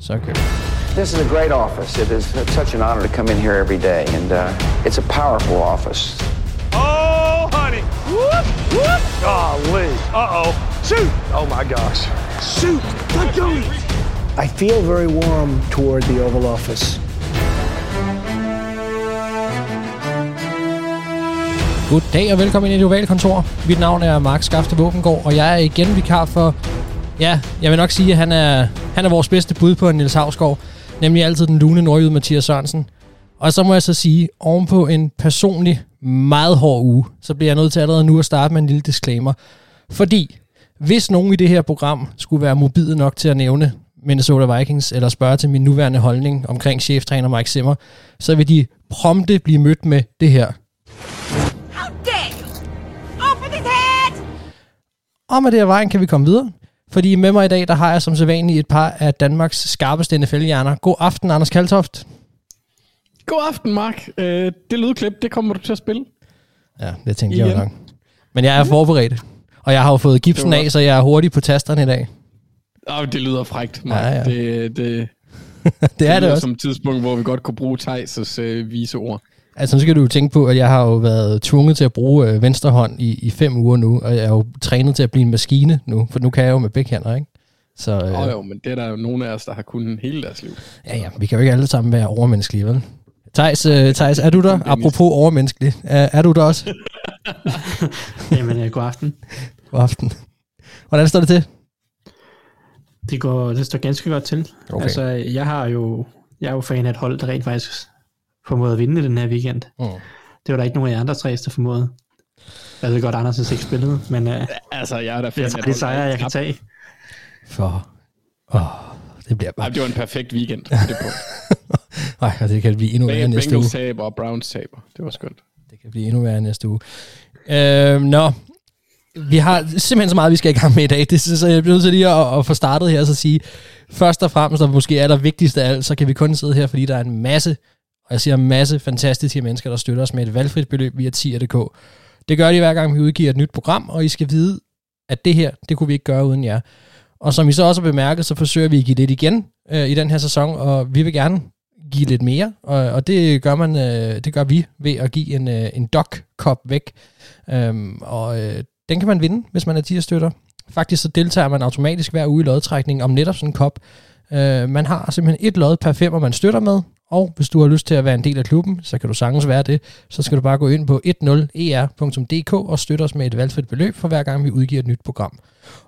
Så kører vi. This is a great office. It is such an honor to come in here every day, and uh, it's a powerful office. Oh, honey. Whoop, whoop. Golly. Uh-oh. Shoot. Oh, my gosh. Shoot. Let go. I feel very warm toward the Oval Office. Goddag og velkommen ind i det ovale kontor. Mit navn er Mark Skafte Våbengård, og jeg er igen vikar for... Ja, jeg vil nok sige, at han er, han er vores bedste bud på en Niels Havsgaard. Nemlig altid den lune nordjyde Mathias Sørensen. Og så må jeg så sige, ovenpå en personlig, meget hård uge, så bliver jeg nødt til allerede nu at starte med en lille disclaimer. Fordi, hvis nogen i det her program skulle være mobil nok til at nævne Minnesota Vikings, eller spørge til min nuværende holdning omkring cheftræner Mike Zimmer, så vil de prompte blive mødt med det her. How dare you! Open his head! Og med det her vejen kan vi komme videre. Fordi med mig i dag, der har jeg som sædvanligt et par af Danmarks skarpeste NFL-hjerner. God aften, Anders Kaltoft. God aften, Mark. Øh, det lydklip, det kommer du til at spille. Ja, det tænkte jeg Igen. nok. Men jeg er forberedt. Og jeg har jo fået gipsen Det af, så jeg er hurtig på tasterne i dag. Oh, det lyder frægt, Mark. Ja, ja. Det, det, Det er det lyder også. som et tidspunkt, hvor vi godt kunne bruge Thijs' øh, vise ord. Altså, nu skal du jo tænke på, at jeg har jo været tvunget til at bruge øh, venstre hånd i, i fem uger nu, og jeg er jo trænet til at blive en maskine nu, for nu kan jeg jo med begge hænder, ikke? Så øh, Åh oh, jo, men det er der jo nogle af os, der har kunnet hele deres liv. ja, ja, vi kan jo ikke alle sammen være overmenneskelige, vel? Thijs, øh, Thijs er du der? Apropos overmenneskelig. Er, er du der også? Jamen, øh, god aften. God aften. Hvordan står det til? Det, går, det står ganske godt til. Okay. Altså, jeg har jo, jeg er jo fan af et hold, der rent faktisk formåede at vinde den her weekend. Mm. Det var der ikke nogen af jer andre tre, der formåede. Jeg ved godt, Andersen ikke spillede, men uh, Altså, jeg er da jeg fan tager af de sejre, jeg kan tage. For... Åh, det bliver Ej, bare... det var en perfekt weekend. på Det. Nej, og det kan blive endnu værre næste uge. Bengals taber og Browns taber. Det var skønt. Det kan blive endnu værre næste uge. Øh, nå, vi har simpelthen så meget, vi skal i gang med i dag. Det, så jeg bliver nødt til lige at, at få startet her og så sige, først og fremmest, og måske er der vigtigst af alt, så kan vi kun sidde her, fordi der er en masse, og jeg ser en masse fantastiske mennesker, der støtter os med et valgfrit beløb via 10.dk. Det gør de hver gang, vi udgiver et nyt program, og I skal vide, at det her, det kunne vi ikke gøre uden jer. Og som I så også har bemærket, så forsøger vi at give lidt igen øh, i den her sæson, og vi vil gerne give lidt mere, og, og det gør man, øh, det gør vi ved at give en, øh, en Doc Cup væk. Øhm, og øh, den kan man vinde, hvis man er 10 støtter. Faktisk så deltager man automatisk hver uge i lodtrækning om netop sådan en kop. Øh, man har simpelthen et lod per femmer, man støtter med, og hvis du har lyst til at være en del af klubben, så kan du sagtens være det. Så skal du bare gå ind på 10er.dk e og støtte os med et valgfrit beløb for hver gang vi udgiver et nyt program.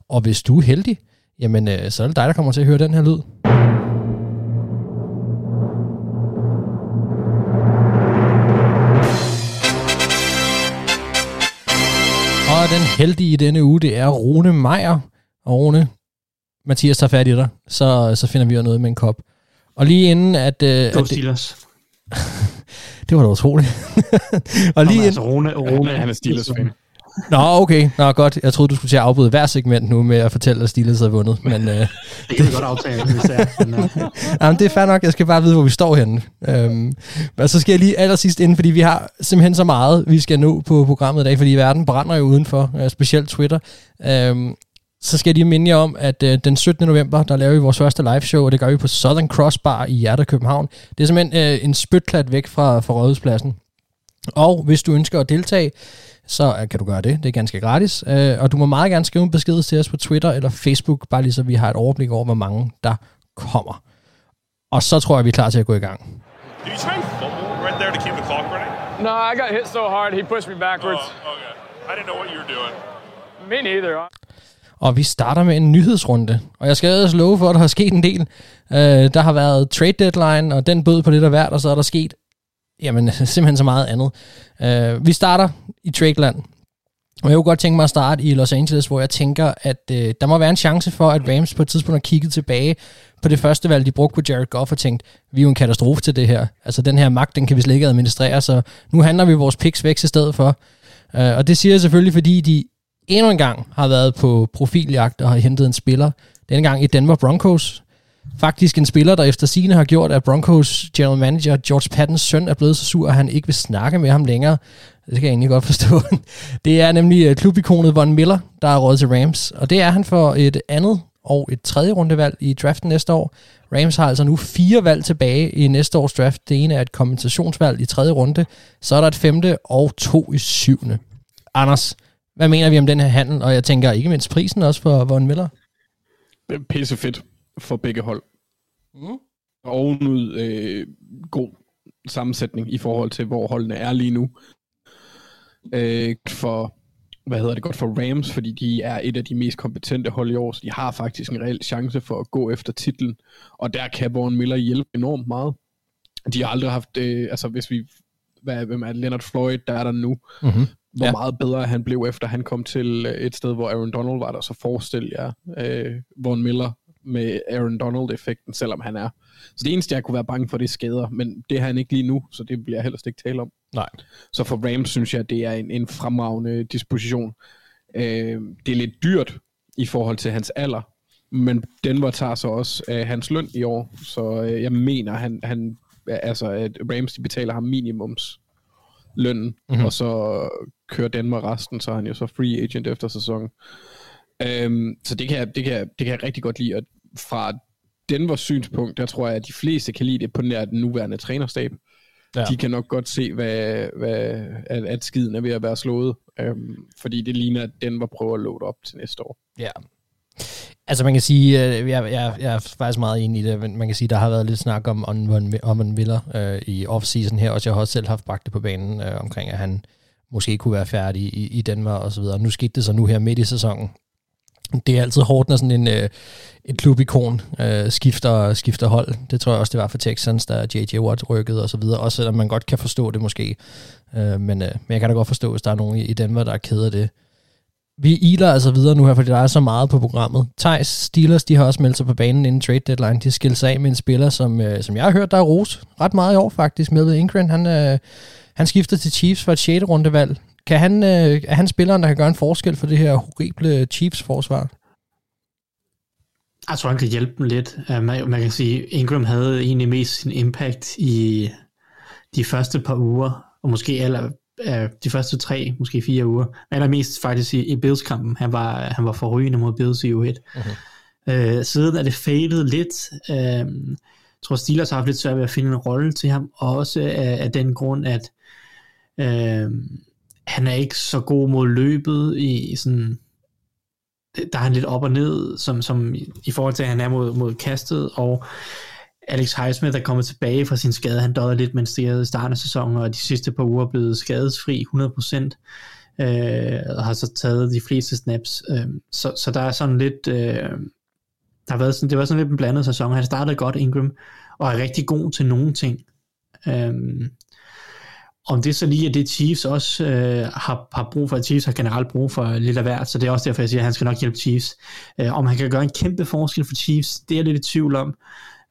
Og hvis du er heldig, jamen øh, så er det dig, der kommer til at høre den her lyd. Og den heldige i denne uge, det er Rune Meier. Og Rune, Mathias tager fat i dig, så, så finder vi jo noget med en kop. Og lige inden at... Øh, at Go det, Steelers. det var da utroligt. og lige Lige inden, altså, Rune, Rune. Han er Steelers-fan. Nå, okay. Nå, godt. Jeg troede, du skulle til at afbryde hver segment nu med at fortælle, at Steelers havde vundet. Men øh, Det kan vi godt aftale, hvis det er. Men, uh, jamen, det er fair nok. Jeg skal bare vide, hvor vi står henne. Øhm, men så skal jeg lige allersidst ind, fordi vi har simpelthen så meget, vi skal nå på programmet i dag, fordi verden brænder jo udenfor, øh, specielt Twitter. Øhm, så skal jeg lige minde jer om, at øh, den 17. november, der laver vi vores første live show, og det gør vi på Southern Cross Bar i hjertet København. Det er simpelthen øh, en spytklat væk fra, fra Rådhuspladsen. Og hvis du ønsker at deltage, så øh, kan du gøre det. Det er ganske gratis. Øh, og du må meget gerne skrive en besked til os på Twitter eller Facebook, bare lige så vi har et overblik over, hvor mange der kommer. Og så tror jeg, vi er klar til at gå i gang. Did you try and fumble right there to keep the clock running? No, I got hit so hard he pushed me backwards. Oh, okay. I didn't know what you were doing. Me neither. Og vi starter med en nyhedsrunde. Og jeg skal ellers love for, at der har sket en del. Øh, der har været trade deadline, og den bød på lidt af hvert, og så er der sket jamen, simpelthen så meget andet. Øh, vi starter i tradeland. Og jeg kunne godt tænke mig at starte i Los Angeles, hvor jeg tænker, at øh, der må være en chance for, at Rams på et tidspunkt har kigget tilbage på det første valg, de brugte på Jared Goff og tænkt, vi er jo en katastrofe til det her. Altså den her magt, den kan vi slet ikke administrere, så nu handler vi vores picks væk i stedet for. Øh, og det siger jeg selvfølgelig, fordi de endnu en gang har været på profiljagt og har hentet en spiller. Denne gang i Denver Broncos. Faktisk en spiller, der efter sine har gjort, at Broncos general manager George Pattons søn er blevet så sur, at han ikke vil snakke med ham længere. Det kan jeg egentlig godt forstå. Det er nemlig øh, klubikonet Von Miller, der er råd til Rams. Og det er han for et andet og et tredje rundevalg i draften næste år. Rams har altså nu fire valg tilbage i næste års draft. Det ene er et kompensationsvalg i tredje runde, så er der et femte og to i syvende. Anders, hvad mener vi om den her handel? Og jeg tænker ikke mindst prisen også for Von Miller. Det er pisse fedt for begge hold. Mm. Og ovenud øh, god sammensætning i forhold til, hvor holdene er lige nu. Øh, for, hvad hedder det godt, for Rams, fordi de er et af de mest kompetente hold i år, så de har faktisk en reel chance for at gå efter titlen. Og der kan Von Miller hjælpe enormt meget. De har aldrig haft, øh, altså hvis vi, hvad, hvem er Leonard Floyd, der er der nu, Mm-hmm. Hvor Ja. meget bedre han blev, efter han kom til øh, et sted, hvor Aaron Donald var der, så forestil jer øh, Von Miller med Aaron Donald-effekten, selvom han er. Så det eneste, jeg kunne være bange for, det er skader, men det har han ikke lige nu, så det vil jeg helst ikke tale om. Nej. Så for Rams synes jeg, det er en, en fremragende disposition. Øh, det er lidt dyrt i forhold til hans alder, men Denver tager så også øh, hans løn i år, så øh, jeg mener, han, han altså, at Rams de betaler ham minimums lønnen, Mhm. mm-hmm. og så kører Denver resten, så er han jo så free agent efter sæsonen. Øhm, så det kan, jeg, det, kan jeg, det kan jeg rigtig godt lide, at fra Denvers synspunkt, der tror jeg, at de fleste kan lide det på nær den nuværende trænerstab. Ja. De kan nok godt se, hvad, hvad, at, at skiden er ved at være slået, øhm, fordi det ligner, at Denver prøver at load op til næste år. Ja. Altså man kan sige, øh, jeg, jeg, jeg er faktisk meget enig i det, men man kan sige, der har været lidt snak om, om, om Miller øh, i off-season her, og jeg har også selv haft bragt det på banen øh, omkring, at han måske kunne være færdig i, i Danmark og så videre. Nu skete det så nu her midt i sæsonen. Det er altid hårdt, når sådan en, øh, et klubikon øh, skifter, skifter hold. Det tror jeg også, det var for Texans, der J.J. Watt rykkede og så videre. Også selvom man godt kan forstå det måske. Øh, men, øh, men jeg kan da godt forstå, hvis der er nogen i, i Danmark, der er ked af det. Vi iler altså videre nu her, fordi der er så meget på programmet. Thijs Steelers, de har også meldt sig på banen inden trade deadline. De skilte sig af med en spiller, som, øh, som jeg har hørt, der er ros ret meget i år faktisk. Melvin Ingram, han, øh, han skifter til Chiefs for et 6. rundevalg. Kan han, øh, er han spilleren, der kan gøre en forskel for det her horrible Chiefs-forsvar? Jeg tror, han kan hjælpe dem lidt. Øh, man, man kan sige, Ingram havde egentlig mest sin impact i de første par uger, og måske aller, uh, de første tre, måske fire uger. Allermest faktisk i, i Bills-kampen. Han var, han var forrygende mod Bills i U1. Uh-huh. Uh, siden er det fadet lidt. Uh, jeg tror, Steelers har haft lidt svært ved at finde en rolle til ham, og også af, af den grund, at uh, han er ikke så god mod løbet i sådan der er han lidt op og ned, som, som i- i forhold til, at han er mod, mod kastet, og Alex Highsmith er kommet tilbage fra sin skade. Han døde lidt, mens det i starten af sæsonen, og de sidste par uger er blevet skadesfri 100%, øh, og har så taget de fleste snaps. Øh, så, så der er sådan lidt... Øh, der har været sådan, det var sådan lidt en blandet sæson. Han startede godt, Ingram, og er rigtig god til nogle ting. Øh, om det så lige er det, Chiefs også øh, har, har brug for, Chiefs har generelt brug for lidt af hvert, så det er også derfor, jeg siger, at han skal nok hjælpe Chiefs. Øh, om han kan gøre en kæmpe forskel for Chiefs, det er jeg lidt i tvivl om,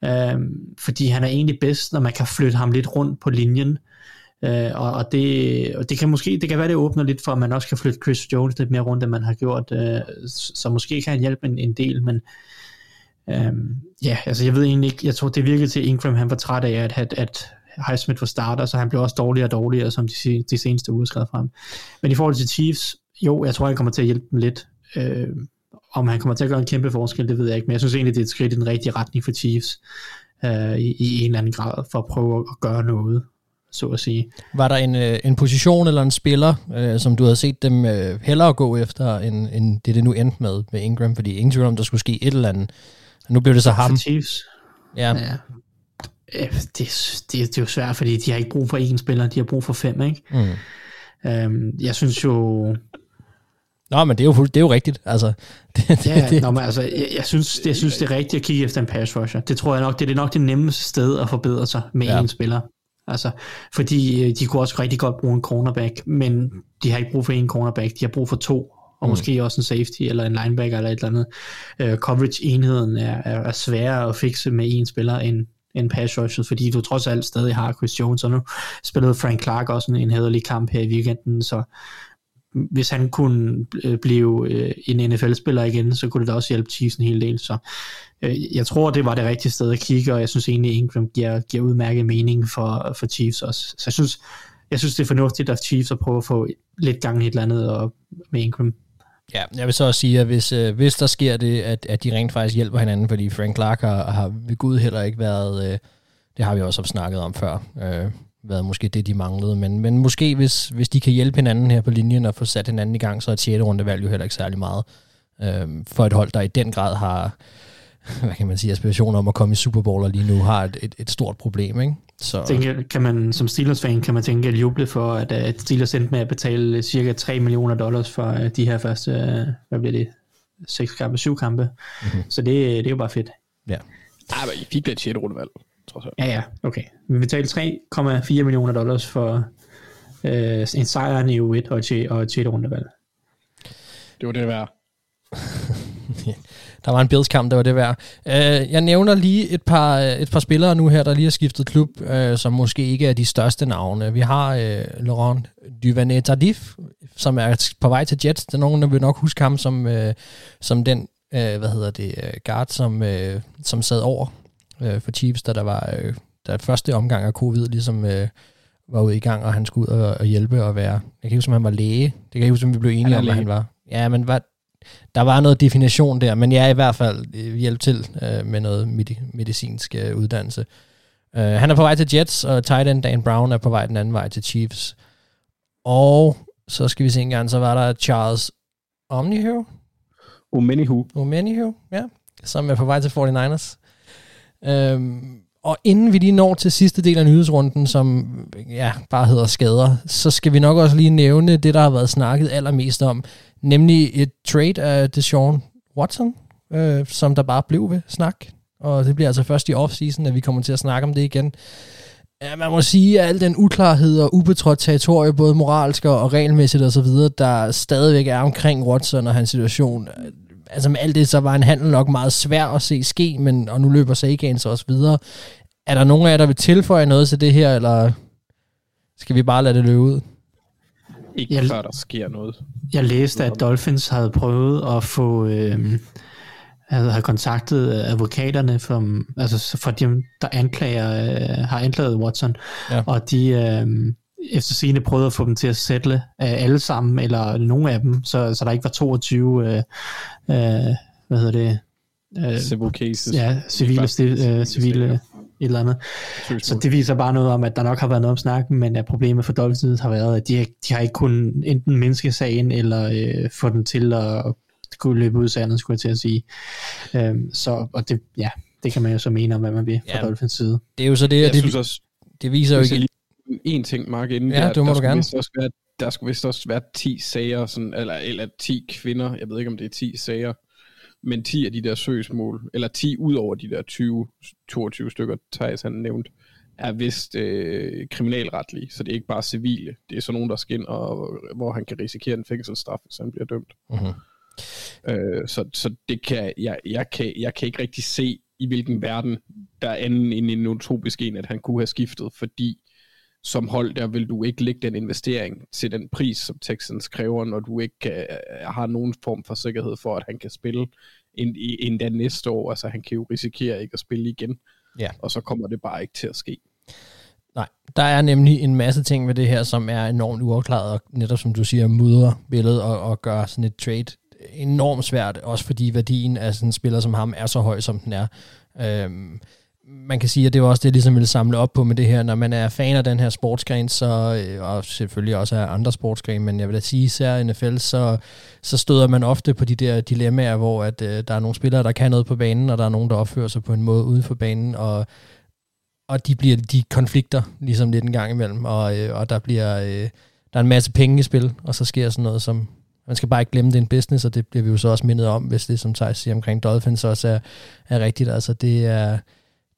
øh, fordi han er egentlig bedst, når man kan flytte ham lidt rundt på linjen, øh, og, og, det, og det kan måske, det kan være, det åbner lidt for, at man også kan flytte Chris Jones lidt mere rundt, end man har gjort, øh, så måske kan han hjælpe en, en del, men øh, ja, altså jeg ved egentlig ikke, jeg tror det virkede til Ingram, han var træt af, at, at, at Highsmith var starter, så han blev også dårligere og dårligere, som de, de seneste uger skrev frem. Men i forhold til Chiefs, jo, jeg tror, han kommer til at hjælpe dem lidt. Øh, om han kommer til at gøre en kæmpe forskel, det ved jeg ikke, men jeg synes egentlig, det er et skridt i den rigtige retning for Chiefs, øh, i, i en eller anden grad, for at prøve at gøre noget, så at sige. Var der en, øh, en position eller en spiller, øh, som du havde set dem øh, hellere gå efter, end, end det, det nu endte med med Ingram? Fordi ingen tvivl om, der skulle ske et eller andet. Nu blev det så ham. For Chiefs, Ja, ja. Det, det, det er jo svært, fordi de har ikke brug for én spiller, de har brug for fem, ikke? Mm. Øhm, jeg synes jo, Nå, men det er jo, det er jo rigtigt. Altså, det, det, Ja, det, Nå, men altså, jeg, jeg, synes, jeg synes, det er rigtigt at kigge efter en pass rusher. Det tror jeg nok, det er det nok det nemmeste sted at forbedre sig med Ja. en spiller. Altså, fordi øh, de kunne også rigtig godt bruge en cornerback, men de har ikke brug for en cornerback, de har brug for to, og mm. måske også en safety, eller en linebacker, eller et eller andet. Uh, coverage-enheden er, er, er sværere at fikse med en spiller, end, end pass rushes, fordi du trods alt stadig har Chris Jones, og nu spillede Frank Clark også en, en hederlig kamp her i weekenden, så hvis han kunne øh, blive øh, en NFL-spiller igen, så kunne det da også hjælpe Chiefs en hel del. Så øh, jeg tror, det var det rigtige sted at kigge, og jeg synes egentlig, Ingram giver, giver udmærket mening for, for Chiefs også. Så jeg synes, jeg synes, det er fornuftigt at Chiefs at prøve at få lidt gang i et eller andet og med Ingram. Ja, jeg vil så også sige, at hvis, øh, hvis der sker det, at, at de rent faktisk hjælper hinanden, fordi Frank Clark har, har ved Gud heller ikke været, øh, det har vi også snakket om før, øh, været måske det, de manglede, men, men måske hvis, hvis de kan hjælpe hinanden her på linjen og få sat hinanden i gang, så er et 6. rundevalg jo heller ikke særlig meget øh, for et hold, der i den grad har, hvad kan man sige, aspirationer om at komme i Super Bowl, og lige nu har et, et, et stort problem, ikke? Så, Tænker, kan man, som Steelers-fan kan man tænke at juble for, at, at Steelers endte med at betale cirka 3 millioner dollars for uh, de her første, uh, hvad bliver det, 6 kampe, 7 kampe. Mm-hmm. Så det, det er jo bare fedt. ja. Ej, men I fik da et 6. rundevalg, trods alt. Ja, ja, okay. Vi betalte 3,4 millioner dollars for uh, en sejr i U1 og et, og et 6. rundevalg. Det var det værd. Der var en Bills-kamp, der var det værd. Uh, jeg nævner lige et par, et par spillere nu her, der lige har skiftet klub, uh, som måske ikke er de største navne. Vi har uh, Laurent Duvernay Tardif, som er på vej til Jets. Der er nogen, der vil nok huske ham som, uh, som den, uh, hvad hedder det, uh, guard, som, uh, som sad over uh, for Chiefs, da der var uh, der første omgang af covid, ligesom uh, var ude i gang, og han skulle ud og, og hjælpe og være... Jeg kan ikke huske, om han var læge. Det kan jeg ikke huske, om vi blev enige Han om, hvad læge. han var. Ja, men var, der var noget definition der, men jeg er i hvert fald øh, hjælp til øh, med noget medi- medicinsk øh, uddannelse. Uh, han er på vej til Jets, og tight end Dan Brown er på vej den anden vej til Chiefs. Og så skal vi se en gang, så var der Charles Omnihu, Omenihu. Omenihu, ja, som er på vej til 49ers. Øhm, og inden vi lige når til sidste del af nyhedsrunden, som ja, bare hedder skader, så skal vi nok også lige nævne det, der har været snakket allermest om, nemlig et trade af Deshaun Watson, øh, som der bare blev ved snak. Og det bliver altså først i offseason, at vi kommer til at snakke om det igen. Ja, man må sige, at al den uklarhed og ubetrådt territorie, både moralsk og regelmæssigt osv., der stadigvæk er omkring Watson og hans situation, altså med alt det, så var en handel nok meget svær at se ske, men, og nu løber Sagan så også videre. Er der nogen af jer, der vil tilføje noget til det her, eller skal vi bare lade det løbe ud? Ikke Jeg- før der sker noget. Jeg læste, at Dolphins havde prøvet at få... Øh, havde, havde kontaktet øh, advokaterne for, altså for dem, der anklager, øh, har anklaget Watson, Ja. og de øh, efter sigende prøvede at få dem til at sætte øh, alle sammen, eller nogle af dem, så, så der ikke var 22, øh, øh, hvad hedder det, øh, Civil cases. ja, civile, sti, øh, civile et eller andet. Så det viser bare noget om, at der nok har været noget om snakken, men at problemet for Dolphins har været, at de, de har ikke kunnet enten mindske sagen, eller øh, få den til at kunne løbe ud af sandet, skulle jeg til at sige. Øhm, så, og det, ja, det kan man jo så mene om, hvad man vil fra Ja. Dolphins side. Det er jo så det, Jeg og det, synes også, det viser jo ikke... en ting, Mark, inden Ja, der, det må der du gerne. Også være, der skulle vist også være 10 sager, sådan, eller, eller 10 kvinder, jeg ved ikke, om det er 10 sager, men 10 af de der søgsmål, eller 10 ud over de der 20, 22 stykker, Thijs han nævnt, er vist øh, kriminalretlige, så det er ikke bare civile. Det er sådan nogen, der skal ind, og, hvor han kan risikere en fængselsstraf, hvis han bliver dømt. Mhm. Øh, så, så det kan, jeg, jeg, kan, jeg kan ikke rigtig se, i hvilken verden der er anden end en utopisk en, at han kunne have skiftet, fordi som hold, der vil du ikke lægge den investering til den pris, som Texans kræver, når du ikke kan, har nogen form for sikkerhed for, at han kan spille end, endda næste år. Altså han kan jo risikere ikke at spille igen, Ja. og så kommer det bare ikke til at ske. Nej, der er nemlig en masse ting ved det her, som er enormt uafklaret, og netop som du siger, mudrer billedet og, og gør sådan et trade enormt svært, også fordi værdien af sådan en spiller som ham er så høj, som den er. Øhm, man kan sige, at det var også det, ligesom jeg ligesom ville samle op på med det her. Når man er fan af den her sportsgren, så, øh, og selvfølgelig også af andre sportsgrene, men jeg vil da sige, især NFL, så, så støder man ofte på de der dilemmaer, hvor at, øh, der er nogle spillere, der kan noget på banen, og der er nogen, der opfører sig på en måde uden for banen, og og de bliver de konflikter ligesom lidt en gang imellem, og, øh, og der bliver øh, der er en masse penge i spil, og så sker sådan noget som, man skal bare ikke glemme, det er en business, og det bliver vi jo så også mindet om, hvis det, som Thijs siger omkring Dolphins, også er, er rigtigt. Altså det er,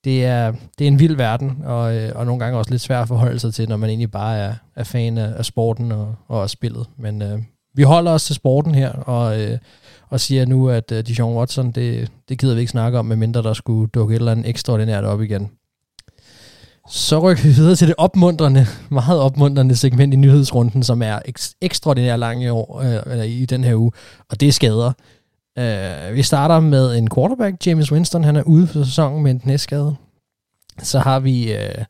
det er, det er en vild verden, og, øh, og nogle gange også lidt svært at forholde sig til, når man egentlig bare er, er fan af, af sporten og, og også spillet. Men øh, vi holder os til sporten her, og, øh, og siger nu, at øh, Dijon Watson, det, det gider vi ikke snakke om, medmindre der skulle dukke et eller andet ekstraordinært op igen. Så rykker vi videre til det opmuntrende, meget opmuntrende segment i nyhedsrunden, som er ek- ekstraordinært lang i, år, øh, eller i den her uge, og det er skader. Øh, vi starter med en quarterback, James Winston, han er ude for sæsonen med en knæskade. Så har vi øh,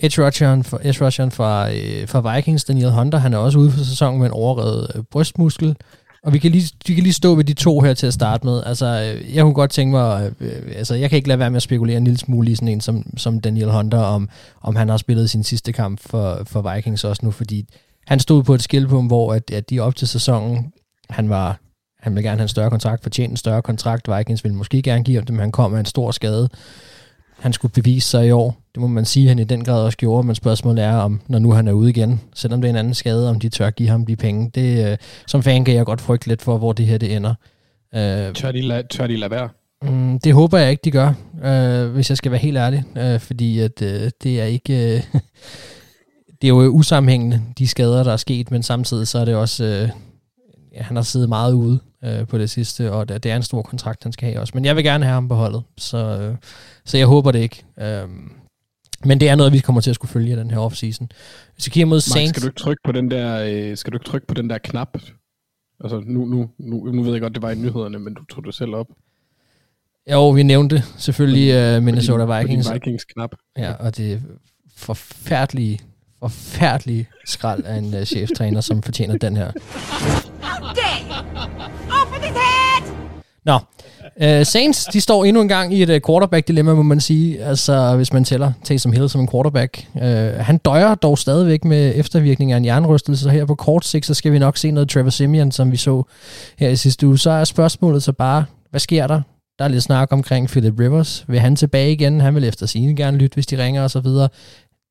edge rusheren, for, edge rusheren fra, øh, fra Vikings, Daniel Hunter, han er også ude for sæsonen med en overrevet øh, brystmuskel. Og vi kan lige, vi kan lige stå ved de to her til at starte med. Altså, øh, jeg kunne godt tænke mig, øh, altså, jeg kan ikke lade være med at spekulere en lille smule i sådan en som, som Daniel Hunter, om, om han har spillet sin sidste kamp for, for Vikings også nu, fordi han stod på et skilpunkt, hvor at, at de op til sæsonen, han var, han ville gerne have en større kontrakt, fortjent en større kontrakt, Vikings ville måske gerne give ham det, men han kom med en stor skade. Han skulle bevise sig i år. Det må man sige, at han i den grad også gjorde, men spørgsmålet er, om når nu han er ude igen, selvom det er en anden skade, om de tør give ham de penge. Det, øh, som fan kan jeg godt frygte lidt for, hvor det her det ender. Øh, Tør de, la- tør de lade være? Mm, det håber jeg ikke, de gør, øh, hvis jeg skal være helt ærlig. Øh, fordi at øh, det er ikke... Øh, det er jo usammenhængende, de skader, der er sket, men samtidig så er det også... Øh, ja, han har siddet meget ude øh, på det sidste, og det, det er en stor kontrakt, han skal have også. Men jeg vil gerne have ham på holdet, så, øh, så jeg håber det ikke. Øh, men det er noget, vi kommer til at skulle følge i den her offseason. Hvis vi kigger mod Mark, Saints... skal du ikke trykke på den der, øh, skal du ikke trykke på den der knap? Altså, nu, nu, nu, nu ved jeg godt, det var i nyhederne, men du tog det selv op. Jo, vi nævnte selvfølgelig uh, Minnesota På din- Vikings. Din Vikings knap. Ja, og det forfærdelige, forfærdelige skrald af en uh, cheftræner, som fortjener den her. Nå, uh, Saints, de står endnu en gang i et uh, quarterback-dilemma, må man sige. Altså, hvis man tæller Taysom Hill som en quarterback. Uh, han døjer dog stadigvæk med eftervirkninger af en jernrystelse, så her på kort sigt, så skal vi nok se noget Trevor Simeon, som vi så her i sidste uge. Så er spørgsmålet så bare, hvad sker der? Der er lidt snak omkring Philip Rivers. Vil han tilbage igen? Han vil efter sine gerne lytte, hvis de ringer og så videre.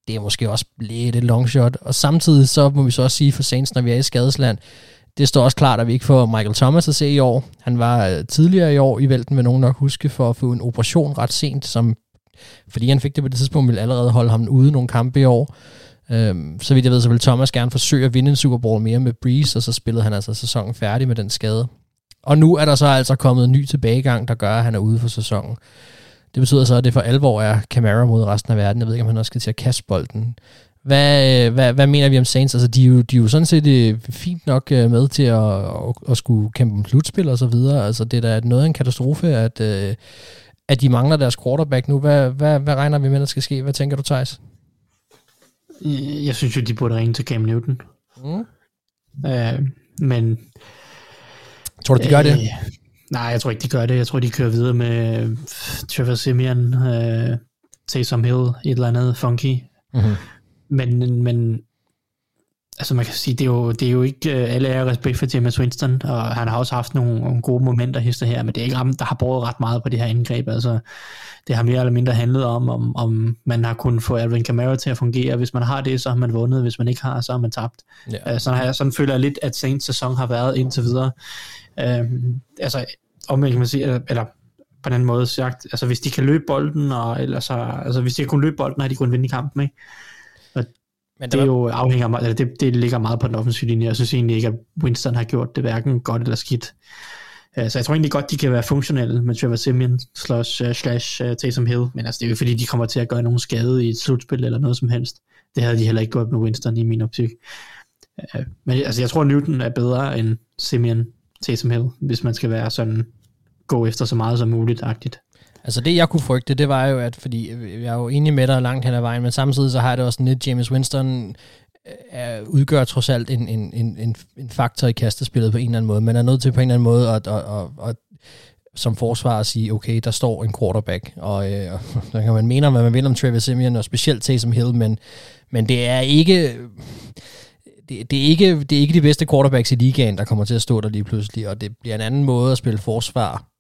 Det er måske også lidt et long shot. Og samtidig så må vi så også sige for Saints, når vi er i skadesland, det står også klart, at vi ikke får Michael Thomas at se i år. Han var øh, tidligere i år i vælten, vil nogen nok huske, for at få en operation ret sent, som, fordi han fik det på det tidspunkt, ville allerede holde ham ude nogle kampe i år. Øhm, så vidt jeg ved, så ville Thomas gerne forsøge at vinde en Super Bowl mere med Breeze, og så spillede han altså sæsonen færdig med den skade. Og nu er der så altså kommet en ny tilbagegang, der gør, at han er ude for sæsonen. Det betyder så, at det for alvor er Camara mod resten af verden. Jeg ved ikke, om han også skal til at kaste bolden. Hvad, hvad, hvad mener vi om Saints? Altså, de er jo, de er jo sådan set øh, fint nok øh, med til at, at, at skulle kæmpe om slutspil og så videre. Altså, det er da noget af en katastrofe, at, øh, at de mangler deres quarterback nu. Hvad, hvad, hvad regner vi med, der skal ske? Hvad tænker du, Thijs? Øh, Jeg synes jo, de burde ringe til Cam Newton. Mm. Øh, men... Tror du, de gør det? Nej, jeg tror ikke, de gør det. Jeg tror, de kører videre med øh, Trevor Simeon, øh, Taysom Hill, et eller andet funky. Mm-hmm. Men, men altså man kan sige, det er jo, det er jo ikke øh, alle er respekt for James Winston, og han har også haft nogle, nogle gode momenter hister her, men det er ikke ham, der har båret ret meget på det her indgreb. Altså, det har mere eller mindre handlet om, om, om man har kunnet få Alvin Kamara til at fungere. Hvis man har det, så har man vundet. Hvis man ikke har, så har man tabt. Ja. Øh, sådan, har jeg, sådan føler jeg lidt, at Saints sæson har været indtil videre. Øhm, altså, om kan man sige, eller, eller på den anden måde sagt, altså hvis de kan løbe bolden, og, eller så, altså hvis de kan løbe bolden, har de kunnet vinde kampen, ikke? Men det er jo afhænger meget, eller det, det ligger meget på den offensive linje. Jeg synes egentlig ikke, at Winston har gjort det hverken godt eller skidt. Øh, Så jeg tror egentlig godt, de kan være funktionelle med Trevor Simeon slash, uh, slash uh, Taysom Hill, men altså det er jo ikke, fordi, de kommer til at gøre nogen skade i et slutspil eller noget som helst. Det havde de heller ikke gjort med Winston i min optik. Men altså jeg tror, Newton er bedre end Simeon Taysom Hill, hvis man skal være sådan gå efter så meget som muligt-agtigt. Altså det, jeg kunne frygte, det var jo, at fordi øh, jeg er jo enig med dig langt hen ad vejen, men samtidig så har jeg det også sådan lidt, James Winston øh, er, udgør trods alt en, en, en, en, en faktor i kastespillet på en eller anden måde. Man er nødt til på en eller anden måde at, at, at, at som forsvar at sige, okay, der står en quarterback, og, øh, der kan man mene om, hvad man vil om Travis Simeon, og specielt Taysom Hill, men, men det er ikke... Det, det, er ikke, det er ikke de bedste quarterbacks i ligaen, der kommer til at stå der lige pludselig, og det bliver en anden måde at spille forsvar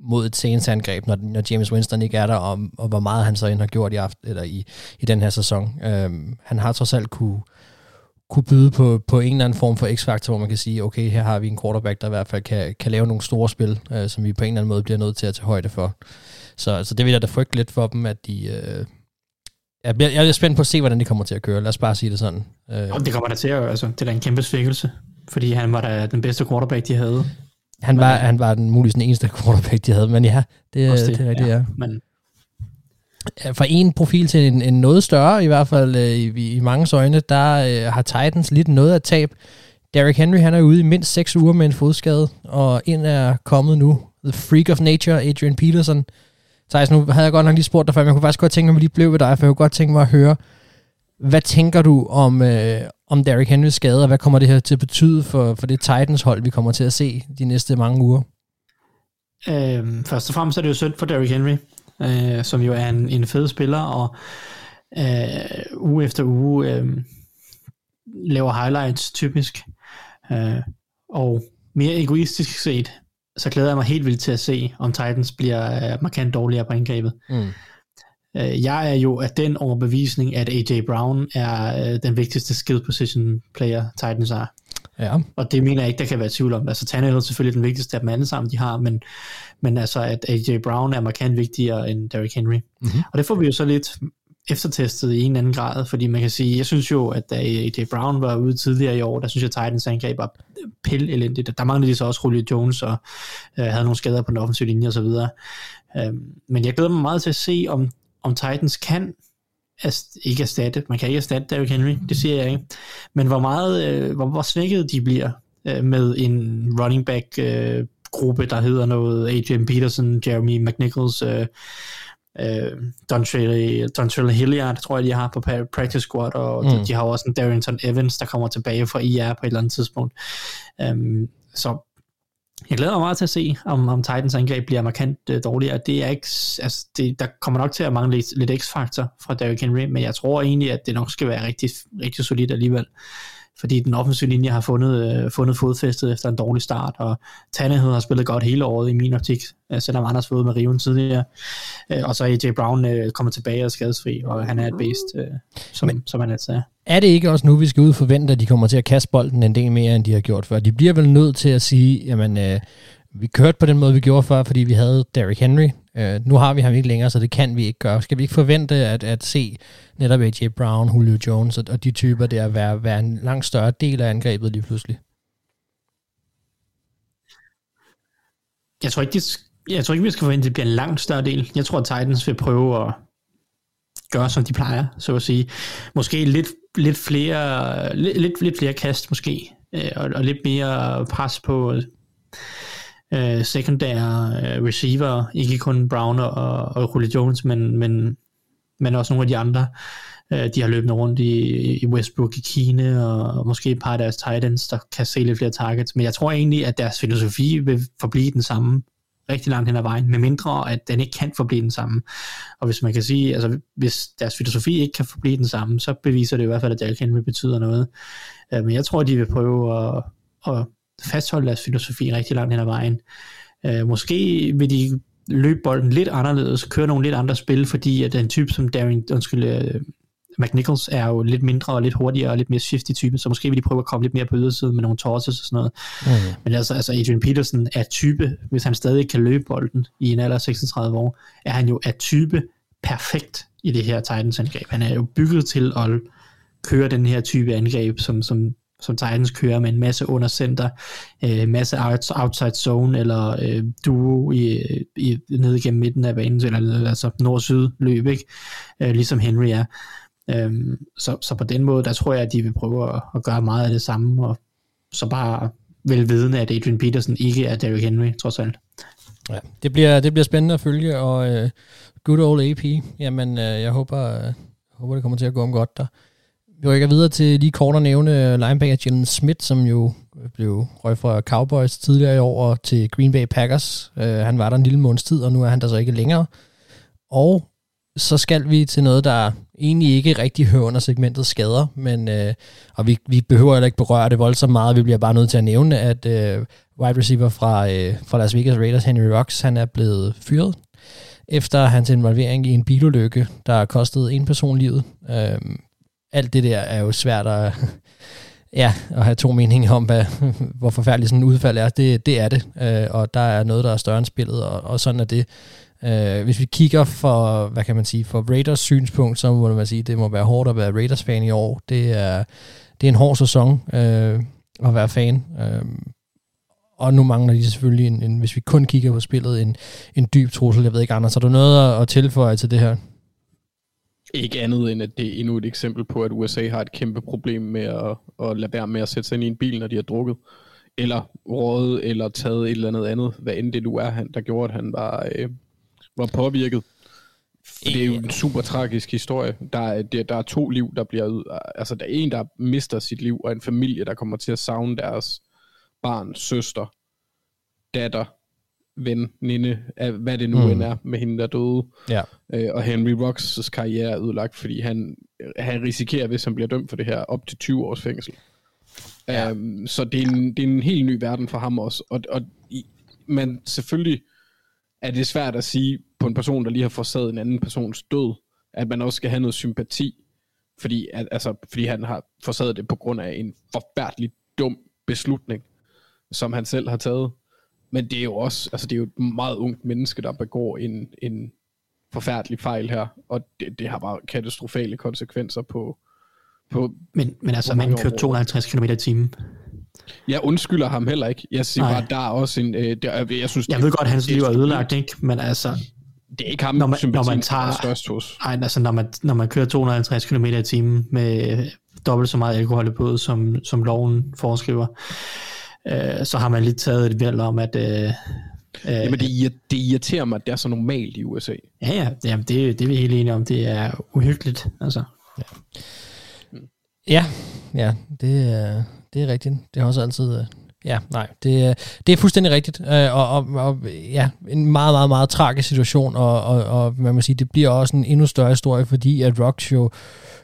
mod et Saints angreb, når, når James Winston ikke er der, og, og hvor meget han så end har gjort i, aften, eller i, i den her sæson. Øhm, han har trods alt kunne, kunne byde på, på en eller anden form for x-faktor, hvor man kan sige, okay, her har vi en quarterback, der i hvert fald kan, kan lave nogle store spil, øh, som vi på en eller anden måde bliver nødt til at tage højde for. Så, så det vil jeg da frygte lidt for dem, at de... Øh, jeg, bliver, jeg er spændt på at se, hvordan de kommer til at køre. Lad os bare sige det sådan. Øh, Og det kommer der til at, altså, det er da en kæmpe svækkelse, fordi han var da den bedste quarterback, de havde han, var, han var den muligvis den eneste quarterback, de havde, men ja, det, det, det er rigtigt, ja. Men fra en profil til en, en noget større, i hvert fald øh, i, i mange øjne, der øh, har Titans lidt noget at tab. Derrick Henry, han er ude i mindst 6 uger med en fodskade, og ind er kommet nu. The Freak of Nature, Adrian Peterson. Thijs, nu havde jeg godt nok lige spurgt dig før, men jeg kunne faktisk godt tænke mig, at vi lige blev ved dig, for jeg kunne godt tænke mig at høre, hvad tænker du om, øh, om Derrick Henrys skade, og hvad kommer det her til at betyde for, for det Titans-hold, vi kommer til at se de næste mange uger? Øhm, først og fremmest er det jo synd for Derrick Henry, øh, som jo er en, en fed spiller, og øh, uge efter uge øh, laver highlights typisk. Øh, og mere egoistisk set, så glæder jeg mig helt vildt til at se, om Titans bliver øh, markant dårligere på angrebet. Mm. Øh, jeg er jo af den overbevisning, at AJ Brown er øh, den vigtigste skill position player, Titans har. Ja. Og det mener jeg ikke, der kan være tvivl om. Altså Tannehill er selvfølgelig den vigtigste af dem alle sammen, de har, men, men altså at AJ Brown er markant vigtigere end Derrick Henry. Mm-hmm. Og det får vi jo så lidt eftertestet i en eller anden grad, fordi man kan sige, jeg synes jo, at da AJ Brown var ude tidligere i år, der synes jeg, at Titans angreb var pille elendigt. Der manglede de så også Julio Jones og øh, havde nogle skader på den offensive linje osv. Øhm, men jeg glæder mig meget til at se, om, om Titans kan ast- ikke erstatte, man kan ikke erstatte Derrick Henry, det siger jeg ikke, men hvor meget, øh, hvor, hvor svækket de bliver øh, med en running back øh, gruppe, der hedder noget Adrian Peterson, Jeremy McNichols, øh, øh, Dontrell, Dontrell Hilliard, tror jeg, de har på practice squad, og mm. de, de har også en Darrington Evans, der kommer tilbage fra IR på et eller andet tidspunkt. Um, så jeg glæder mig meget til at se, om, om Titans angreb bliver markant øh, dårligere. Det er ikke, altså, det, der kommer nok til at mangle lidt, lidt x-faktor fra Derrick Henry, men jeg tror egentlig, at det nok skal være rigtig, rigtig solidt alligevel fordi den offensive linje har fundet, øh, fundet fodfæstet efter en dårlig start, og Tannehill har spillet godt hele året i min optik, øh, selvom Anders var med riven tidligere, øh, og så er AJ Brown øh, kommer tilbage og skadesfri, og han er et bedst, øh, som, Men, som han altid er. Er det ikke også nu, vi skal ud forvente, at de kommer til at kaste bolden en del mere, end de har gjort før? De bliver vel nødt til at sige, jamen, øh, vi kørte på den måde, vi gjorde før, fordi vi havde Derrick Henry. Øh, nu har vi ham ikke længere, så det kan vi ikke gøre. Skal vi ikke forvente at, at se netop AJ Brown, Julio Jones og, og de typer der være, være en langt større del af angrebet lige pludselig? Jeg tror ikke, det, jeg tror ikke vi skal forvente, at det bliver en langt større del. Jeg tror, at Titans vil prøve at gøre, som de plejer, så at sige. Måske lidt, lidt, flere, lidt, lidt, lidt flere kast, måske, øh, og, og lidt mere pres på øh, sekundære øh, receiver, ikke kun Brown og, og Julio Jones, men, men, men også nogle af de andre. Øh, de har løbet rundt i, i Westbrook i Kine, og, og måske et par af deres tight ends, der kan se lidt flere targets. Men jeg tror egentlig, at deres filosofi vil forblive den samme rigtig langt hen ad vejen, med mindre at den ikke kan forblive den samme. Og hvis man kan sige, altså hvis deres filosofi ikke kan forblive den samme, så beviser det i hvert fald, at Dalkin vil betyder noget. Øh, men jeg tror, at de vil prøve at, at fastholde deres filosofi rigtig langt hen ad vejen. Øh, måske vil de løbe bolden lidt anderledes, køre nogle lidt andre spil, fordi at den type som Darren, undskyld, uh, McNichols er jo lidt mindre og lidt hurtigere og lidt mere shifty type, så måske vil de prøve at komme lidt mere på ydersiden med nogle tosses og sådan noget. Mm. Men altså, altså Adrian Peterson er type, hvis han stadig kan løbe bolden i en alder 36 år, er han jo af type perfekt i det her Titans angreb. Han er jo bygget til at køre den her type angreb, som, som som Titans kører med en masse under center, øh, masse outside zone eller øh, duo i, i, ned gennem midten af banen, eller altså nord-syd løb, ikke? Øh, ligesom Henry er. Øh, så, så på den måde, der tror jeg, at de vil prøve at, at gøre meget af det samme, og så bare velvidende, at Adrian Peterson ikke er Derrick Henry, trods alt. Ja, det bliver, det bliver spændende at følge, og øh, good old AP, jamen øh, jeg håber, øh, håber, det kommer til at gå om godt der. Vi rykker videre til lige kort at nævne øh, linebacker Jalen Smith, som jo øh, blev røg fra Cowboys tidligere i år til Green Bay Packers. Uh, han var der en lille måneds tid, og nu er han der så ikke længere. Og så skal vi til noget, der egentlig ikke rigtig hører under segmentet skader, men, uh, og vi, vi behøver heller ikke berøre det voldsomt meget, vi bliver bare nødt til at nævne, at uh, wide receiver fra, uh, fra Las Vegas Raiders, Henry Rocks, han er blevet fyret efter hans involvering i en bilulykke, der kostede en person livet. Uh, alt det der er jo svært at, ja, at have to meninger om, hvad, hvor forfærdeligt sådan en udfald er. Det, det er det, øh, og der er noget, der er større end spillet, og, og sådan er det. Øh, hvis vi kigger for, hvad kan man sige, for Raiders synspunkt, så må man sige, det må være hårdt at være Raiders-fan i år. Det er, det er en hård sæson øh, at være fan. Øh, og nu mangler de selvfølgelig, en, en, hvis vi kun kigger på spillet, en, en dyb trussel. Jeg ved ikke, Anders, har du noget at, at tilføje til det her? Ikke andet end, at det er endnu et eksempel på, at USA har et kæmpe problem med at, at lade være med at sætte sig ind i en bil, når de har drukket. Eller rådet, eller taget et eller andet andet, hvad end det nu er, han, der gjorde, at han var, øh, var påvirket. For det er jo en super tragisk historie. Der er, der, der er to liv, der bliver ud. Altså, der er en, der mister sit liv, og en familie, der kommer til at savne deres barn, søster, datter, ven, ninde, af hvad det nu mm. end er med hende, der døde. Ja. Øh, og Henry Rocks' karriere er udlagt, fordi han, han risikerer, hvis han bliver dømt for det her, op til 20 års fængsel. Ja. Um, så det er, en, det er en helt ny verden for ham også. Og, og i, men selvfølgelig er det svært at sige på en person, der lige har forsaget en anden persons død, at man også skal have noget sympati, fordi, at, altså, fordi han har forsaget det på grund af en forfærdelig dum beslutning, som han selv har taget. Men det er jo også, altså det er jo et meget ungt menneske, der begår en, en forfærdelig fejl her, og det, det har bare katastrofale konsekvenser på, på Men, men altså, man kører 250 km i timen. Jeg undskylder ham heller ikke. Jeg siger Nej. bare, der er også en... Øh, der, jeg, synes, Jeg ved godt, at hans liv er ødelagt, ikke? Men altså, Det er ikke ham, Når man- når man tager... er størst hos. ej, altså når, man, når man kører 250 km i timen med dobbelt så meget alkohol i blodet, som, som loven foreskriver, øh, så har man lige taget et valg om, at... Øh, øh, Jamen, det, det irriterer mig, at det er så normalt i USA. Ja, ja, jamen, det, det er vi helt enige om. Det er uhyggeligt, altså. Ja, ja, det er, det er rigtigt. Det har også altid... øh, Ja, nej, det, er- det er fuldstændig rigtigt. Øh, Og, og, og ja, en meget, meget, meget tragisk situation, og, og, og man må sige, det bliver også en endnu større historie, fordi at Rocks jo øh,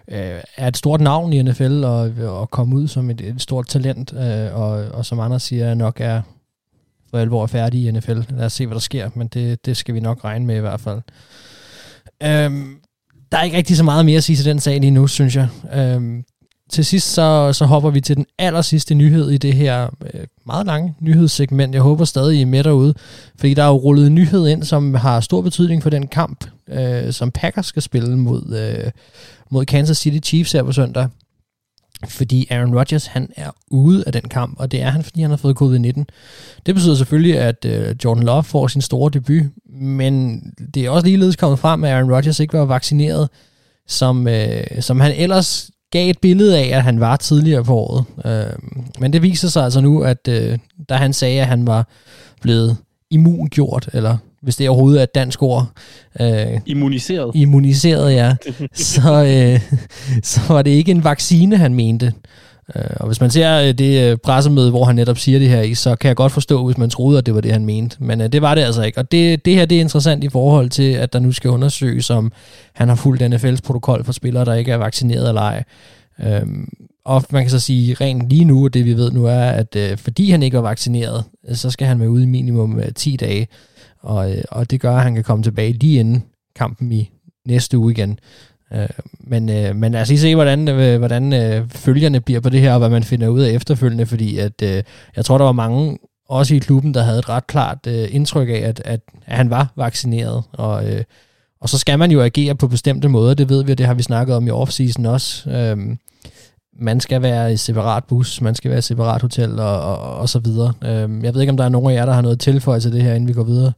Øh, er et stort navn i NFL, og, og komme ud som et, et stort talent, øh, og, og som andre siger, nok er for alvor færdig i NFL. Lad os se, hvad der sker, men det, det skal vi nok regne med i hvert fald. Øhm, der er ikke rigtig så meget mere at sige til den sag lige nu, synes jeg. Øhm, til sidst så, så hopper vi til den aller sidste nyhed i det her øh, meget lange nyhedssegment. Jeg håber stadig, I er med derude, fordi der er jo rullet en nyhed ind, som har stor betydning for den kamp, øh, som Packers skal spille mod, øh, mod Kansas City Chiefs her på søndag. Fordi Aaron Rodgers, han er ude af den kamp, og det er han, fordi han har fået covid-19. Det betyder selvfølgelig, at øh, Jordan Love får sin store debut, men det er også ligeledes kommet frem, at Aaron Rodgers ikke var vaccineret, som, øh, som han ellers gav et billede af, at han var tidligere på året. Øh, men det viser sig altså nu, at øh, da han sagde, at han var blevet immungjort, eller hvis det overhovedet er et dansk ord, øh, Immuniseret. immuniseret, ja, så, øh, så var det ikke en vaccine, han mente. Øh, og hvis man ser øh, det øh, pressemøde, hvor han netop siger det her i, så kan jeg godt forstå, hvis man troede, at det var det, han mente. Men øh, det var det altså ikke. Og det, det her det er interessant i forhold til, at der nu skal undersøges, om han har fulgt NFL's protokol for spillere, der ikke er vaccineret eller ej. Øhm, og man kan så sige, rent lige nu, og det vi ved nu er, at øh, fordi han ikke var vaccineret, så skal han være ude i minimum øh, 10 dage. Og, øh, og det gør, at han kan komme tilbage lige inden kampen i næste uge igen. Øh, men, øh, men lad os lige se, hvordan, øh, hvordan øh, følgerne bliver på det her, og hvad man finder ud af efterfølgende, fordi at, øh, jeg tror, der var mange, også i klubben, der havde et ret klart øh, indtryk af, at, at, at han var vaccineret, og, øh, og så skal man jo agere på bestemte måder, det ved vi, og det har vi snakket om i offseason også. Øh, man skal være i separat bus, man skal være i separat hotel, og, og, og så videre. Øh, jeg ved ikke, om der er nogen af jer, der har noget tilføjelse til det her, inden vi går videre.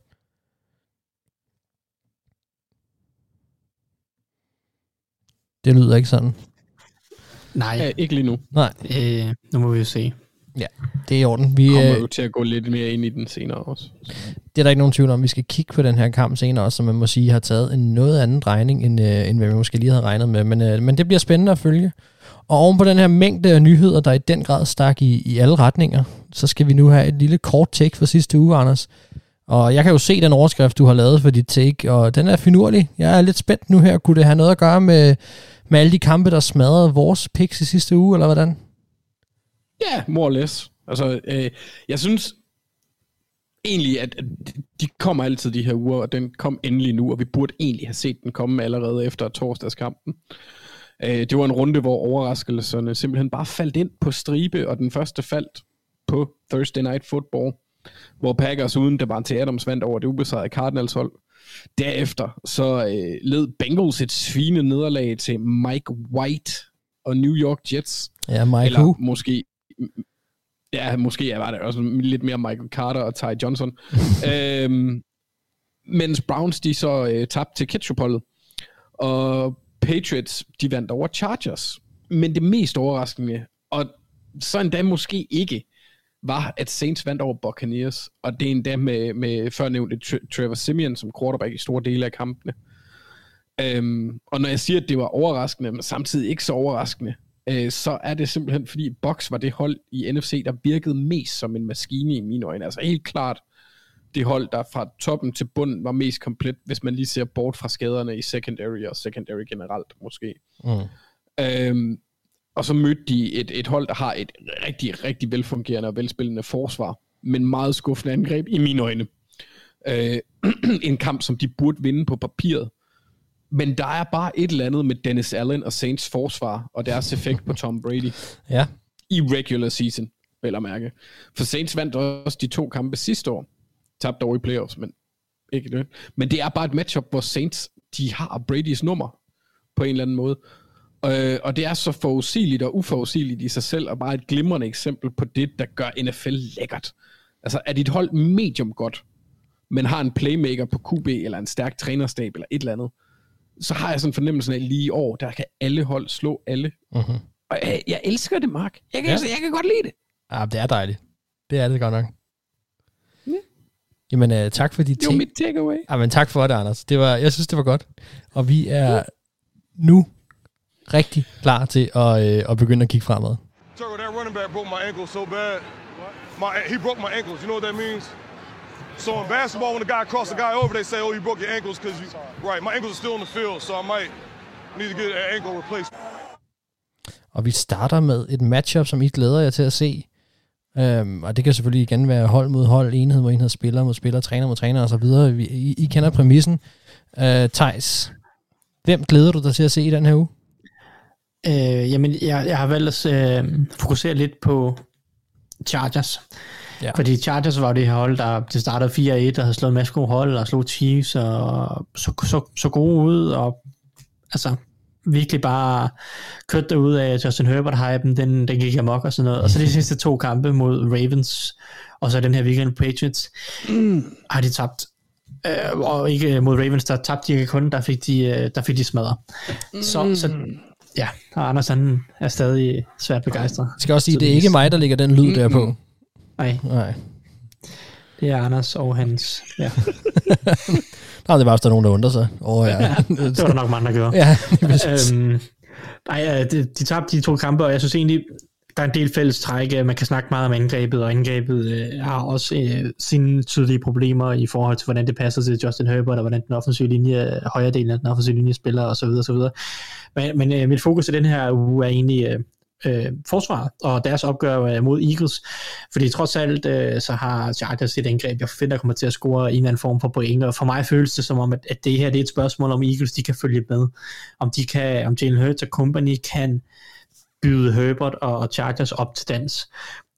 Det lyder ikke sådan. Nej, Ja, ikke lige nu. Nej, øh, nu må vi jo se. det er i orden. Vi, Kommer øh, jo til at gå lidt mere ind i den senere også. det er der ikke nogen tvivl om. Vi skal kigge på den her kamp senere også, som man må sige har taget en noget anden drejning, end, øh, end hvad vi måske lige havde regnet med. Men, øh, men det bliver spændende at følge. Og oven på den her mængde af nyheder, der i den grad stak i, i alle retninger, så skal vi nu have et lille kort take for sidste uge, Anders. Og jeg kan jo se den overskrift, du har lavet for dit take, og den er finurlig. Jeg er lidt spændt nu her. Kunne det have noget at gøre med, med alle de kampe, der smadrede vores picks i sidste uge, eller hvordan? Ja, more or less. Altså, øh, jeg synes egentlig, at, at de kommer altid de her uger, og den kom endelig nu, og vi burde egentlig have set den komme allerede efter torsdagskampen. Øh, det var en runde, hvor overraskelserne simpelthen bare faldt ind på stribe, og den første faldt på Thursday Night Football, hvor Packers uden Davante Adams vandt over det ubesejrede Cardinals hold. Derefter så øh, led Bengals et svine nederlag til Mike White og New York Jets. Ja, Mike Eller Who. måske Ja, måske var det også lidt mere Michael Carter og Ty Johnson. øhm, mens Browns, de så øh, tabte til ketchupholdet. Og Patriots, de vandt over Chargers. Men det mest overraskende, og så endda måske ikke, var, at Saints vandt over Buccaneers. Og det er endda med, med førnævnte Trevor Simeon som quarterback i store dele af kampene. Øhm, og når jeg siger, at det var overraskende, men samtidig ikke så overraskende, øh, så er det simpelthen, fordi Box var det hold i NFC, der virkede mest som en maskine i mine øjne. Altså helt klart det hold, der fra toppen til bunden var mest komplet, hvis man lige ser bort fra skaderne i secondary og secondary generelt måske. Mm. Øhm, og så mødte de et, et hold, der har et rigtig, rigtig velfungerende og velspillende forsvar, men meget skuffende angreb i mine øjne. Øh, en kamp, som de burde vinde på papiret. Men der er bare et eller andet med Dennis Allen og Saints forsvar, og deres effekt på Tom Brady Ja. i regular season, vel at mærke. For Saints vandt også de to kampe sidste år. Tabte dog i playoffs, men ikke det. Men det er bare et matchup, hvor Saints, de har Bradys nummer på en eller anden måde. Øh, og det er så forudsigeligt og uforudsigeligt i sig selv, og bare et glimrende eksempel på det, der gør NFL lækkert. Altså, er dit hold medium godt, men har en playmaker på QB, eller en stærk trænerstab, eller et eller andet, så har jeg sådan en fornemmelse af lige i år, der kan alle hold slå alle. Mm-hmm. Og jeg, jeg elsker det, Mark. Jeg kan, Ja. ja. jeg kan godt lide det. Ja, det er dejligt. Det er det godt nok. Ja. Jamen, uh, tak for de Det var mit takeaway. Ja, men tak for det, Anders. Det var, jeg synes, det var godt. Og vi er nu rigtig klar til at, øh, at begynde at kigge fremad. Turtle, that running back broke my ankle so bad. My he broke my ankles. You know what that means? So in basketball, when the guy crosses the guy over, they say, "Oh, you broke your ankles because you." Right, my ankles are still in the field, so I might need to get an ankle replaced. Og vi starter med et matchup, som I glæder jer til at se. Øhm, og det kan selvfølgelig igen være hold mod hold, enhed mod enhed, spiller mod spiller, træner mod træner osv. I, I kender præmissen. Øh, Thijs, hvem glæder du dig til at se i den her uge? Øh, jamen, jeg, jeg har valgt at øh, fokusere lidt på Chargers. Ja. Fordi Chargers var jo det her hold, der det startede 4-1, og havde slået en masse gode hold, og slog Chiefs, og så, så, så gode ud, og altså virkelig bare kørt derud af Justin Herbert-hypen, den, den gik amok og sådan noget. Og så de sidste to kampe mod Ravens, og så den her weekend Patriots, mm. har de tabt. Øh, og ikke mod Ravens, der tabte de ikke kun, der fik de, øh, der fik de smadret. Mm. Så, så ja, og Anders han er stadig svært begejstret. Jeg skal også sige, det er ikke mig, der lægger den lyd der på. Nej, Nej. det er Anders og hans... Ja, Nej, det var også der er nogen, der undrer sig. Oh, ja. det var der nok mange, der gjorde. ja, øhm, nej, de, de tabte de to kampe, og jeg synes egentlig, der er en del fælles træk. Man kan snakke meget om angrebet, og angrebet øh, har også øh, sine tydelige problemer i forhold til, hvordan det passer til Justin Herbert, og hvordan den offensive linje, højre del af den offensive linje spiller, osv. osv. Men, men øh, mit fokus i den her uge er egentlig øh, øh, forsvaret og deres opgør øh, mod Eagles. Fordi trods alt, øh, så har Chargers et angreb, jeg forventer kommer til at score en eller anden form for point, og for mig føles det som om, at, at det her det er et spørgsmål om Eagles, de kan følge med. Om de kan, om Jalen Hurts og company kan byde Herbert og, Chargers op til dans.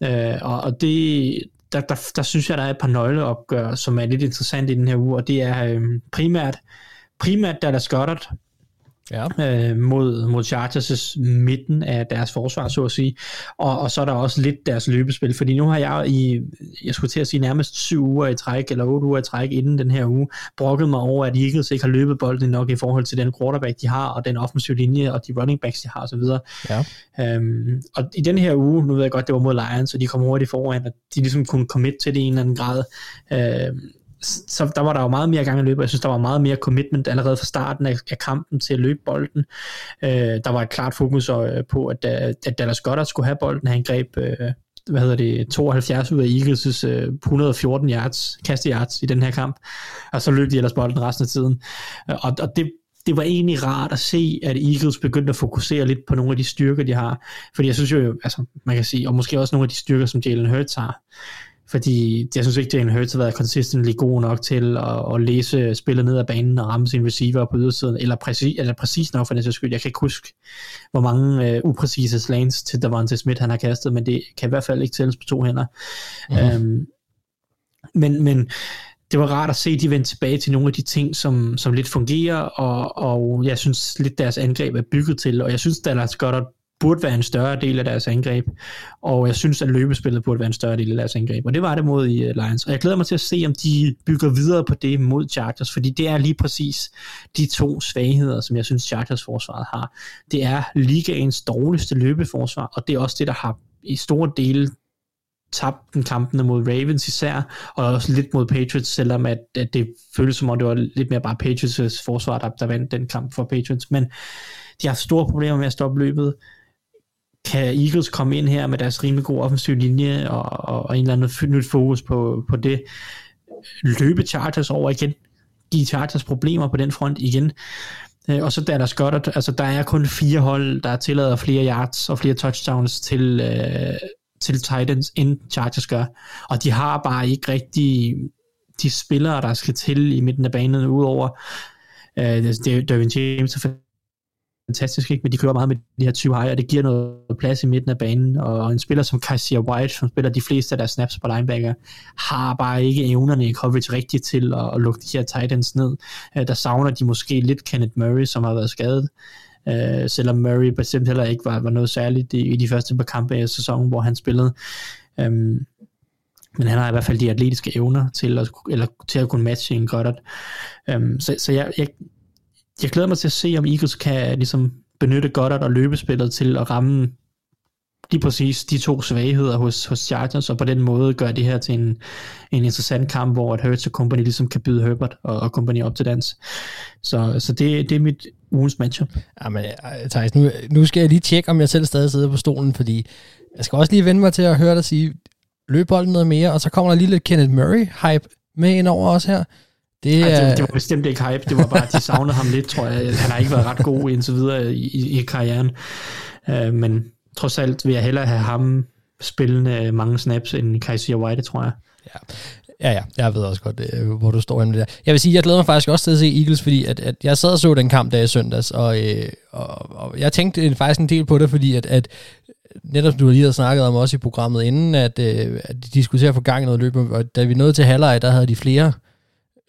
Øh, og, og det, der, der, der synes jeg, der er et par nøgleopgør, som er lidt interessant i den her uge, og det er øh, primært, primært Dallas Goddard, ja. øh, mod, mod Chargers' midten af deres forsvar, så at sige. Og, og så er der også lidt deres løbespil, fordi nu har jeg i, jeg skulle til at sige nærmest syv uger i træk, eller otte uger i træk inden den her uge, brokket mig over, at Eagles ikke har løbet bolden nok i forhold til den quarterback, de har, og den offensive linje, og de running backs, de har osv. Ja. Øhm, og i den her uge, nu ved jeg godt, det var mod Lions, og de kom hurtigt foran, og de ligesom kunne commit til det i en eller anden grad. Øhm, så der var der jo meget mere gang i løbet. Jeg synes, der var meget mere commitment allerede fra starten af, af kampen til at løbe bolden. Øh, der var et klart fokus øh, på, at, øh, at Dallas Goddard skulle have bolden. Han greb øh, hvad hedder det, 72 ud af Eagles' øh, 114 yards, kaste yards i den her kamp. Og så løb de ellers bolden resten af tiden. Øh, og, og det, det var egentlig rart at se, at Eagles begyndte at fokusere lidt på nogle af de styrker, de har. Fordi jeg synes jo, altså man kan sige, og måske også nogle af de styrker, som Jalen Hurts har. Fordi jeg synes ikke, Jalen Hurts har været consistently god nok til at, at læse spillet ned ad banen og ramme sin receiver på ydersiden, eller, præcis, eller præcis nok for den skyld. Jeg kan ikke huske, hvor mange øh, upræcise slants til Davante Smith han har kastet, men det kan i hvert fald ikke tælles på to hænder. Mm-hmm. Øhm, men, men det var rart at se, de vendte tilbage til nogle af de ting, som, som lidt fungerer, og, og jeg synes lidt deres angreb er bygget til, og jeg synes, Dallas Goddard burde være en større del af deres angreb, og jeg synes, at løbespillet burde være en større del af deres angreb, og det var det mod i Lions, og jeg glæder mig til at se, om de bygger videre på det mod Chargers, fordi det er lige præcis de to svagheder, som jeg synes, Chargers forsvaret har. Det er ligaens dårligste løbeforsvar, og det er også det, der har i store dele tabt den kampene mod Ravens især, og også lidt mod Patriots, selvom at, at det føles som om det var lidt mere bare Patriots forsvar, der, der vandt den kamp for Patriots, men de har haft store problemer med at stoppe løbet. Kan Eagles komme ind her med deres rimelig gode offensiv linje og, og, og en eller anden nyt fokus på, på det? Løbe Chargers over igen? Give Chargers problemer på den front igen? Øh, og så Dallas Goddard, altså der er kun fire hold, der tillader flere yards og flere touchdowns til, øh, til Titans, end Chargers gør. Og de har bare ikke rigtig de spillere, der skal til i midten af banen, udover øh, det er Dervin James og fantastisk, ikke? men de kører meget med de her 20 high, og det giver noget plads i midten af banen, og en spiller som Kaiser White, som spiller de fleste af deres snaps på linebacker, har bare ikke evnerne i coverage rigtigt til at, at lukke de her Titans ned. Øh, der savner de måske lidt Kenneth Murray, som har været skadet, uh, selvom Murray bestemt heller ikke var, var noget særligt i, i de første par kampe af sæsonen, hvor han spillede. Um, men han har i hvert fald de atletiske evner til at, eller til at kunne matche en Goddard. Um, så så jeg, jeg, jeg glæder mig til at se, om Eagles kan ligesom benytte Goddard og løbespillet til at ramme lige præcis de to svagheder hos, hos Chargers, og på den måde gør det her til en, en interessant kamp, hvor at Hurts og Company ligesom kan byde Herbert og, og Company op til dans. Så, så det, det er mit ugens matchup. Jamen, øh, Thijs, nu, nu skal jeg lige tjekke, om jeg selv stadig sidder på stolen, fordi jeg skal også lige vende mig til at høre dig sige, løb bolden noget mere, og så kommer der lige lidt Kenneth Murray-hype med ind over os her. Det, Ej, det, det var bestemt ikke hype, det var bare, at de savnede ham lidt, tror jeg. Han har ikke været ret god indtil videre i, i, karrieren. Uh, men trods alt vil jeg hellere have ham spillende mange snaps end Kaiser White, tror jeg. Ja. Ja, ja, jeg ved også godt, øh, hvor du står henne der. Jeg vil sige, jeg glæder mig faktisk også til at se Eagles, fordi at, at jeg sad og så den kamp der i søndags, og, øh, og, og jeg tænkte faktisk en del på det, fordi at, at netop du lige havde snakket om også i programmet inden, at, øh, at de skulle til at få gang i noget løb, og da vi nåede til halvleg, der havde de flere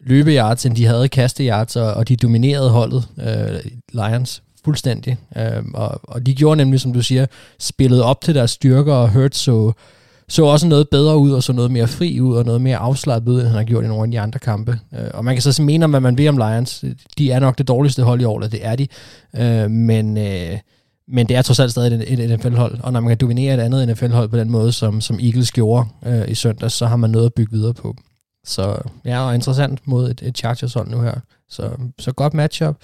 løbeyards, end de havde kasteyards, og, og de dominerede holdet, øh, Lions, fuldstændig. Øh, og, og de gjorde nemlig, som du siger, spillet op til deres styrker, og Hurt så, så også noget bedre ud, og så noget mere fri ud, og noget mere afslappet ud, end han har gjort i nogle af de andre kampe. Øh, og man kan så mene, hvad man vil om Lions. De er nok det dårligste hold i år, det er de. Øh, men... Øh, men det er trods alt stadig et, et NFL-hold, og når man kan dominere et andet NFL-hold på den måde, som, som Eagles gjorde øh, i søndags, så har man noget at bygge videre på. Så ja, og interessant mod et, et Chargers-hold nu her. Så, så godt matchup.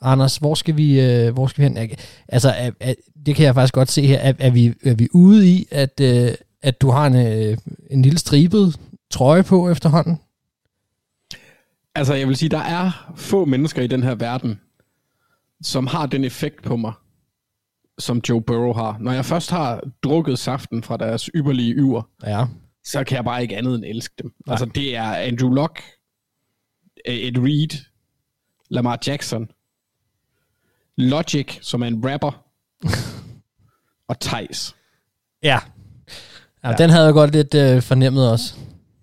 Anders, hvor skal vi, øh, hvor skal vi hen? Altså, er, er, det kan jeg faktisk godt se her. Er, er, vi, er vi ude i, at, øh, at du har en, øh, en lille stribet trøje på efterhånden? Altså, jeg vil sige, der er få mennesker i den her verden, som har den effekt på mig, som Joe Burrow har. Når jeg først har drukket saften fra deres ypperlige yver, ja så kan jeg bare ikke andet end elske dem. Nej. Altså, det er Andrew Luck, Ed Reed, Lamar Jackson, Logic, som er en rapper, og Thijs. Ja. ja. ja. Den havde jeg godt lidt øh, fornemmet også.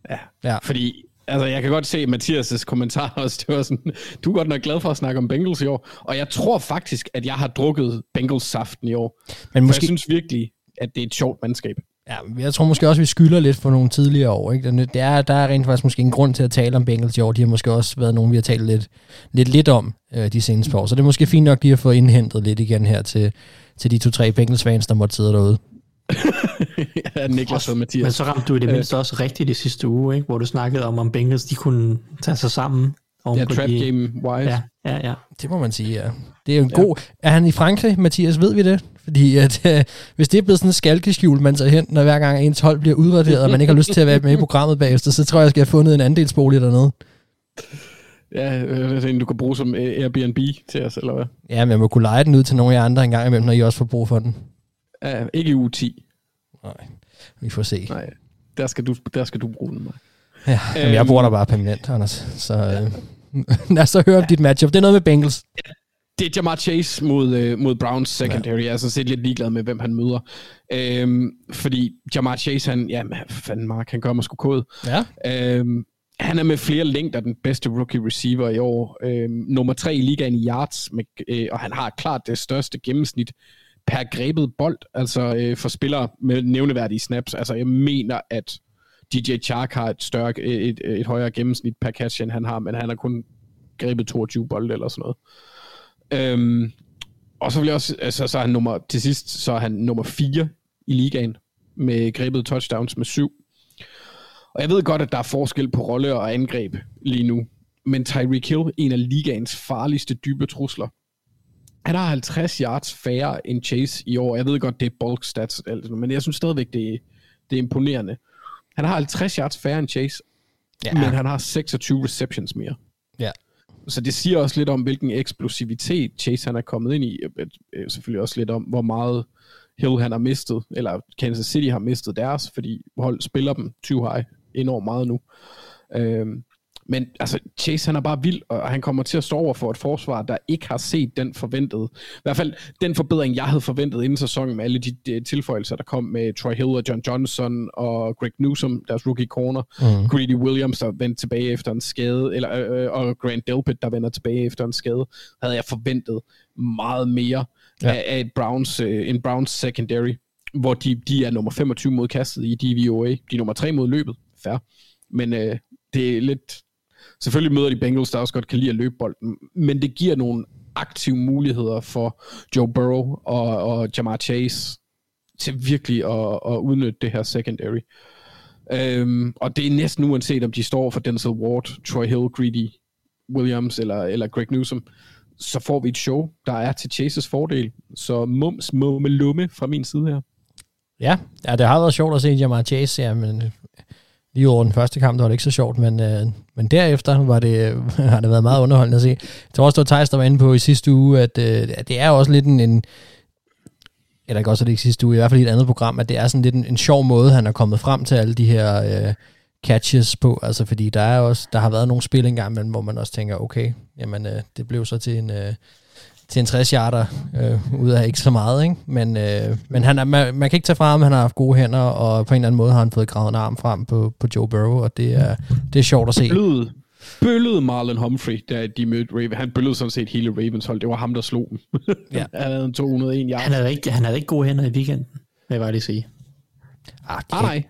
Ja. ja, fordi altså, jeg kan godt se Mathias' kommentar også. Det var sådan, du er godt nok glad for at snakke om Bengals i år. Og jeg tror faktisk, at jeg har drukket Bengals-saften i år. Men måske... For jeg synes virkelig, at det er et sjovt mandskab. Ja, jeg tror måske også, at vi skylder lidt for nogle tidligere år. Ikke? Det er, der er rent faktisk måske en grund til at tale om Bengals i år. De har måske også været nogen, vi har talt lidt, lidt, lidt om øh, de seneste år. Så det er måske fint nok lige at få indhentet lidt igen her til, til de to-tre Bengals-fans, der måtte sidde derude. ja, Niklas og Mathias. Men så ramte du i det mindste også rigtigt i sidste uge, ikke? hvor du snakkede om, om Bengals de kunne tage sig sammen. Ja, trap de... game wise. Ja, ja, ja. Det må man sige, ja. Det er en ja. god... Er han i Frankrig, Mathias? Ved vi det? Fordi at, øh, hvis det er blevet sådan en skalkeskjul, man tager hen, når hver gang ens hold bliver udraderet, og man ikke har lyst til at være med i programmet bagefter, så tror jeg, jeg skal have fundet en andelsbolig dernede. Ja, øh, du kan bruge som Airbnb til os, eller hvad? Ja, men jeg må kunne lege den ud til nogle af jer andre en gang imellem, når I også får brug for den. Ja, ikke i uge 10. Nej, vi får se. Nej, der skal du, der skal du bruge den. Ja, men jeg bor der bare permanent, Anders. Så øh, lad os så høre om dit matchup. Det er noget med Bengals. Ja, det er Jamar Chase mod, øh, mod Browns secondary. Ja. Jeg er sådan set lidt ligeglad med, hvem han møder. Øhm, fordi Jamar Chase, han, ja, fanden Mark, han gør mig sgu kode. Ja. Øhm, han er med flere længder den bedste rookie receiver i år. Øhm, nummer tre i ligaen i yards, med, øh, og han har klart det største gennemsnit per grebet bold, altså øh, for spillere med nævneværdige snaps. Altså jeg mener, at DJ Chark har et, større, et, et, et højere gennemsnit per catch, end han har, men han har kun grebet 22 bolde eller sådan noget. Øhm, og så vil jeg også, altså, så er han nummer, til sidst, så er han nummer 4 i ligaen, med grebet touchdowns med 7. Og jeg ved godt, at der er forskel på rolle og angreb lige nu, men Tyreek Hill, en af ligaens farligste dybe trusler, han har 50 yards færre end Chase i år. Jeg ved godt, det er bulk stats, altså, men jeg synes stadigvæk, det er, det er imponerende. Han har 50 yards færre end Chase, ja. men han har 26 receptions mere. Ja. Så det siger også lidt om, hvilken eksplosivitet Chase han er kommet ind i. Øh, øh, Selvfølgelig også lidt om, hvor meget Hill han har mistet, eller Kansas City har mistet deres, fordi hold spiller dem 20 high enormt meget nu. Øhm, men altså, Chase han er bare vild, og han kommer til at stå over for et forsvar, der ikke har set den forventede, i hvert fald den forbedring, jeg havde forventet inden sæsonen med alle de, de tilføjelser, der kom med Troy Hill og John Johnson og Greg Newsom, deres rookie corner, mm. Greedy Williams, der vendte tilbage efter en skade, eller, øh, og Grant Delpit, der vender tilbage efter en skade, havde jeg forventet meget mere ja. af, af et Browns, øh, en Browns secondary, hvor de, de er nummer 25 mod kastet i DVOA, de er nummer 3 mod løbet, fair. Men øh, det er lidt, Selvfølgelig møder de Bengals, der også godt kan lide at løbe bolden, men det giver nogle aktive muligheder for Joe Burrow og, og Jamar Chase til virkelig at, at udnytte det her secondary. Øhm, og det er næsten uanset, om de står for Denzel Ward, Troy Hill, Greedy Williams eller, eller Greg Newsom, så får vi et show, der er til Chases fordel. Så mums, mumme, lumme fra min side her. Ja, ja det har været sjovt at se Jamar Chase, her, men øh, lige over den første kamp, der var det ikke så sjovt, men, øh, men derefter var det, har det været meget underholdende at se. Jeg tror også, det var Thijs, der var inde på i sidste uge, at, øh, at det er også lidt en, en eller ikke også det ikke sidste uge, i hvert fald i et andet program, at det er sådan lidt en, en sjov måde, han er kommet frem til alle de her øh, catches på, altså fordi der er også, der har været nogle spil engang, men hvor man også tænker, okay, jamen øh, det blev så til en, øh, til en 60 yarder, øh, ud af ikke så meget, ikke? Men, øh, men han er, man, man kan ikke tage fra ham, han har haft gode hænder, og på en eller anden måde har han fået gravet en arm frem på, på Joe Burrow, og det er, det er sjovt at se. Bøllede, bøllede Marlon Humphrey, da de mødte Raven. Han bøllede sådan set hele Ravens hold. Det var ham, der slog dem. ja. han havde en 201 yards. Han havde, ikke, han havde ikke gode hænder i weekenden, vil jeg bare lige sige. Ah, de, ah, nej.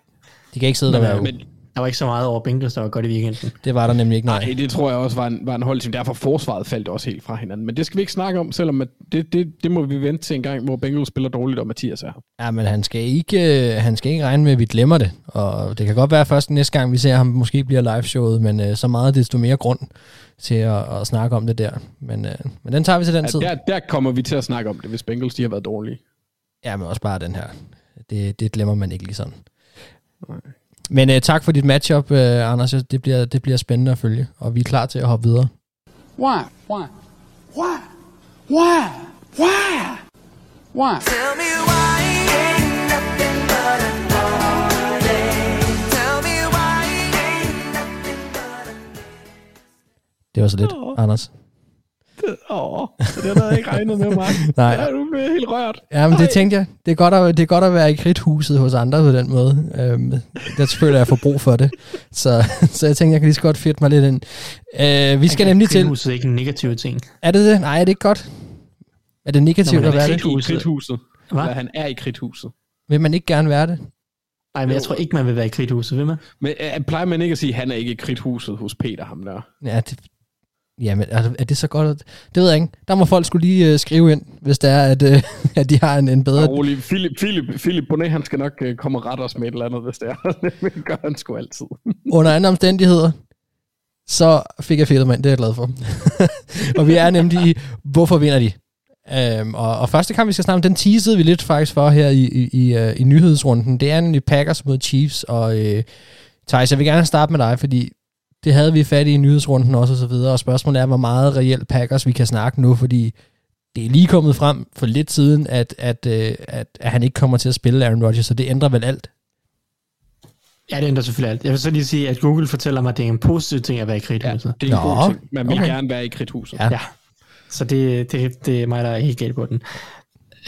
De kan ikke sidde men, der. Men, der var ikke så meget over Bengals, der var godt i weekenden. Det var der nemlig ikke, nej. nej det tror jeg også var en, var en holdteam. Derfor forsvaret faldt også helt fra hinanden. Men det skal vi ikke snakke om, selvom at det, det, det må vi vente til en gang, hvor Bengals spiller dårligt, og Mathias er her. Ja, men han skal ikke, han skal ikke regne med, at vi glemmer det. Og det kan godt være først næste gang, vi ser ham måske bliver live-showet, men uh, så meget desto mere grund til at, at snakke om det der. Men, uh, men den tager vi til den ja, tid. Der, der kommer vi til at snakke om det, hvis Bengals de har været dårlige. Ja, men også bare den her. Det, det glemmer man ikke lige sådan. Nej. Men uh, tak for dit matchup, uh, Anders. Det bliver, det bliver spændende at følge, og vi er klar til at hoppe videre. Why? Why? Why? Why? Why? Why? Tell me why ain't nothing but a. Tell me why ain't nothing but a... Det var så lidt, oh. Anders. Åh, det havde jeg ikke regnet med, Mark. Nej. Ja, du er helt rørt. Ja, men det tænkte jeg. Det er godt at, det er godt at være i kridthuset hos andre på den måde. Øhm, der føler jeg får brug for det. Så, så jeg tænkte, jeg kan lige så godt fedte mig lidt ind. Øh, vi skal nemlig til... Kridthuset er ikke en negativ ting. Er det det? Nej, er det ikke godt? Er det negativt at være det? I kridthuset. Hvad? han er i kridthuset. Vil man ikke gerne være det? Nej, men jeg tror ikke, man vil være i kridthuset, vil man? Men uh, plejer man ikke at sige, at han er ikke i kridthuset hos Peter, ham der? Ja, det, Jamen, er, er det så godt? Det ved jeg ikke. Der må folk skulle lige uh, skrive ind, hvis det er, at, uh, at de har en, en bedre... rolig. Philip, Philip, Philip Bonet, han skal nok uh, komme og rette os med et eller andet, hvis det er. det gør han sgu altid. Under andre omstændigheder, så fik jeg fedt mand, det er jeg glad for. og vi er nemlig i, hvorfor vinder de? Um, og, og første kamp, vi skal snakke om, den teasede vi lidt faktisk for her i, i, i, uh, i nyhedsrunden. Det er nemlig Packers mod Chiefs, og uh, Thijs, jeg vil gerne starte med dig, fordi det havde vi fat i i nyhedsrunden også og så videre, og spørgsmålet er, hvor meget reelt Packers vi kan snakke nu, fordi det er lige kommet frem for lidt siden, at, at, at, øh, at, at han ikke kommer til at spille Aaron Rodgers, så det ændrer vel alt? Ja, det ændrer selvfølgelig alt. Jeg vil så lige sige, at Google fortæller mig, at det er en positiv ting at være i kridthuset. Ja, det er en Nå, god ting. Man vil okay. gerne være i kridthuset. Ja. ja. Så det, det, det er mig, der er helt galt på den.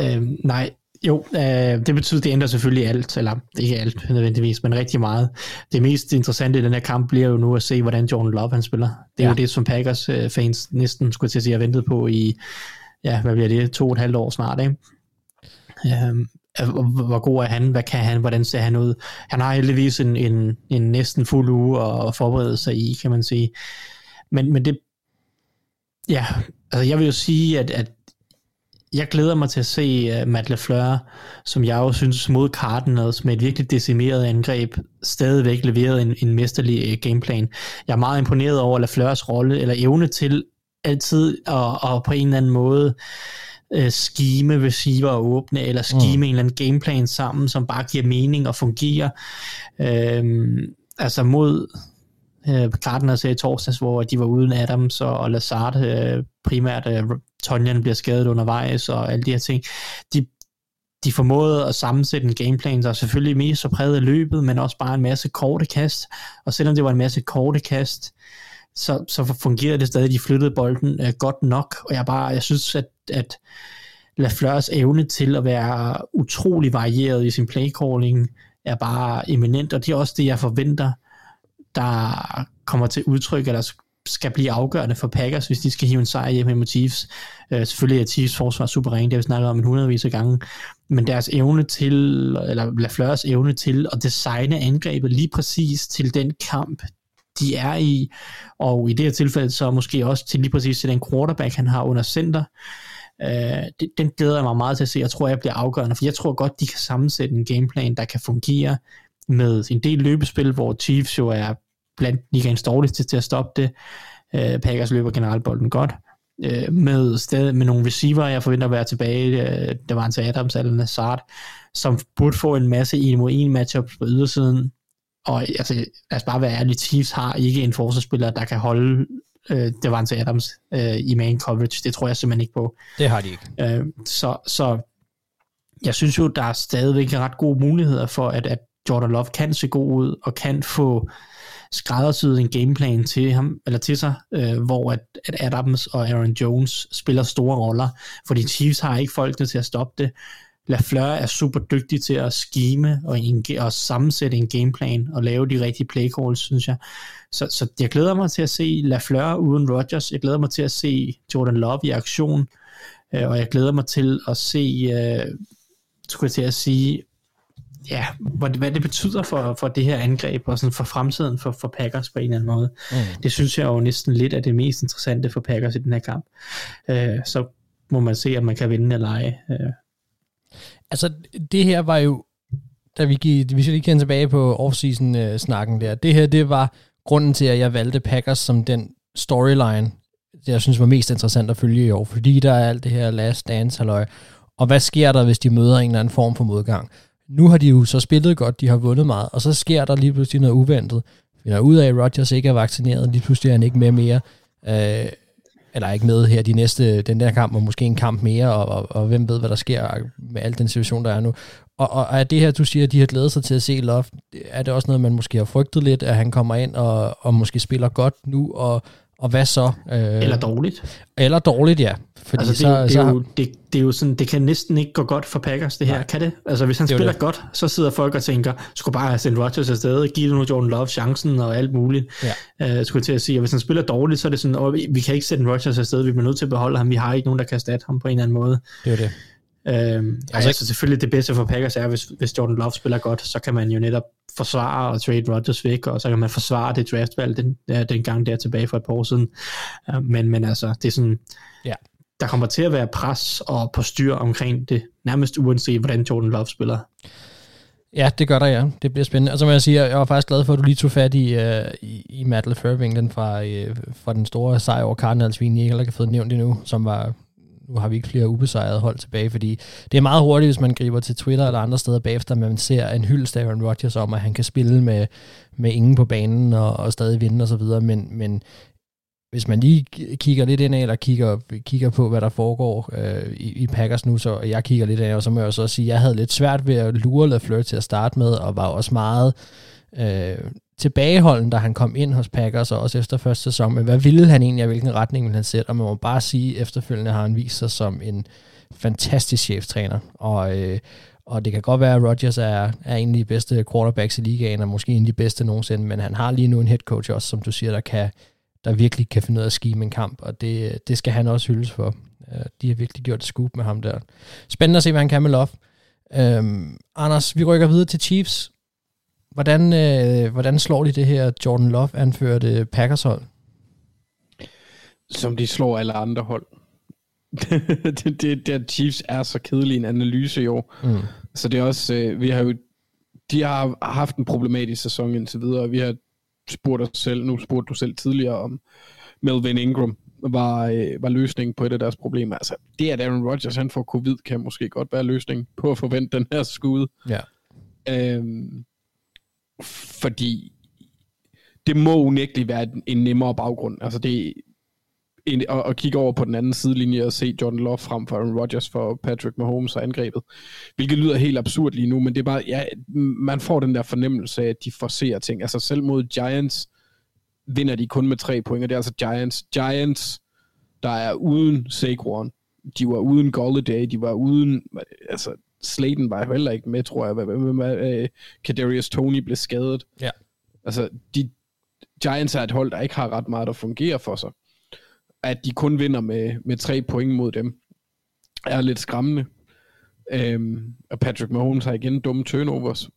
Øhm, nej, jo, øh, det betyder, det ændrer selvfølgelig alt, eller ikke alt nødvendigvis, men rigtig meget. Det mest interessante i den her kamp bliver jo nu at se, hvordan Jordan Love han spiller. Det er ja. jo det, som Packers øh, fans næsten skulle til at sige, har ventet på i, ja, hvad bliver det, to og et halvt år snart, ikke? Øh, hvor god er han, hvad kan han, hvordan ser han ud. Han har heldigvis en, en, en næsten fuld uge at forberede sig i, kan man sige. Men, men det, ja, altså jeg vil jo sige, at, at jeg glæder mig til at se uh, Matt LaFleur, som jeg jo synes mod Cardinals med et virkelig decimeret angreb, stadigvæk leveret en, en mesterlig uh, gameplan. Jeg er meget imponeret over LaFleurs rolle, eller evne til altid at, at på en eller anden måde uh, skime receiver og åbne, eller skime mm. en eller anden gameplan sammen, som bare giver mening og fungerer. Uh, altså mod Øh, Gardner sagde i torsdags, hvor de var uden Adams og, og Lazard øh, primært. Øh, Tonjan bliver skadet undervejs og alle de her ting. De, de formåede at sammensætte en gameplan, der selvfølgelig mest så præget af løbet, men også bare en masse korte kast. Og selvom det var en masse korte kast, så, så fungerede det stadig, de flyttede bolden godt nok, og jeg bare, jeg synes, at, at Lafleurs evne til at være utrolig varieret i sin playcalling er bare eminent, og det er også det, jeg forventer, der kommer til udtryk, eller skal blive afgørende for Packers, hvis de skal hive en sejr hjem mod Chiefs. Øh, selvfølgelig er Chiefs forsvar suveræn, det har vi snakket om en hundredvis af gange, men deres evne til, eller Lafleurs evne til at designe angrebet lige præcis til den kamp, de er i, og i det her tilfælde så måske også til lige præcis til den quarterback, han har under center, uh, den glæder jeg mig meget til at se, jeg tror, jeg bliver afgørende, for jeg tror godt, de kan sammensætte en gameplan, der kan fungere med en del løbespil, hvor Chiefs jo er blandt ligaens dårligste til at stoppe det. Uh, Packers løber generelt bolden godt. Uh, med, stadig, med nogle receiver, jeg forventer at være tilbage. Uh, der var en til Adams eller Nazard, som burde få en masse 1 mod 1 matchup på ydersiden. Og altså, lad os bare være ærlige, Chiefs har ikke en forsvarsspiller, der kan holde en til Adams uh, i main coverage. Det tror jeg simpelthen ikke på. Det har de ikke. Uh, så, så jeg synes jo, der er stadigvæk ret gode muligheder for, at, at Jordan Love kan se god ud, og kan få skræddersyet en gameplan til ham eller til sig, øh, hvor at, at Adams og Aaron Jones spiller store roller, fordi Chiefs har ikke folkene til at stoppe det. Lafleur er super dygtig til at skime og, en, og sammensætte en gameplan og lave de rigtige play calls, synes jeg. Så, så jeg glæder mig til at se Lafleur uden Rodgers. Jeg glæder mig til at se Jordan Love i aktion. Øh, og jeg glæder mig til at se, øh, skulle jeg til at sige, ja, hvad, hvad det betyder for, for det her angreb, og sådan for fremtiden for, for Packers på en eller anden måde. Mm. Det synes jeg jo næsten lidt er det mest interessante for Packers i den her kamp. Øh, så må man se, om man kan vinde eller ej. Øh. Altså, det her var jo, da vi gik, vi skal lige kende tilbage på offseason-snakken der, det her, det var grunden til, at jeg valgte Packers som den storyline, det jeg synes var mest interessant at følge i år, fordi der er alt det her last dance halløj, og hvad sker der, hvis de møder en eller anden form for modgang? Nu har de jo så spillet godt, de har vundet meget, og så sker der lige pludselig noget uventet. Finder ud af, at Rodgers ikke er vaccineret, lige pludselig er han ikke med mere, øh, eller ikke med her de næste, den der kamp, og måske en kamp mere, og, og, og hvem ved, hvad der sker med al den situation, der er nu. Og, og er det her, du siger, at de har glædet sig til at se Love, er det også noget, man måske har frygtet lidt, at han kommer ind og, og måske spiller godt nu, og, og hvad så? Øh, eller dårligt. Eller dårligt, ja. Fordi altså det, så, det, så, er jo, det, det er jo sådan, det kan næsten ikke gå godt for Packers, det her. Nej. Kan det? Altså hvis han det spiller det. godt, så sidder folk og tænker, skulle bare have sendt Rodgers afsted, give nu Jordan Love chancen og alt muligt. Ja. Uh, skulle til at sige. Og hvis han spiller dårligt, så er det sådan, oh, vi kan ikke sætte Rodgers afsted, vi bliver nødt til at beholde ham, vi har ikke nogen, der kan erstatte ham på en eller anden måde. Det er det. Øhm, altså, altså selvfølgelig det bedste for Packers er, hvis, hvis Jordan Love spiller godt, så kan man jo netop forsvare og trade Rodgers væk, og så kan man forsvare det draftvalg den, den gang der tilbage for et par år siden. Uh, men, men altså, det er sådan, ja der kommer til at være pres og på styr omkring det, nærmest uanset hvordan Jordan Love spiller. Ja, det gør der, ja. Det bliver spændende. Og så må jeg sige, jeg var faktisk glad for, at du lige tog fat i, uh, i, i Matt LeFleur-vinklen fra, uh, fra den store sejr over Cardinals, vi ikke har fået nævnt endnu, som var nu har vi ikke flere ubesejrede hold tilbage, fordi det er meget hurtigt, hvis man griber til Twitter eller andre steder bagefter, man ser en hyldest af Aaron Rodgers om, at han kan spille med, med ingen på banen og, og stadig vinde osv., men, men hvis man lige kigger lidt ind eller kigger, kigger på, hvad der foregår øh, i, i Packers nu, så jeg kigger lidt ind og så må jeg så sige, at jeg havde lidt svært ved at lure LaFleur til at starte med, og var også meget øh, tilbageholden, da han kom ind hos Packers, og også efter første sæson, men hvad ville han egentlig, og hvilken retning ville han sætte? Og man må bare sige, efterfølgende har han vist sig som en fantastisk cheftræner, og, øh, og det kan godt være, at Rodgers er, er en af de bedste quarterbacks i ligaen, og måske en af de bedste nogensinde, men han har lige nu en head coach også, som du siger, der, kan, der virkelig kan finde ud af at skime en kamp, og det, det skal han også hyldes for. Øh, de har virkelig gjort et scoop med ham der. Spændende at se, hvad han kan med Love. Øhm, Anders, vi rykker videre til Chiefs. Hvordan, øh, hvordan slår de det her Jordan Love anførte Packers hold? Som de slår alle andre hold. det, det, det, Chiefs er så kedelig en analyse i år. Mm. Så det er også, øh, vi har jo, de har haft en problematisk sæson indtil videre, vi har spurgt os selv, nu spurgte du selv tidligere om Melvin Ingram, var, øh, var løsningen på et af deres problemer. Altså, det at Aaron Rodgers han får covid, kan måske godt være løsningen på at forvente den her skud. Ja. Øhm, fordi det må unægteligt være en, en nemmere baggrund. Altså det en, at, at kigge over på den anden sidelinje og se Jordan Love frem for Aaron Rodgers for Patrick Mahomes og angrebet. Hvilket lyder helt absurd lige nu, men det er bare, ja, man får den der fornemmelse af, at de forser ting. Altså selv mod Giants vinder de kun med tre point, og det er altså Giants. Giants, der er uden Saquon. De var uden Golladay, de var uden, altså Slayton var heller ikke med, tror jeg. Kadarius Tony blev skadet. Ja. Altså, de, Giants er et hold, der ikke har ret meget, der fungerer for sig. At de kun vinder med, med tre point mod dem, er lidt skræmmende. Øhm, og Patrick Mahomes har igen dumme turnovers.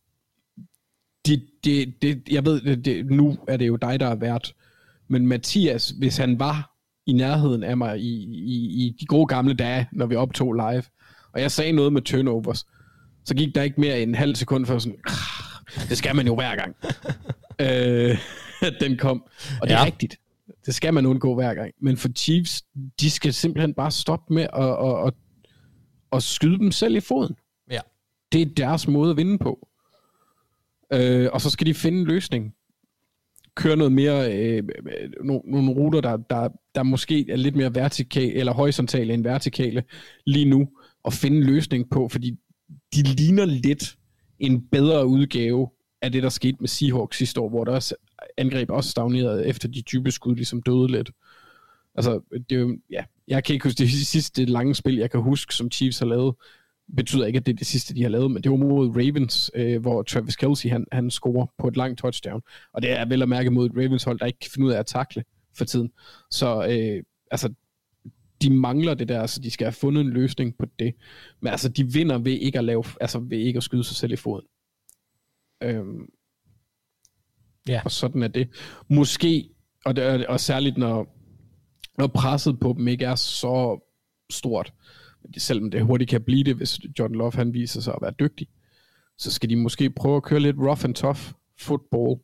De, de, de, jeg ved, det, det, nu er det jo dig, der er vært, men Mathias, hvis han var i nærheden af mig i, i, i de gode gamle dage, når vi optog live, og jeg sagde noget med turnovers, så gik der ikke mere end en halv sekund før sådan, det skal man jo hver gang. øh, den kom. Og det ja. er rigtigt. Det skal man undgå hver gang. Men for Chiefs, de skal simpelthen bare stoppe med at, at, at, at skyde dem selv i foden. Ja. Det er deres måde at vinde på. Øh, og så skal de finde en løsning. Køre noget mere, øh, nogle, nogle ruter, der, der, der måske er lidt mere vertikale, eller horisontale end vertikale lige nu, og finde en løsning på, fordi de ligner lidt en bedre udgave af det, der skete med Seahawks sidste år, hvor der angreb også stagnerede efter de dybe skud ligesom døde lidt. Altså, det er jo, ja, jeg kan ikke huske det sidste lange spil, jeg kan huske, som Chiefs har lavet, betyder ikke, at det er det sidste, de har lavet, men det var mod Ravens, øh, hvor Travis Kelsey, han, han scorer på et langt touchdown. Og det er vel at mærke mod et Ravens hold, der ikke kan finde ud af at takle for tiden. Så øh, altså, de mangler det der, så de skal have fundet en løsning på det. Men altså, de vinder ved ikke at, lave, altså, ved ikke at skyde sig selv i foden. Øhm, ja. Og sådan er det. Måske, og, det er, og særligt når, når presset på dem ikke er så stort, selvom det hurtigt kan blive det, hvis John Love han viser sig at være dygtig, så skal de måske prøve at køre lidt rough and tough football,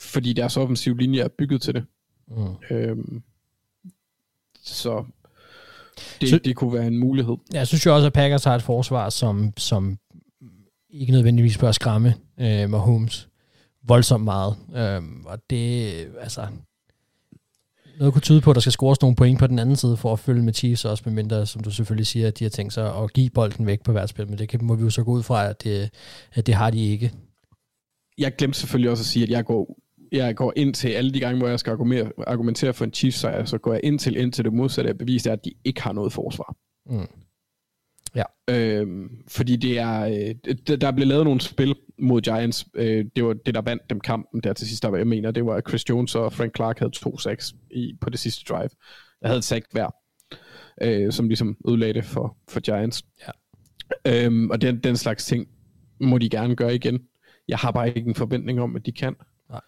fordi deres offensiv linje er bygget til det. Mm. Øhm, så det, Så- det kunne være en mulighed. Jeg synes jo også, at Packers har et forsvar, som, som ikke nødvendigvis bør skræmme øh, Mahomes voldsomt meget. Øhm, og det, altså... Noget kunne tyde på, at der skal scores nogle point på den anden side for at følge med Chiefs også, medmindre, som du selvfølgelig siger, at de har tænkt sig at give bolden væk på hvert spil, men det kan, må vi jo så gå ud fra, at det, at det har de ikke. Jeg glemte selvfølgelig også at sige, at jeg går, jeg går ind til alle de gange, hvor jeg skal argumentere, for en Chiefs sejr, så går jeg ind til, ind til det modsatte af bevis, er, at de ikke har noget forsvar. Mm. Ja. Øhm, fordi det er, øh, der blev lavet nogle spil mod Giants. Øh, det var det, der vandt dem kampen der til sidst. Der, jeg mener, det var at Chris Jones og Frank Clark havde to sacks i, på det sidste drive. Jeg havde et sack hver, øh, som ligesom ødelagde det for, for Giants. Ja. Øhm, og den, den slags ting må de gerne gøre igen. Jeg har bare ikke en forventning om, at de kan. Nej.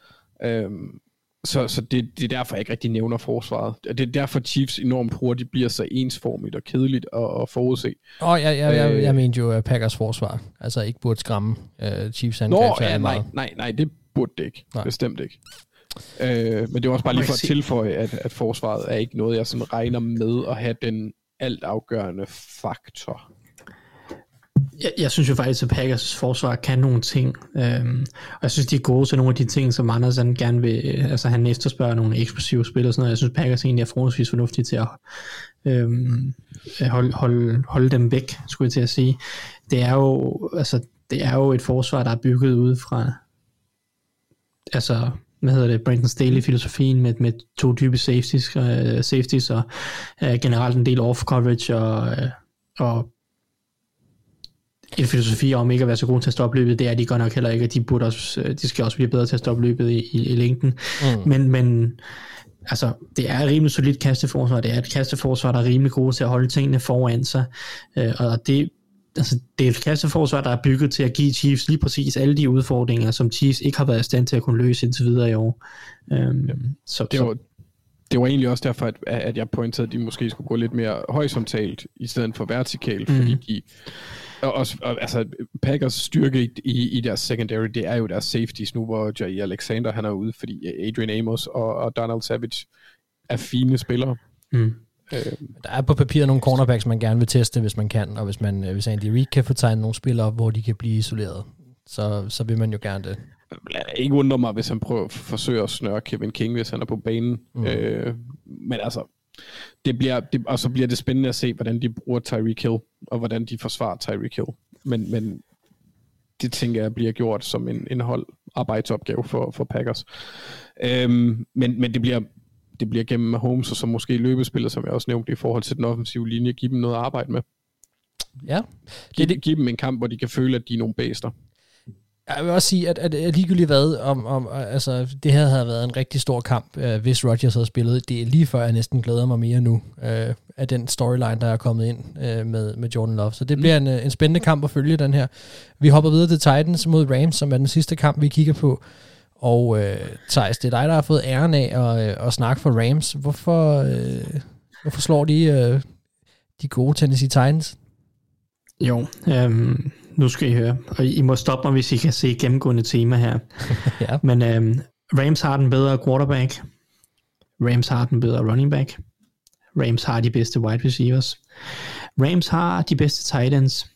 Øhm, så så det, det er derfor, jeg ikke rigtig nævner forsvaret. Det er derfor, Chiefs enormt hurtigt bliver så ensformigt og kedeligt at, at forudse. Og jeg, jeg, jeg, Øh. jeg mente jo, at Packers forsvar altså ikke burde skræmme uh, Chiefs angreb Nå, ja, nej, meget. nej, nej, det burde det ikke. Nej. Bestemt ikke. Øh, men det var også bare lige for at tilføje, at, at forsvaret er ikke noget, jeg sådan regner med at have den altafgørende faktor. Jeg, jeg synes jo faktisk, at Packers forsvar kan nogle ting, øhm, og jeg synes, de er gode til nogle af de ting, som Anders han gerne vil, altså han efterspørger nogle eksplosive spil og sådan noget. Jeg synes, Packers egentlig er forholdsvis fornuftige til at øhm, holde, holde, holde dem væk, skulle jeg til at sige. Det er jo, altså, det er jo et forsvar, der er bygget ud fra, altså, hvad hedder det, Brandon Staley-filosofien med, med to dybe safeties, uh, safeties og uh, generelt en del off-coverage og, uh, og en filosofi om ikke at være så god til at stoppe løbet, det er de godt nok heller ikke, og de, burde også, øh, de skal også blive bedre til at stoppe løbet i, i, i længden. Mm. Men, men altså, det er et rimelig solidt kasteforsvar, det er et kasteforsvar, der er rimelig gode til at holde tingene foran sig, øh, og det, altså, det er et kasteforsvar, der er bygget til at give Chiefs lige præcis alle de udfordringer, som Chiefs ikke har været i stand til at kunne løse indtil videre i år. Øhm, så, Det så, var, det var egentlig også derfor, at, at jeg pointerede, at de måske skulle gå lidt mere horisontalt, i stedet for vertikalt, mm. fordi de... Og, også, og, altså, Packers styrke i, i, i deres secondary, det er jo deres safeties nu, hvor Jay Alexander han er ude, fordi Adrian Amos og, og Donald Savage er fine spillere. Mm. Øh, der er på papiret nogle cornerbacks, man gerne vil teste, hvis man kan, og hvis, man, hvis Andy Reid kan få tegnet nogle spillere op, hvor de kan blive isoleret, så, så vil man jo gerne det. Jeg ikke undre mig, hvis han prøver at forsøge at snøre Kevin King, hvis han er på banen. Mm. Øh, men altså, det bliver, det, og så bliver det spændende at se, hvordan de bruger Tyreek Hill, og hvordan de forsvarer Tyreek Hill. Men, men det tænker jeg bliver gjort som en, en hold arbejdsopgave for, for Packers. Øhm, men, men det bliver, det bliver gennem Holmes, og så måske løbespiller, som jeg også nævnte, i forhold til den offensive linje, give dem noget at arbejde med. Ja. Giv, det, give dem en kamp, hvor de kan føle, at de er nogle bæster. Jeg vil også sige, at, at, at ligegyldigt hvad, om, om, altså, det her havde været en rigtig stor kamp, øh, hvis Rodgers havde spillet. Det er lige før, jeg næsten glæder mig mere nu, øh, af den storyline, der er kommet ind øh, med, med Jordan Love. Så det bliver mm. en, øh, en spændende kamp at følge, den her. Vi hopper videre til Titans mod Rams, som er den sidste kamp, vi kigger på. Og øh, Thijs, det er dig, der har fået æren af at, øh, at snakke for Rams. Hvorfor, øh, hvorfor slår de øh, de gode Tennessee Titans? Jo, øhm, nu skal I høre. Og I må stoppe mig, hvis I kan se gennemgående tema her. ja. Men øhm, Rams har den bedre quarterback. Rams har den bedre running back. Rams har de bedste wide receivers. Rams har de bedste tight ends.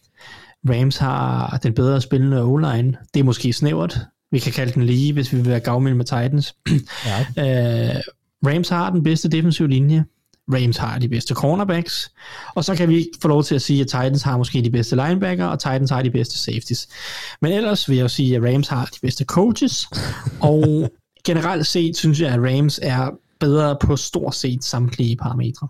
Rams har den bedre spillende O-line. Det er måske snævert, vi kan kalde den lige, hvis vi vil være gavmild med Titans. Ja. uh, Rams har den bedste defensive linje. Rams har de bedste cornerbacks. Og så kan vi få lov til at sige, at Titans har måske de bedste linebacker, og Titans har de bedste safeties. Men ellers vil jeg jo sige, at Rams har de bedste coaches. og generelt set synes jeg, at Rams er bedre på stort set samtlige parametre.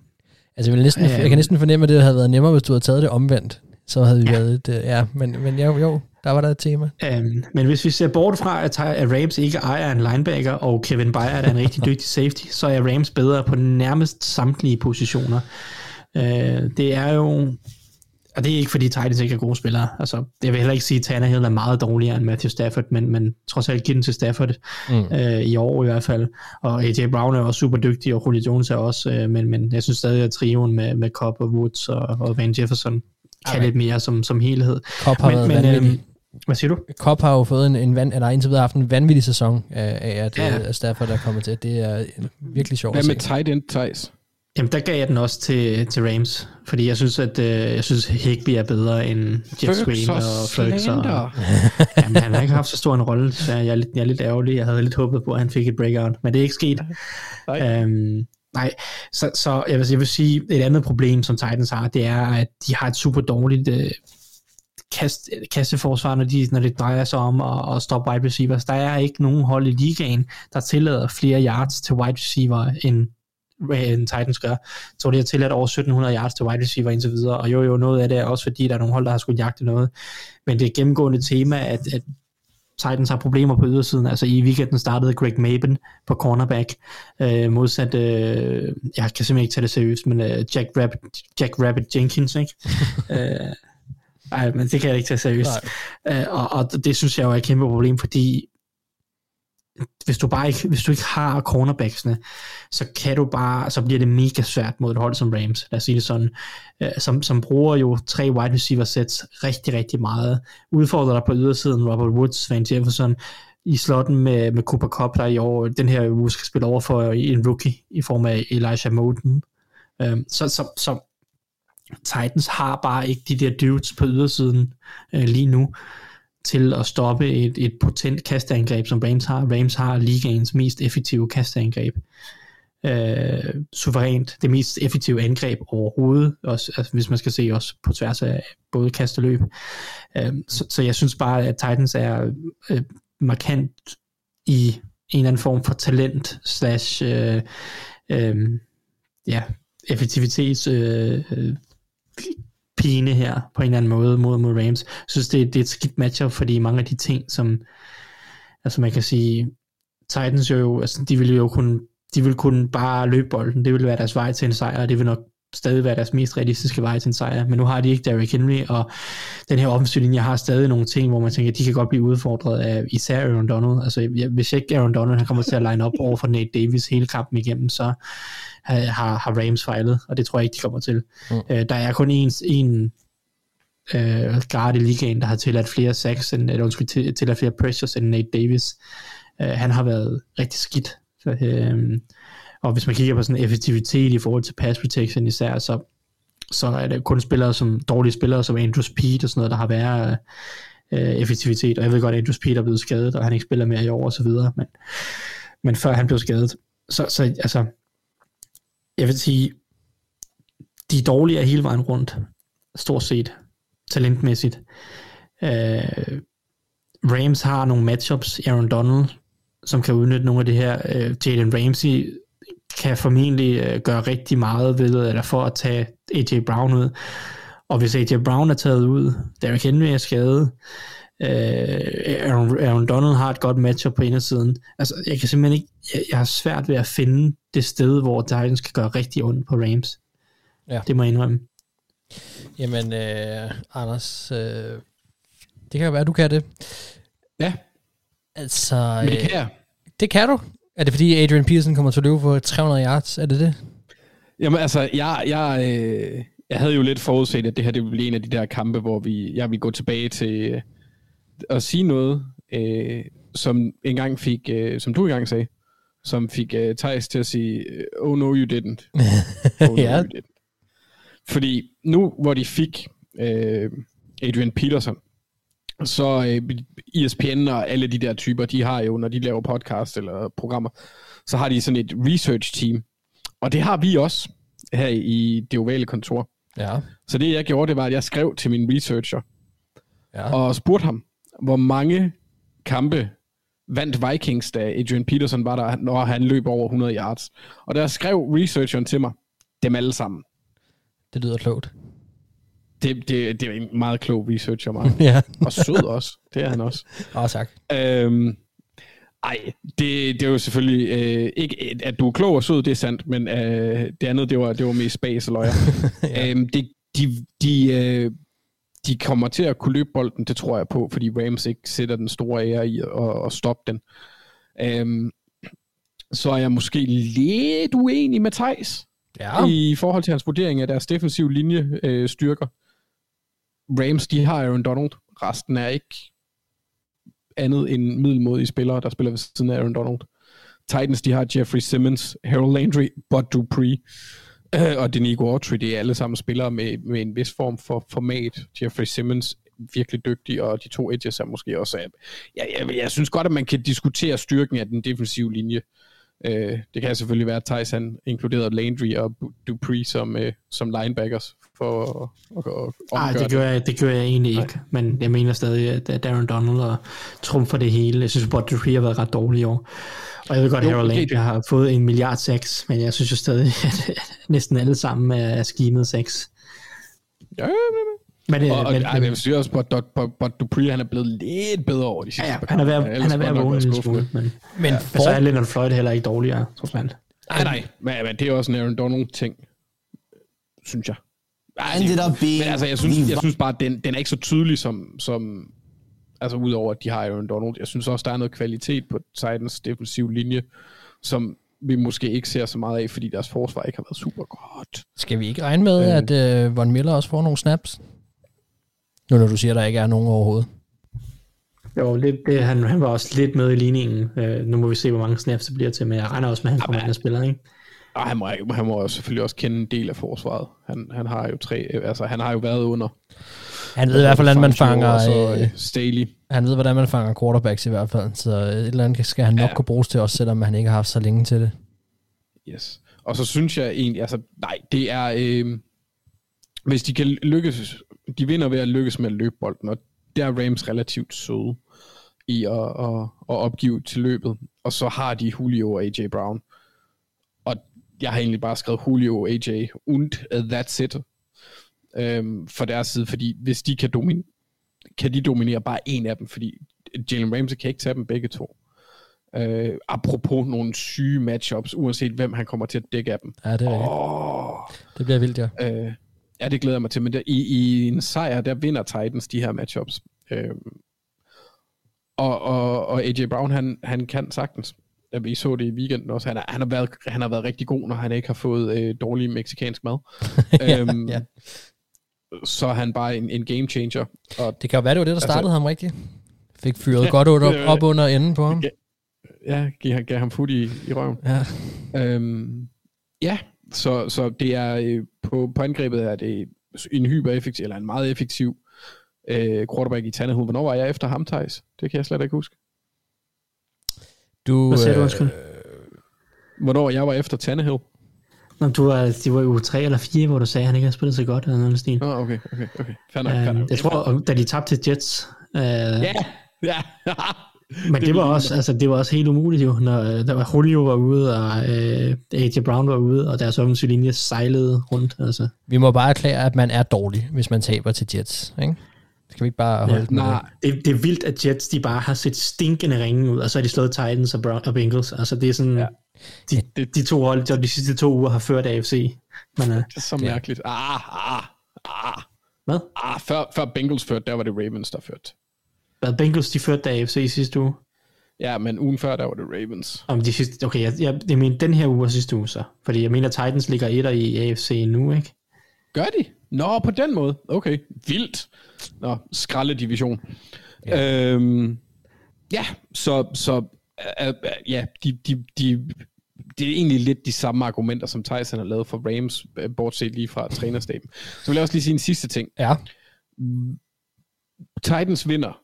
Altså, jeg, vil næsten, jeg kan næsten fornemme, at det havde været nemmere, hvis du havde taget det omvendt. Så havde vi ja. været et, ja, men, men jo, jo, der var der et tema. Um, men hvis vi ser bort fra, at, at Rams ikke ejer en linebacker, og Kevin Byard er en rigtig dygtig safety, så er Rams bedre på nærmest samtlige positioner. Uh, det er jo... Og det er ikke fordi Titans ikke er gode spillere. Altså, jeg vil heller ikke sige, at Tannehill er meget dårligere end Matthew Stafford, men, men trods alt give den til Stafford mm. uh, i år i hvert fald. Og AJ Brown er også super dygtig, og Julio Jones er også, uh, men, men jeg synes stadig, at trioen med, med Cobb og Woods og, og Van Jefferson kan okay. lidt mere som, som helhed. Cobb har men, været men, hvad siger du? Kopp har jo fået en, en van, eller indtil videre haft en vanvittig sæson af, af at, ja. at Stafford er kommet til. Det er virkelig sjovt Hvad med tight end Thijs? Jamen, der gav jeg den også til, til Rams, fordi jeg synes, at øh, jeg synes, Higby er bedre end Jeff Screen og Ferguson. Og, jamen, han har ikke haft så stor en rolle, så jeg er, lidt, jeg er lidt ærgerlig. Jeg havde lidt håbet på, at han fik et breakout, men det er ikke sket. Nej. Øhm, nej, så, så jeg, vil, jeg vil sige, et andet problem, som Titans har, det er, at de har et super dårligt øh, kast, kasteforsvar, når, de, når det drejer sig om at, at stoppe wide receivers. Der er ikke nogen hold i ligaen, der tillader flere yards til wide receiver, end, end Titans gør. Så det har tilladt over 1700 yards til wide receiver indtil videre, og jo jo, noget af det er også fordi, der er nogle hold, der har skulle jagte noget. Men det er gennemgående tema, at, at Titans har problemer på ydersiden. Altså i weekenden startede Greg Maben på cornerback, øh, modsat, øh, jeg kan simpelthen ikke tage det seriøst, men øh, Jack, Rabbit, Jack Rabbit Jenkins, ikke? øh, Nej, men det kan jeg ikke tage seriøst. Uh, og, og det synes jeg jo er et kæmpe problem, fordi hvis du bare ikke, hvis du ikke har cornerbacksene, så kan du bare, så bliver det mega svært mod et hold som Rams, lad os sige det sådan, uh, som, som bruger jo tre wide receiver sets rigtig, rigtig meget. Udfordrer dig på ydersiden, Robert Woods, Van Jefferson, i slotten med, med Cooper Cup, der i år, den her uge skal spille over for en rookie i form af Elijah Moten. Uh, så, så, så Titans har bare ikke de der dudes på ydersiden øh, lige nu til at stoppe et, et potent kasteangreb, som Rams har. Rams har ligaens mest effektive kasteangreb. Øh, suverænt det mest effektive angreb overhovedet, også, altså, hvis man skal se også på tværs af både kast og løb. Øh, så, så jeg synes bare, at Titans er øh, markant i en eller anden form for talent slash øh, øh, ja, effektivitets øh, øh pine her på en eller anden måde mod, mod Rams. Jeg synes, det, det er et skidt matchup, fordi mange af de ting, som altså man kan sige, Titans jo, altså de ville jo kunne, de ville kunne bare løbe bolden. Det ville være deres vej til en sejr, og det vil nok stadig være deres mest realistiske vej til en sejr, men nu har de ikke Derrick Henry, og den her offensiv linje har stadig nogle ting, hvor man tænker, at de kan godt blive udfordret af især Aaron Donald. Altså, jeg, hvis ikke Aaron Donald han kommer til at line op over for Nate Davis hele kampen igennem, så har, har Rams fejlet, og det tror jeg ikke, de kommer til. Mm. Øh, der er kun en, en øh, guard i ligaen, der har tilladt flere sacks, end, eller undskyld, tilladt flere pressures end Nate Davis. Øh, han har været rigtig skidt. Så, øh, og hvis man kigger på sådan effektivitet i forhold til pass protection især, så, så er det kun spillere som dårlige spillere, som Andrew Speed og sådan noget, der har været øh, effektivitet. Og jeg ved godt, at Andrew Speed er blevet skadet, og han ikke spiller mere i år og så videre, men, men før han blev skadet. Så, så altså, jeg vil sige, de er dårlige hele vejen rundt, stort set, talentmæssigt. Øh, Rams har nogle matchups, Aaron Donald, som kan udnytte nogle af det her. Øh, Jalen Ramsey kan formentlig øh, gøre rigtig meget ved, eller for at tage AJ Brown ud. Og hvis AJ Brown er taget ud, Derrick Henry er skadet, øh, Aaron, Aaron Donald har et godt matchup på indersiden. Altså, jeg kan simpelthen ikke, jeg, jeg har svært ved at finde det sted, hvor Titans kan gøre rigtig ondt på Rams. Ja. Det må jeg indrømme. Jamen, øh, Anders, øh, det kan jo være, du kan det. Ja. Altså, Men det kan jeg. Øh, det kan du. Er det fordi Adrian Peterson kommer til at løbe for 300 yards? Er det det? Jamen altså, jeg, jeg, øh, jeg havde jo lidt forudset, at det her det ville blive en af de der kampe, hvor vi, jeg vil gå tilbage til øh, at sige noget, øh, som engang fik, øh, som du engang sagde, som fik øh, Thijs til at sige, oh no you didn't. Oh, no, ja. you didn't. Fordi nu, hvor de fik øh, Adrian Peterson, så øh, ESPN og alle de der typer, de har jo, når de laver podcast eller programmer, så har de sådan et research team. Og det har vi også her i det ovale kontor. Ja. Så det jeg gjorde, det var, at jeg skrev til min researcher, ja. og spurgte ham, hvor mange kampe vandt Vikings, da Adrian Peterson var der, når han løb over 100 yards. Og der skrev researcheren til mig, dem alle sammen. Det lyder klogt. Det, det, det er en meget klog researcher, Mark. ja. og sød også. Det er han også. Åh, oh, tak. Øhm, ej, det, det er jo selvfølgelig øh, ikke, at du er klog og sød, det er sandt, men øh, det andet, det var, det var mest spas og løjer. ja. øhm, det, de, de, øh, de kommer til at kunne løbe bolden, det tror jeg på, fordi Rams ikke sætter den store ære i at, at stoppe den. Øhm, så er jeg måske lidt uenig med Thijs ja. i forhold til hans vurdering af deres defensive linje øh, styrker. Rams, de har Aaron Donald. Resten er ikke andet end middelmodige spillere, der spiller ved siden af Aaron Donald. Titans, de har Jeffrey Simmons, Harold Landry, Bud Dupree og Denico Autry. Det er alle sammen spillere med, med en vis form for format. Jeffrey Simmons virkelig dygtig, og de to edges er måske også... Jeg, jeg, jeg synes godt, at man kan diskutere styrken af den defensive linje. Øh, det kan selvfølgelig være, at Thijs han inkluderede Landry og Dupree som, øh, som linebackers for at, at, at Nej, det gør, jeg, det gør jeg egentlig ikke, Nej. men jeg mener stadig, at Darren Donald og trumfer det hele. Jeg synes, at Dupree har været ret dårlig i år. Og jeg ved godt, at Harold Landry har fået en milliard sex, men jeg synes jo stadig, at næsten alle sammen er skimet sex. Ja, men, men, og, og, men, ej, jeg synes også, at Bud Dupree han er blevet lidt bedre over de sidste ja, ja, han er ved, han er ved at vågne en smule, men, men ja, for... så er Leonard Floyd heller ikke dårligere, trods alt. Nej, nej, men, men det er også en Aaron Donald ting, synes jeg. Ej, ended up being men altså, jeg synes, jeg synes bare, at den, den er ikke så tydelig som, som altså udover at de har Aaron Donald. Jeg synes også, der er noget kvalitet på Titans defensiv linje, som vi måske ikke ser så meget af, fordi deres forsvar ikke har været super godt. Skal vi ikke regne med, øh. at uh, Von Miller også får nogle snaps? Nu når du siger, at der ikke er nogen overhovedet. Jo, lidt, det, han, han var også lidt med i ligningen. Uh, nu må vi se, hvor mange snaps det bliver til, men jeg regner også med, at han kommer ind og spiller, ikke? Og han må, han må selvfølgelig også kende en del af forsvaret. Han, han har jo tre, altså han har jo været under. Han ved i hvert fald, hvordan man fanger så, uh, Staley. Han ved, hvordan man fanger quarterbacks i hvert fald, så et eller andet skal han nok ja. kunne bruges til også, selvom han ikke har haft så længe til det. Yes. Og så synes jeg egentlig, altså nej, det er, øh, hvis de kan lykkes, de vinder ved at lykkes med at løbe bolden, og der er Rams relativt søde i at, at, at opgive til løbet, og så har de Julio og AJ Brown. Og jeg har egentlig bare skrevet Julio og AJ, und that's it, øhm, for deres side, fordi hvis de kan, domin- kan de dominere bare en af dem, fordi Jalen Ramsey kan ikke tage dem begge to. Øh, apropos nogle syge matchups, uanset hvem han kommer til at dække af dem. Ja, det er. Åh, Det bliver vildt, ja. øh, ja, det glæder jeg mig til. Men der, i, i en sejr, der vinder Titans de her matchups. Øh, og, og, og AJ Brown, han, han kan sagtens. Ja, Vi så det i weekenden også. Han, er, han, har været, han har været rigtig god, når han ikke har fået øh, dårlig meksikansk mad. ja, Øhm, ja. Så er han bare en, en game changer. Og Det kan jo være, det var det, der startede altså, ham rigtigt. Fik fyret Ja, godt det- op under enden på ham. Ja. ja, gav, gav ham fod i, i røven. Ja. Øhm, ja, så, så det er øh, på, på angrebet er det en hyper-effektiv, eller en meget effektiv øh, quarterback i Tannehill. Hvornår var jeg efter ham, Thijs? Det kan jeg slet ikke huske. Du, Hvad sagde du, øh, undskyld? Hvornår jeg var efter Tannehill? Nå, du var, det var jo 3 eller 4, hvor du sagde, at han ikke havde spillet så godt, eller noget stil. Nå, okay, okay, okay. Fair nok, fair Um, nok. jeg tror, da de tabte til Jets, uh, Ja, ja. men det, det var også, altså, det var også helt umuligt jo, når øh, der var Julio var ude, og uh, AJ Brown var ude, og deres offensive linje sejlede rundt. Altså. Vi må bare erklære, at man er dårlig, hvis man taber til Jets. Ikke? Skal vi ikke bare holde Ja, ja, den nej. det? Det, er vildt, at Jets de bare har set stinkende ringe ud, og så har de slået Titans og, Brown, og Bengals. Altså det er sådan, Ja. ja. de, de to hold, der de sidste to uger har ført AFC. Men, uh, Det er så mærkeligt. Ah, ah, ah. hvad? Ah, før, før Bengals førte, der var det Ravens, der førte. Hvad Bengals de førte AFC i sidste uge? Ja, men ugen før, der var det Ravens. Om de sidste, okay, jeg, jeg, jeg mener den her uge og sidste uge så. Fordi jeg mener, Titans ligger etter i AFC nu, ikke? Gør de? Nå, på den måde. Okay, vildt. Nå, skraldedivision. Ja. Øhm, ja, så, så øh, øh, ja, de, de, de, det er egentlig lidt de samme argumenter, som Tyson har lavet for Rams, øh, bortset lige fra trænerstaben. Så vil jeg også lige sige en sidste ting. Ja. Titans vinder,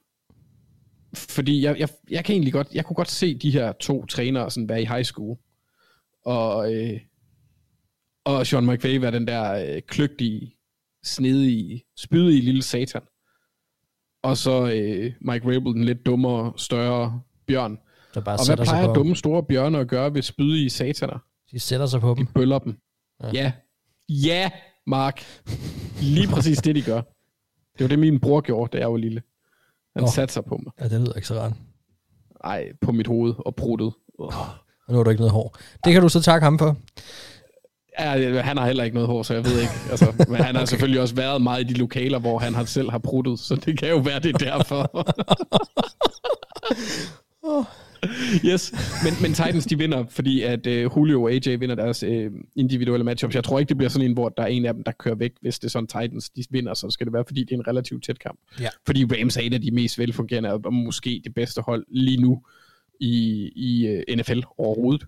fordi jeg, jeg, jeg kan egentlig godt, jeg kunne godt se de her to trænere sådan være i high school, og, øh, og Sean McVay være den der øh, kløgtige, snedige, spydige lille satan. Og så øh, Mike Rabel, den lidt dummere, større bjørn. Der bare Og hvad plejer dumme store bjørne at gøre ved spydige sataner? De sætter sig på dem. De bøller dem. Ja. ja. Ja, Mark. Lige præcis det, de gør. Det var det, min bror gjorde, da jeg var lille. Han Nå. satte sig på mig. Ja, det lyder ikke så rart. Ej, på mit hoved og pruttet. Oh. Og nu har du ikke noget hår. Det kan du så takke ham for. Ja, han har heller ikke noget hår, så jeg ved ikke. Altså, men han har selvfølgelig også været meget i de lokaler, hvor han har selv har pruttet, så det kan jo være, det er derfor. yes, men, men Titans de vinder, fordi at uh, Julio og AJ vinder deres uh, individuelle matchups. Jeg tror ikke, det bliver sådan en, hvor der er en af dem, der kører væk, hvis det er sådan Titans de vinder, så skal det være, fordi det er en relativt tæt kamp. Ja. Fordi Rams er et af de mest velfungerende, og måske det bedste hold lige nu i, i uh, NFL overhovedet.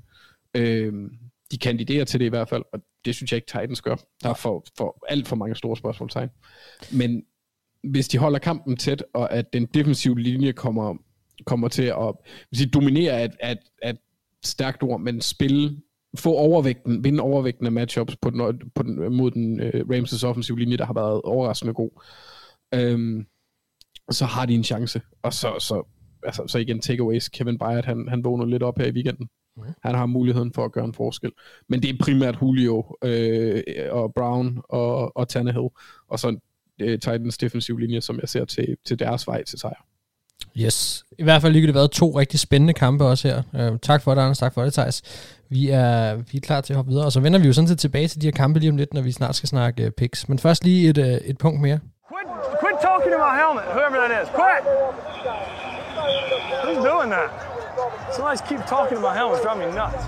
Uh, de kandiderer til det i hvert fald, og det synes jeg ikke Titans gør. Der er for, for alt for mange store spørgsmålstegn. Men hvis de holder kampen tæt, og at den defensive linje kommer, kommer til at sige, dominere et, et, et stærkt ord, men spille, få overvægten, vinde overvægten af matchups på den, på den, mod den uh, Rams' offensive linje, der har været overraskende god, øhm, så har de en chance. Og så, så, altså, så igen takeaways. Kevin Byard, han, han vågner lidt op her i weekenden. Han har muligheden for at gøre en forskel. Men det er primært Julio øh, og Brown og, og Tannehill, og så øh, Titans defensiv linje, som jeg ser til, til deres vej til sejr. Yes. I hvert fald lige det været to rigtig spændende kampe også her. Uh, tak for det, Anders. Tak for det, Thijs. Vi er, vi er klar til at hoppe videre, og så vender vi jo sådan set tilbage til de her kampe lige om lidt, når vi snart skal snakke uh, picks. Men først lige et, uh, et punkt mere. Quit, quit talking to my helmet, whoever that is. Quit! Who's doing that? Somebody's keep talking to my helmet. Driving me nuts.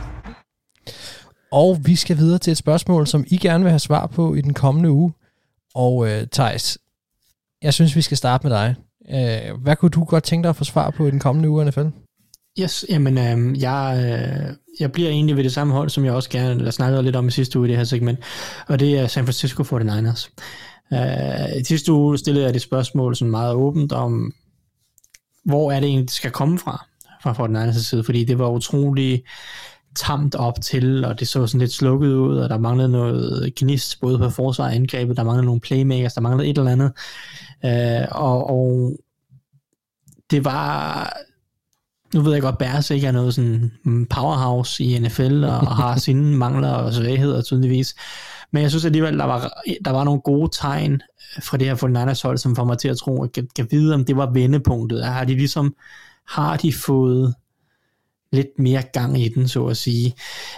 Og vi skal videre til et spørgsmål, som I gerne vil have svar på i den kommende uge. Og uh, Thijs, jeg synes, vi skal starte med dig. Øh, hvad kunne du godt tænke dig at få svar på i den kommende uge, NFL? Yes, jamen øh, jeg, øh, jeg bliver egentlig ved det samme hold, som jeg også gerne eller snakkede lidt om i sidste uge i det her segment, og det er San Francisco 49ers. Øh, I sidste uge stillede jeg det spørgsmål sådan meget åbent om, hvor er det egentlig, det skal komme fra, fra 49ers side, fordi det var utrolig tamt op til, og det så sådan lidt slukket ud, og der manglede noget gnist, både på forsvar og angrebet, der manglede nogle playmakers, der manglede et eller andet, øh, og, og det var nu ved jeg godt, Bears ikke er noget sådan powerhouse i NFL, og, og har sine mangler og svagheder tydeligvis. Men jeg synes alligevel, der var, der var nogle gode tegn fra det her 49ers hold, som får mig til at tro, at jeg kan vide, om det var vendepunktet. Har de ligesom, har de fået lidt mere gang i den, så at sige.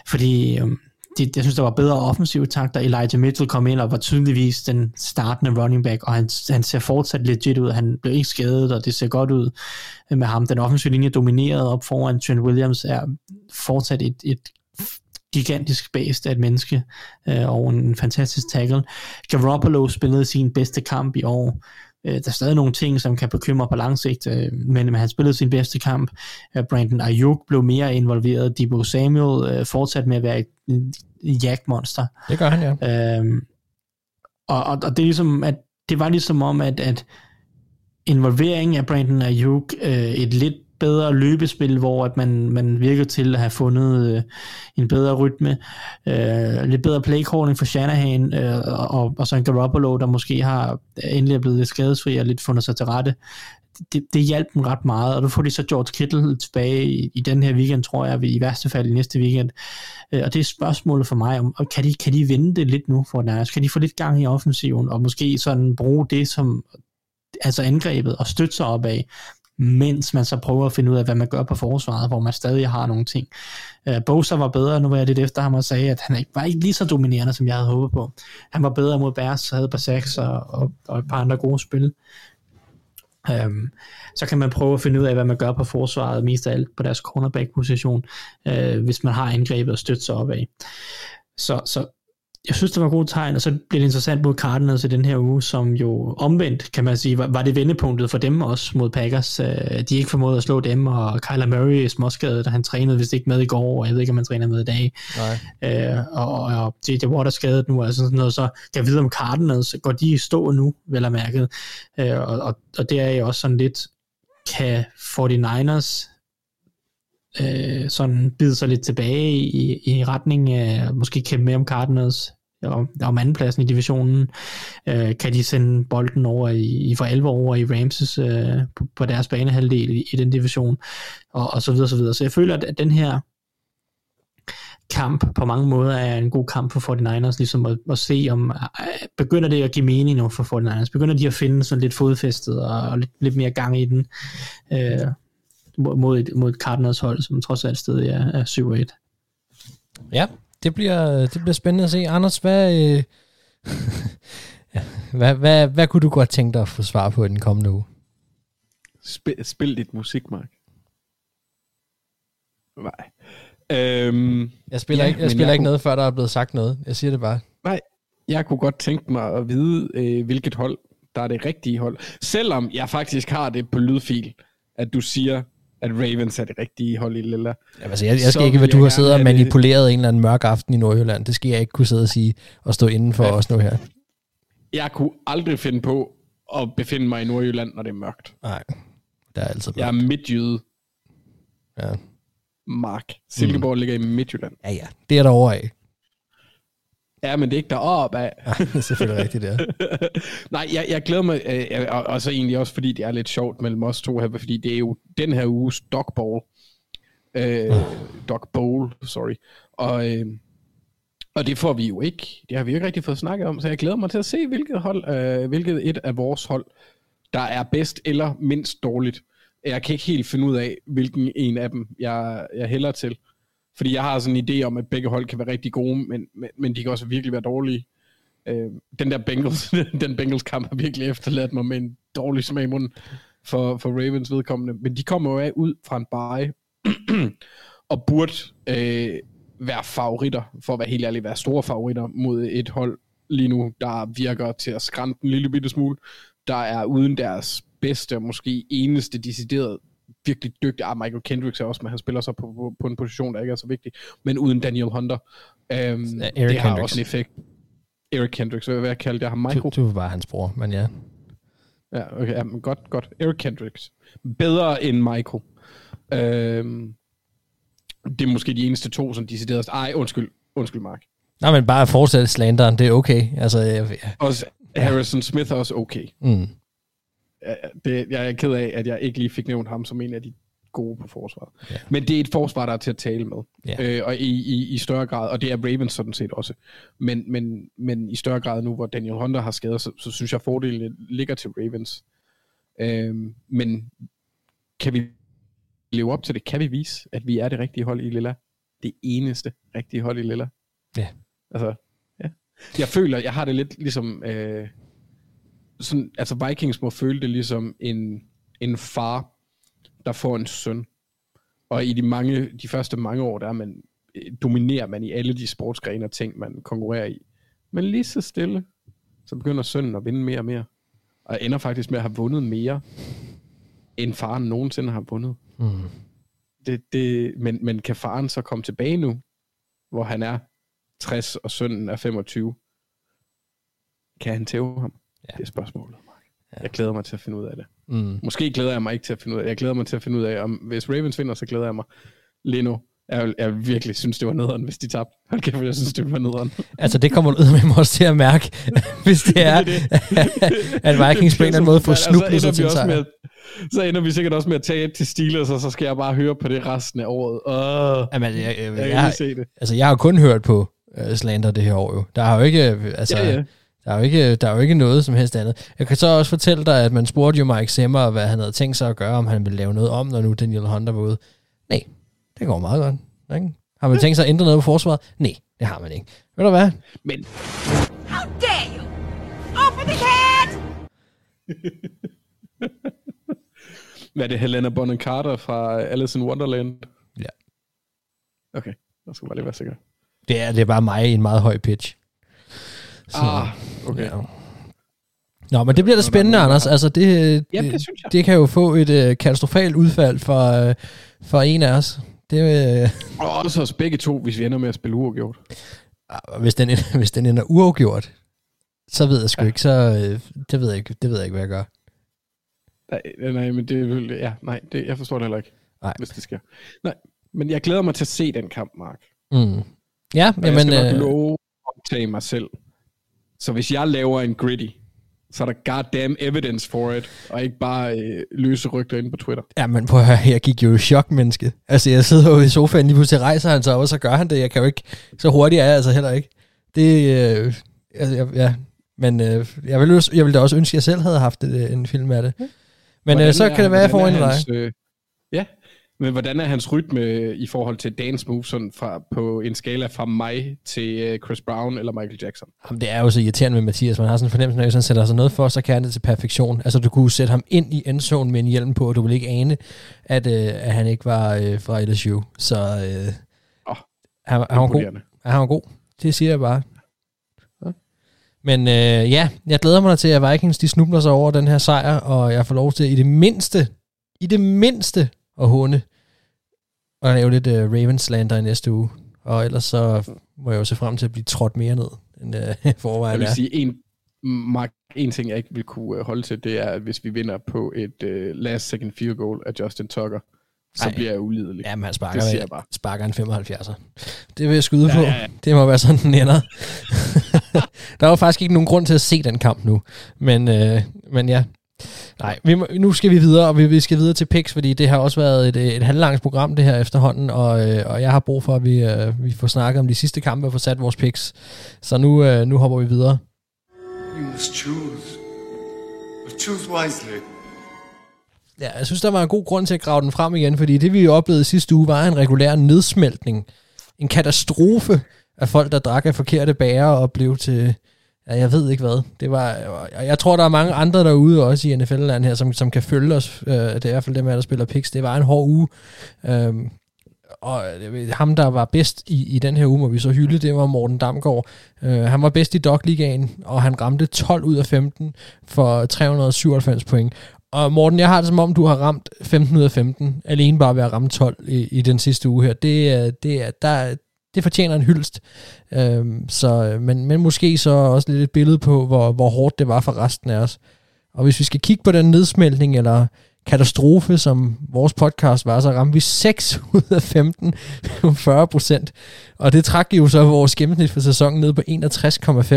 Fordi øhm, det, jeg synes, der var bedre offensive takter. Elijah Mitchell kom ind og var tydeligvis den startende running back, og han, han ser fortsat legit ud. Han blev ikke skadet, og det ser godt ud med ham. Den offensive linje domineret op foran Trent Williams er fortsat et, et gigantisk base af et menneske øh, og en fantastisk tackle. Garoppolo spillede sin bedste kamp i år. Øh, der er stadig nogle ting, som kan bekymre på lang sigt, øh, men, men han spillede sin bedste kamp. Øh, Brandon Ayuk blev mere involveret. Debo Samuel øh, fortsatte med at være et, et jagtmonster. Det gør han, ja. Øh, og, og, og det er ligesom, at det var ligesom om, at, at involvering af Brandon Ayuk, øh, et lidt bedre løbespil, hvor at man, man virker til at have fundet øh, en bedre rytme, øh, lidt bedre playcalling for Shanahan, øh, og, og så en Garoppolo, der måske har endelig er blevet lidt skadesfri og lidt fundet sig til rette. Det, det hjalp dem ret meget, og nu får de så George Kittle tilbage i, i den her weekend, tror jeg, i værste fald i næste weekend. Øh, og det er spørgsmålet for mig, om kan de, kan de vinde det lidt nu for Niners? Kan de få lidt gang i offensiven, og måske sådan bruge det som altså angrebet og støtte sig op af, mens man så prøver at finde ud af, hvad man gør på forsvaret, hvor man stadig har nogle ting. Øh, Bosa var bedre, nu var jeg lidt efter ham og sagde, at han ikke, var ikke lige så dominerende, som jeg havde håbet på. Han var bedre mod Bears, havde Basax og, og, og et par andre gode spil. Øhm, så kan man prøve at finde ud af, hvad man gør på forsvaret, mest af alt på deres cornerback-position, øh, hvis man har angrebet og støtte sig op af. Så, så jeg synes, det var gode tegn, og så bliver det interessant mod Cardinals i den her uge, som jo omvendt, kan man sige, var, var det vendepunktet for dem også mod Packers. Uh, de ikke formåede at slå dem, og Kyler Murray er småskadet, da han trænede vist ikke med i går, og jeg ved ikke, om han træner med i dag. Nej. Uh, og, og J.J. Watt er skadet nu, altså sådan noget, så kan jeg vide om Cardinals, går de i stå nu, vel er mærket. Uh, og, og, og det er jo også sådan lidt, kan 49ers øh, sådan bide sig lidt tilbage i, i retning af måske kæmpe med om Cardinals og om andenpladsen i divisionen. Øh, kan de sende bolden over i, i for alvor over i Ramses øh, på, på deres banehalvdel i, i den division, og, og så videre, så videre. Så jeg føler, at, at den her kamp på mange måder er en god kamp for 49ers, ligesom at, at se om, øh, begynder det at give mening nu for 49ers? Begynder de at finde sådan lidt fodfæstet og, og lidt, lidt mere gang i den? Øh, mod et, mod et Cardinals hold, som trods alt stadig er, er 7-1. Ja, det bliver, det bliver spændende at se. Anders, hvad, øh, hvad, hvad, hvad kunne du godt tænke dig at få svar på i den kommende uge? Spil, spil dit musik, Mark. Nej. Øhm, jeg spiller, ja, ikke, jeg spiller jeg ikke kunne... noget, før der er blevet sagt noget. Jeg siger det bare. Nej, jeg kunne godt tænke mig at vide, øh, hvilket hold, der er det rigtige hold. Selvom jeg faktisk har det på lydfil, at du siger, at Ravens er det rigtige hold i Lilla. Ja, altså, jeg, jeg skal ikke, hvad du har siddet og manipuleret det. en eller anden mørk aften i Nordjylland. Det skal jeg ikke kunne sidde og sige og stå inden for ja. os nu her. Jeg kunne aldrig finde på at befinde mig i Nordjylland, når det er mørkt. Nej, der er altid mørkt. Jeg er midtjyde. Ja. Mark. Silkeborg mm. ligger i Midtjylland. Ja, ja. Det er der over af. Ja, men det er ikke deroppe af. Ja, det er selvfølgelig rigtigt, det er. Nej, jeg, jeg glæder mig, øh, og, og så egentlig også, fordi det er lidt sjovt mellem os to her, fordi det er jo den her uges Bowl. Øh, Dog Bowl, sorry. Og, øh, og det får vi jo ikke. Det har vi jo ikke rigtig fået snakket om, så jeg glæder mig til at se, hvilket, hold, øh, hvilket et af vores hold, der er bedst eller mindst dårligt. Jeg kan ikke helt finde ud af, hvilken en af dem, jeg, jeg hælder til. Fordi jeg har sådan en idé om, at begge hold kan være rigtig gode, men, men, men de kan også virkelig være dårlige. Øh, den der Bengals, den Bengals kamp har virkelig efterladt mig med en dårlig smag i munden for, for Ravens vedkommende. Men de kommer jo af ud fra en bye, og burde øh, være favoritter, for at være helt ærlig, være store favoritter mod et hold lige nu, der virker til at skrænte en lille bitte smule, der er uden deres bedste og måske eneste decideret virkelig dygtig. Ah, Michael Kendricks er også, men han spiller så på, på, på en position, der ikke er så vigtig. Men uden Daniel Hunter. Øhm, ja, det Kendricks. har også en effekt. Eric Kendricks, hvad, hvad kaldte jeg ham? Michael? Du, du var bare hans bror, men ja. Ja, okay, ja, men godt, godt. Eric Kendricks. Bedre end Michael. Øhm, det er måske de eneste to, som decideret... Ej, undskyld. Undskyld, Mark. Nej, men bare fortsætte slanderen, det er okay. Altså, jeg, jeg, også Harrison Smith er også okay. Mm det, jeg er ked af, at jeg ikke lige fik nævnt ham som en af de gode på forsvaret. Ja. Men det er et forsvar, der er til at tale med. Ja. Øh, og i, i, i større grad, og det er Ravens sådan set også. Men, men, men i større grad nu, hvor Daniel Hunter har skadet, så, så synes jeg, at fordelen ligger til Ravens. Øh, men kan vi leve op til det? Kan vi vise, at vi er det rigtige hold i Lilla? Det eneste rigtige hold i Lilla? Ja. Altså, ja. Jeg føler, jeg har det lidt ligesom... Øh, sådan, altså Vikings må føle det ligesom en, en far, der får en søn. Og i de, mange, de første mange år, der er man, øh, dominerer man i alle de sportsgrene og ting, man konkurrerer i. Men lige så stille, så begynder sønnen at vinde mere og mere. Og ender faktisk med at have vundet mere, end faren nogensinde har vundet. Mm. Det, det, men, men kan faren så komme tilbage nu, hvor han er 60 og sønnen er 25? Kan han tæve ham? Ja. Det er spørgsmålet. Ja. Jeg glæder mig til at finde ud af det. Mm. Måske glæder jeg mig ikke til at finde ud af det. Jeg glæder mig til at finde ud af, om hvis Ravens vinder, så glæder jeg mig. Leno, jeg, jeg virkelig synes, det var nederen, hvis de tabte. Hold kæft, jeg synes, det var nederen. Altså, det kommer ud med også til at mærke, hvis det er, det at Vikings på en eller anden måde får snublet altså, sig til også sejr. med, Så ender vi sikkert også med at tage et til Steelers, og så skal jeg bare høre på det resten af året. Åh, Jamen, jeg, jeg, jeg, jeg jeg, lige se det. altså, jeg har jo kun hørt på uh, Slander det her år jo. Der har jo ikke, øh, altså, Ja, ja. Der, er jo ikke, der er jo ikke noget som helst andet. Jeg kan så også fortælle dig, at man spurgte jo Mike Zimmer, hvad han havde tænkt sig at gøre, om han ville lave noget om, når nu Daniel Hunter var ude. Nej, det går meget godt. Ikke? Har man tænkt sig at ændre noget på forsvaret? Nej, det har man ikke. Ved du hvad? Men How dare you! Open the cat! hvad er det, Helena Bonham Carter fra Alice in Wonderland? Ja. Okay, jeg skal bare lige være sikker. Det er, det er bare mig i en meget høj pitch. Så, Ah, okay. Ja. Nå, men det bliver da spændende, Anders. Altså, det, Jamen, det synes jeg. det kan jo få et øh, katastrofalt udfald for, øh, for en af os. Det, øh, Og også os begge to, hvis vi ender med at spille uafgjort. hvis, den, ender- hvis den ender uafgjort, så ved jeg sgu ja. ikke, så øh, det ved jeg ikke, det ved jeg ikke, hvad jeg gør. Nej, nej, men det vil, ja, nej, det, jeg forstår det heller ikke, Nej. hvis det sker. Nej, men jeg glæder mig til at se den kamp, Mark. Mm. Ja, Og jeg jamen, skal nok øh, love at optage mig selv. Så hvis jeg laver en gritty, så er der goddamn evidence for it, og ikke bare øh, løse rygter inde på Twitter. Ja, men prøv at høre, jeg gik jo i chok, menneske. Altså, jeg sidder jo i sofaen, lige pludselig rejser han sig op, og så gør han det. Jeg kan jo ikke, så hurtigt er jeg altså heller ikke. Det, øh, altså, jeg, ja, men øh, jeg, ville, også- jeg ville da også ønske, at jeg selv havde haft et, øh, en film af det. Men Hvordan øh, så kan det være, at jeg får en dig. hans, øh, men hvordan er hans rytme i forhold til dance moves sådan fra, på en skala fra mig til øh, Chris Brown eller Michael Jackson? Jamen, det er jo så irriterende med Mathias. Man har sådan en fornemmelse, når han sætter sig noget for, så kan han det til perfektion. Altså, du kunne sætte ham ind i endzone med en hjelm på, og du ville ikke ane, at, øh, at han ikke var øh, fra LSU. Så øh, Åh, han, han var god. han var god. Det siger jeg bare. Men øh, ja, jeg glæder mig til, at Vikings de snubler sig over den her sejr, og jeg får lov til i det mindste, i det mindste at hunde, og lave lidt øh, Ravens-slander i næste uge. Og ellers så må jeg jo se frem til at blive trådt mere ned, end Jeg forvejen vil er. sige, en, Mark, en ting, jeg ikke vil kunne øh, holde til, det er, at hvis vi vinder på et uh, last second field goal af Justin Tucker, så Ej. bliver jeg ulidelig. Jamen, han sparker, det siger jeg bare. sparker en 75'er. Det vil jeg skyde Ja, på. ja, ja. Det må være sådan, den ender. der var faktisk ikke nogen grund til at se den kamp nu. Men, øh, men ja. Nej, vi må, nu skal vi videre, og vi, vi skal videre til picks, fordi det har også været et, et halvlangt program, det her efterhånden, og, øh, og jeg har brug for, at vi, øh, vi får snakket om de sidste kampe og får sat vores picks. Så nu, øh, nu hopper vi videre. You must choose. But choose wisely. Ja, jeg synes, der var en god grund til at grave den frem igen, fordi det vi oplevede sidste uge var en regulær nedsmeltning. En katastrofe af folk, der drak af forkerte bærer og blev til, ja, jeg ved ikke hvad. Det var, og jeg tror, der er mange andre derude også i NFL-land her, som, som kan følge os. Øh, det er i hvert fald dem her, der spiller picks. Det var en hård uge. Øhm, og øh, ham, der var bedst i, i den her uge, må vi så hylde, det var Morten Damgaard. Øh, han var bedst i Dogligaen, og han ramte 12 ud af 15 for 397 point. Og Morten, jeg har det som om, du har ramt 15 ud af 15, alene bare ved at ramme 12 i, i den sidste uge her. Det, øh, det, er, der, det fortjener en hyldest. Øhm, så, øh, men, men måske så også lidt et billede på, hvor, hvor hårdt det var for resten af os. Og hvis vi skal kigge på den nedsmeltning, eller katastrofe, som vores podcast var, så ramte vi 6 ud af 15, 40 procent. Og det trak jo så vores gennemsnit for sæsonen ned på 61,5.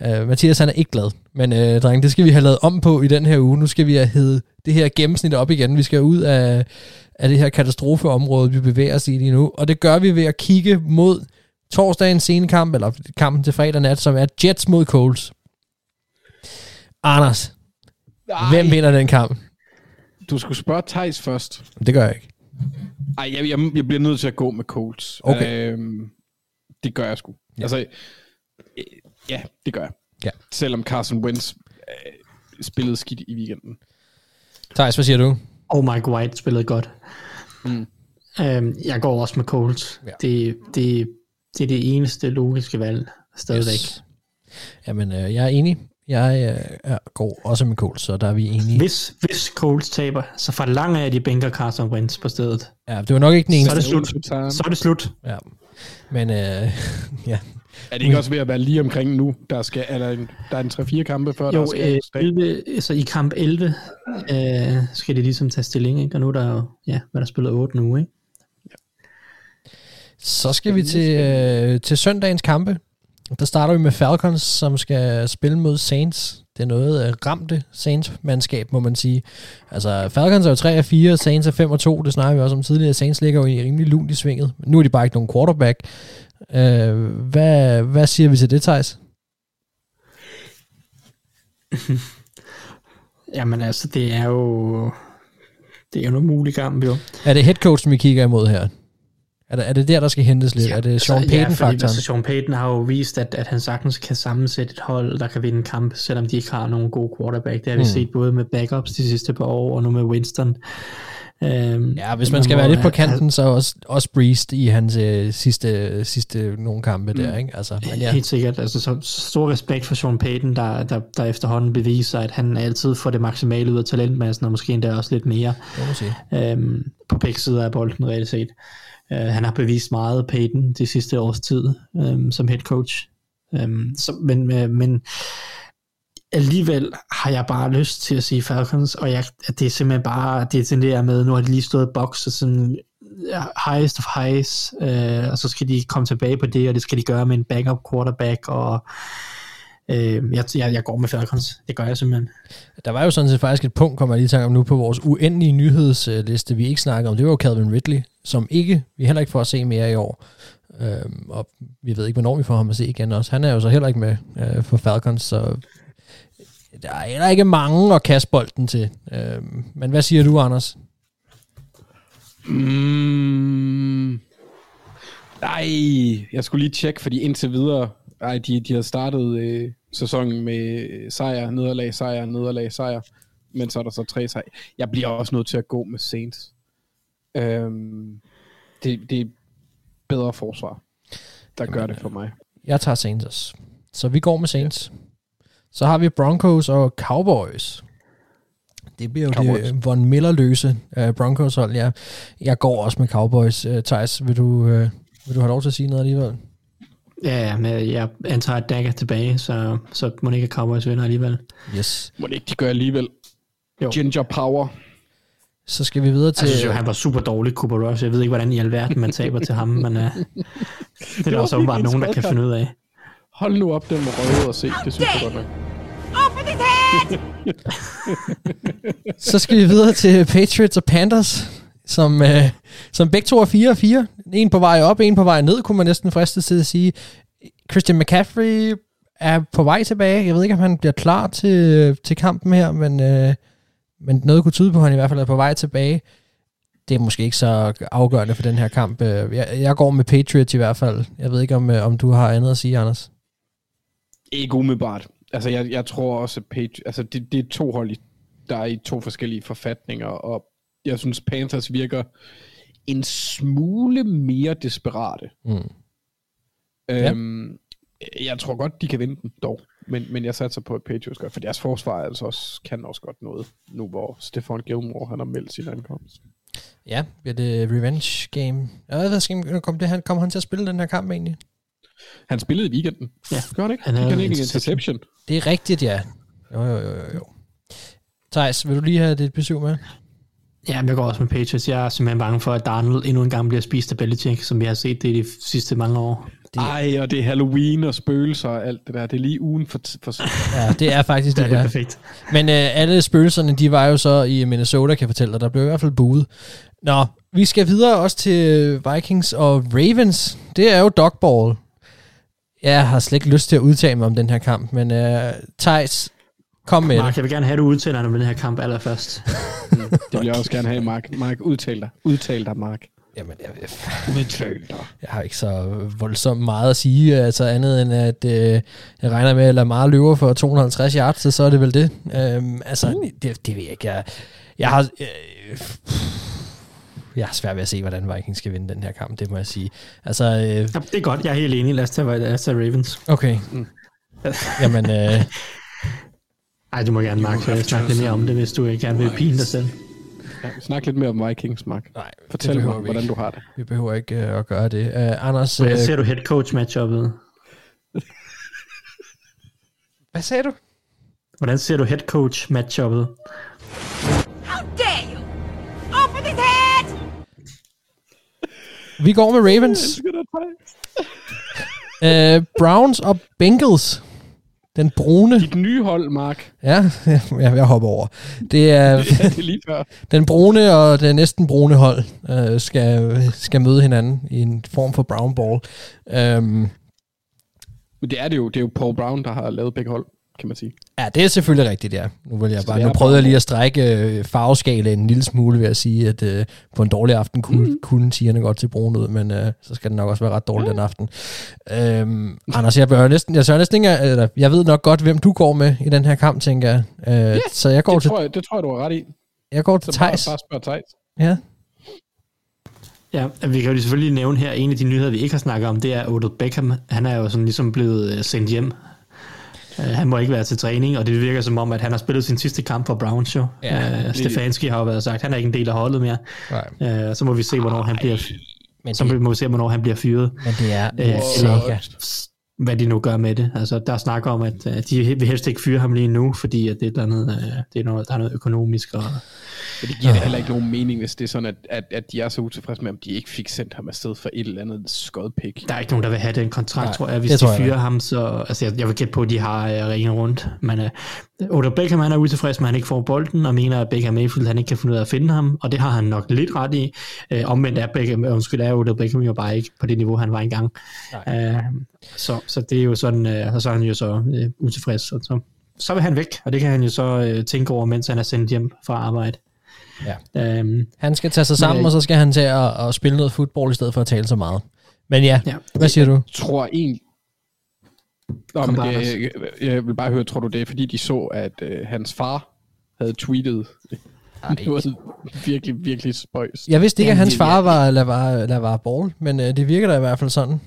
Uh, øh, Mathias han er ikke glad, men øh, uh, dreng, det skal vi have lavet om på i den her uge. Nu skal vi have heddet det her gennemsnit op igen. Vi skal ud af, af det her katastrofeområde, vi bevæger os i lige nu. Og det gør vi ved at kigge mod torsdagens scenekamp, eller kampen til fredag nat, som er Jets mod Coles. Anders, Ej, hvem vinder den kamp? Du skulle spørge Thijs først. Det gør jeg ikke. Ej, jeg, jeg, jeg bliver nødt til at gå med Colts. Okay. Øhm, det gør jeg sgu. Ja. Altså, øh, ja, det gør jeg. Ja. Selvom Carson Wentz øh, spillede skidt i weekenden. Thijs, hvad siger du? Og Mike White spillede godt. Mm. Øhm, jeg går også med Colts. Ja. Det, det, det er det eneste logiske valg stadigvæk. Yes. Jamen, øh, jeg er enig. Jeg øh, går også med Colts, så der er vi enige. Hvis, hvis Colts taber, så forlanger jeg, at de bænker Carson Wentz på stedet. Ja, det var nok ikke den Så er eneste. det slut. Så er det slut. Ja. Men øh, ja. Er det ikke også ved at være lige omkring nu? Der, skal, er der, en, der er en 3-4 kampe før, der Jo, skal øh, 11, altså i kamp 11 øh, skal de ligesom tage stilling, ikke? og nu er der jo, ja, hvad der er spillet 8 nu, ikke? Så skal vi til, øh, til søndagens kampe. Der starter vi med Falcons, som skal spille mod Saints. Det er noget øh, ramte Saints-mandskab, må man sige. Altså, Falcons er jo 3 og 4, Saints er 5 og 2. Det snakker vi også om tidligere. Saints ligger jo i rimelig lunt i svinget. Nu er de bare ikke nogen quarterback. Øh, hvad, hvad siger vi til det, Thijs? Jamen altså, det er jo, det er jo en umulig kamp, jo. Er det headcoachen, vi kigger imod her? Er det, er det der, der skal hentes lidt? Ja, er det Sean Altså, ja, fordi, Payton-faktoren? altså, Sean Payton har jo vist, at, at han sagtens kan sammensætte et hold, der kan vinde en kamp, selvom de ikke har nogen god quarterback. Det har vi Mm. set både med backups de sidste par år, og nu med Winston. Øhm, Ja, hvis man skal være lidt på kanten, så også, også Breeze i hans øh, sidste, sidste nogle kampe der, ikke? Altså, men Ja. Helt sikkert. Altså, så stor respekt for Sean Payton, der, der, der efterhånden beviser, at han altid får det maksimale ud af talentmassen, og måske endda også lidt mere øhm, på begge sider af bolden, reelt set. Uh, han har bevist meget Payton de sidste års tid øhm, som head coach. Øhm, så, men, øh, men alligevel har jeg bare lyst til at sige Falcons, og jeg, at det er simpelthen bare, det er sådan der med, nu har de lige stået box og sådan highest of highs, øh, og så skal de komme tilbage på det, og det skal de gøre med en backup quarterback, og øh, jeg, jeg, jeg går med Falcons, det gør jeg simpelthen. Der var jo sådan set faktisk et punkt, kommer jeg lige i tanke om nu, på vores uendelige nyhedsliste, vi ikke snakker om. Det var jo Calvin Ridley, som ikke, vi heller ikke får at se mere i år. Øhm, og vi ved ikke, hvornår vi får ham at se igen også. Han er jo så heller ikke med øh, for Falcons, så der er heller ikke mange at kaste bolden til. Øhm, men hvad siger du, Anders? Mm, nej, jeg skulle lige tjekke, fordi indtil videre, ej, de, de har startet øh, sæsonen med sejr, nederlag, sejr, nederlag, sejr, men så er der så tre sejr. Jeg bliver også nødt til at gå med Saints. Øhm, det, det er bedre forsvar, der gør det for mig. Jeg tager Saints også. Så vi går med Saints. Så har vi Broncos og Cowboys. Det bliver jo Cowboys. det øh, Von Miller-løse uh, Broncos hold, ja. Jeg går også med Cowboys. Uh, Thijs, vil du, uh, vil du have lov til at sige noget alligevel? Ja, ja, men jeg antager, at Dak er tilbage, så, så må ikke Cowboys vinder alligevel. Yes. Må det ikke de gør alligevel? Jo. Ginger Power. Så skal vi videre til... Jeg synes jo, han var super dårlig, Cooper Rush. Jeg ved ikke, hvordan i alverden man taber til ham, men uh, det er der var også åbenbart nogen, der kan finde ud af. Hold nu op, den må røde og se. Det synes jeg godt nok. Open his head! Så skal vi videre til Patriots og Panthers, som, øh, som begge to er 4 og 4. En på vej op, en på vej ned, kunne man næsten friste til at sige. Christian McCaffrey er på vej tilbage. Jeg ved ikke, om han bliver klar til, til kampen her, men, øh, men noget kunne tyde på, at han i hvert fald er på vej tilbage. Det er måske ikke så afgørende for den her kamp. Øh, Jeg, jeg går med Patriots i hvert fald. Jeg ved ikke, om, øh, om du har andet at sige, Anders. Ikke umiddelbart. Altså, jeg, jeg tror også, at Page, altså, det, det er to hold, der er i to forskellige forfatninger, og jeg synes, Panthers virker en smule mere desperate. Mm. Øhm, Jeg tror godt, de kan vinde den dog, men, men jeg satser på, at Patriots gør, for deres forsvar altså også, kan også godt noget, nu hvor Stefan Gilmore han har meldt sin ankomst. Ja, bliver det revenge game. Jeg ved, hvad skal kom det, han, kom han til at spille den her kamp egentlig? Han spillede i weekenden. Ja. Gør han ikke? Han havde ikke en interception. interception. Det er rigtigt, ja. Jo, jo, jo, jo. Thijs, vil du lige have dit besøg med? Ja, men jeg går også med Patriots. Jeg er simpelthen bange for, at Darnold endnu en gang bliver spist af Belichick, som vi har set det i de sidste mange år. Det- Ej, og det er Halloween og spøgelser og alt det der. Det er lige ugen for... for Ja, det er faktisk Det det, er det perfekt. Men øh, alle spøgelserne, de var jo så i Minnesota, kan jeg fortælle dig. Der blev i hvert fald buet. Nå, vi skal videre også til Vikings og Ravens. Det er jo dogball. Jeg har slet ikke lyst til at udtale mig om den her kamp, men øh, Thijs, kom med Mark, det. jeg vil gerne have, at du udtaler dig om den her kamp allerførst. Det vil jeg også gerne have, Mark. Mark, udtal dig. Udtal dig, Mark. Jamen, jeg, jeg, Midtfelter. jeg har ikke så voldsomt meget at sige, altså andet end at øh, jeg regner med, at Lamar løber for 250 yards, så, så er det vel det. Øhm, altså, Uh. det, det ved jeg ikke. Jeg, jeg har... Øh, jeg har svært ved at se, hvordan Vikings skal vinde den her kamp, det må jeg sige. Altså, øh, Ja, det er godt, jeg er helt enig. Lad os tage, lad os tage Ravens. okay. Jamen, øh, Ej, du må gerne, Mark, snakke lidt mere om det, hvis du ikke gerne vil pine dig selv. Ja, snak lidt mere om Vikings, Mark. nej, Fortæl mig, hvordan du har det. Vi behøver ikke øh, at gøre det. Uh, Anders, Hvordan øh, ser du head coach matchuppet? hvad sagde du? Hvordan ser du head coach matchuppet? How dare Vi går med Ravens. Uh, Browns og Bengals. Den brune. Dit nye hold, Mark. Ja, jeg, jeg hopper over. Det er Ja, det er lige før. den brune og det næsten brune hold uh, skal, skal møde hinanden i en form for brown ball. Um, Men det er det jo. Det er jo Paul Brown, der har lavet begge hold, kan man sige. ja, det er selvfølgelig rigtigt, ja. Nu, vil jeg Så bare, nu prøvede jeg lige at strække øh, farveskalaen en lille smule ved at sige, at uh, på en dårlig aften kunne, mm. kunne tigerne godt se brune ud, men uh, så skal den nok også være ret dårlig ja. den aften. Um, Anders, jeg, bør næsten, jeg, sørger næsten ikke, eller, jeg ved nok godt, hvem du går med i den her kamp, tænker jeg. Uh, yeah, så jeg går Det til, tror, jeg, det tror jeg, du har ret i. jeg går til Så bare, Thijs. bare spørg Thijs. Ja. Ja, vi kan jo selvfølgelig nævne her, en af de nyheder, vi ikke har snakket om, det er Odell Beckham. Han er jo sådan ligesom blevet øh, sendt hjem. Øh, Han må ikke være til træning, og det virker som om, at han har spillet sin sidste kamp for Browns jo. Ja, Ja, Stefanski har jo været sagt, han er ikke en del af holdet mere. Nej. Øh, Så må vi se, hvornår han bliver, Men så det, må vi se, hvornår han bliver fyret. men det er Øh, Saga. Hvad de nu gør med det. Altså, der snakker om, at øh, de vil helst ikke fyre ham lige nu, fordi at det er, et eller andet, øh, det er noget, der er noget økonomisk. Og, Men det giver da heller ikke nogen mening, hvis det er sådan, at, at, at de er så utilfredse med, om de ikke fik sendt ham afsted for et eller andet skodpik. der er ikke nogen, der vil have den kontrakt, Nej, tror jeg. Hvis de fyrer ham, så... Altså, jeg, jeg vil gætte på, at de har øh, ringen rundt. Men øh, Odell Beckham, han er utilfreds med, at han ikke får bolden, og mener, at Baker Mayfield, han ikke kan finde ud af at finde ham, og det har han nok lidt ret i. Øh, omvendt er Beckham, øh, undskyld, er Odell Beckham jo bare ikke på det niveau, han var engang. Øh, så, så det er jo sådan, øh, og så er han jo så øh, utilfreds, og så, så vil han væk, og det kan han jo så øh, tænke over, mens han er sendt hjem fra arbejde. Ja. Øhm, Han skal tage sig sammen, Men, øh, og så skal han til at, at spille noget fodbold i stedet for at tale så meget. Men ja, ja. hvad siger du? Jeg tror egentlig... Nå, men det, jeg, jeg vil bare høre, tror du det er, fordi de så, at øh, hans far havde tweetet Ej. noget virkelig, virkelig spøjs. Jeg vidste ikke, at hans det- far var Lavar, Lavar Ball, men øh, det virker da i hvert fald sådan.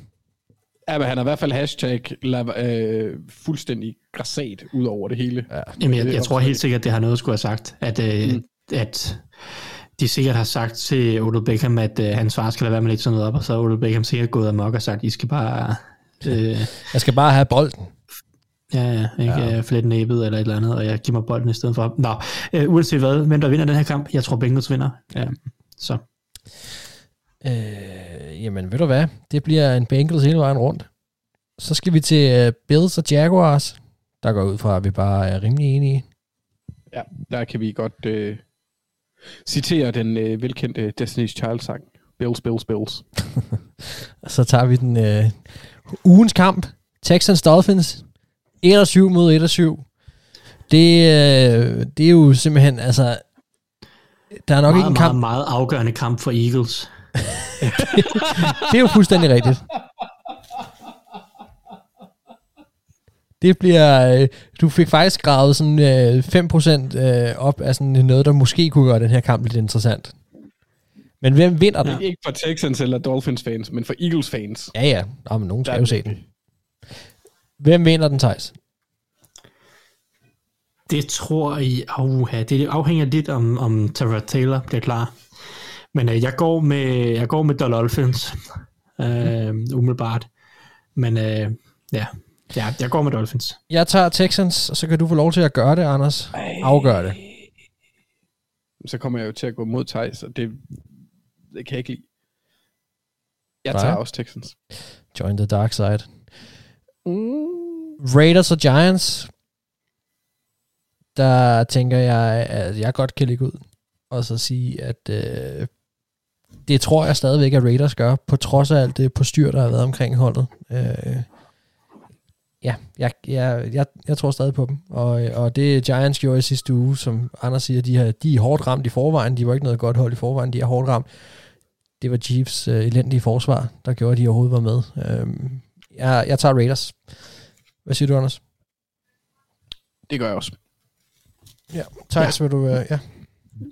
Ja, men han har i hvert fald hashtag lav- øh, fuldstændig græsat ud over det hele. Ja. Jamen, jeg, jeg tror helt sikkert, at det har noget at skulle have sagt, at, øh, mm. at de sikkert har sagt til Odell Beckham, at øh, hans far skal lade være med lægge sådan noget op, og så er Odell Beckham sikkert gået amok og sagt, I skal bare øh, Jeg skal bare have bolden. ja, ja, ikke ja. Øh, flette næbet eller et eller andet, og jeg giver mig bolden i stedet for. Nå, øh, uanset hvad, hvem der vinder den her kamp, jeg tror Bengals vinder. Ja. Så Øh, jamen, ved du hvad? Det bliver en Bengals hele vejen rundt. Så skal vi til uh, Bills og Jaguars. Der går ud fra, at vi bare er rimelig enige. Ja, der kan vi godt øh, citere den øh, velkendte Destiny's Child-sang. Bills, Bills, Bills. Så tager vi den uh, ugens kamp. Texans Dolphins. 1-7 mod 1-7. Det, uh, det er jo simpelthen, altså... Der er nok meget, ikke en kamp... meget, meget afgørende kamp for Eagles. Det er jo fuldstændig rigtigt. Det bliver, øh, du fik faktisk gravet sådan øh, 5% øh, op af sådan noget, der måske kunne gøre den her kamp lidt interessant. Men hvem vinder den? Ja. Ikke for Texans eller Dolphins fans, men for Eagles fans. Ja, ja. Nå, men nogen skal jo se den. Hvem vinder den, Thijs? Det tror I, auha, det afhænger lidt om, om Tara Taylor bliver klar. Men øh, jeg går med jeg går med Dolphins øh, umiddelbart. Men øh, ja, ja, jeg går med Dolphins. Jeg tager Texans, og så kan du få lov til at gøre det, Anders. Afgør det. Så kommer jeg jo til at gå mod Thijs, og det, det kan jeg ikke lide. Jeg Nej. tager også Texans. Join the dark side. Raiders og Giants. Der tænker jeg, at jeg godt kan ligge ud og så sige, at øh, det tror jeg stadigvæk, at Raiders gør, på trods af alt det på styr, der har været omkring holdet. Øh, ja, jeg, jeg, jeg, jeg tror stadig på dem. Og, og det Giants gjorde i sidste uge, som Anders siger, de, har, de er hårdt ramt i forvejen. De var ikke noget godt hold i forvejen, de er hårdt ramt. Det var Chiefs øh, elendige forsvar, der gjorde, at de overhovedet var med. Øh, jeg, jeg tager Raiders. Hvad siger du, Anders? Det gør jeg også. Ja, Thijs, ja. vil du... Øh, ja.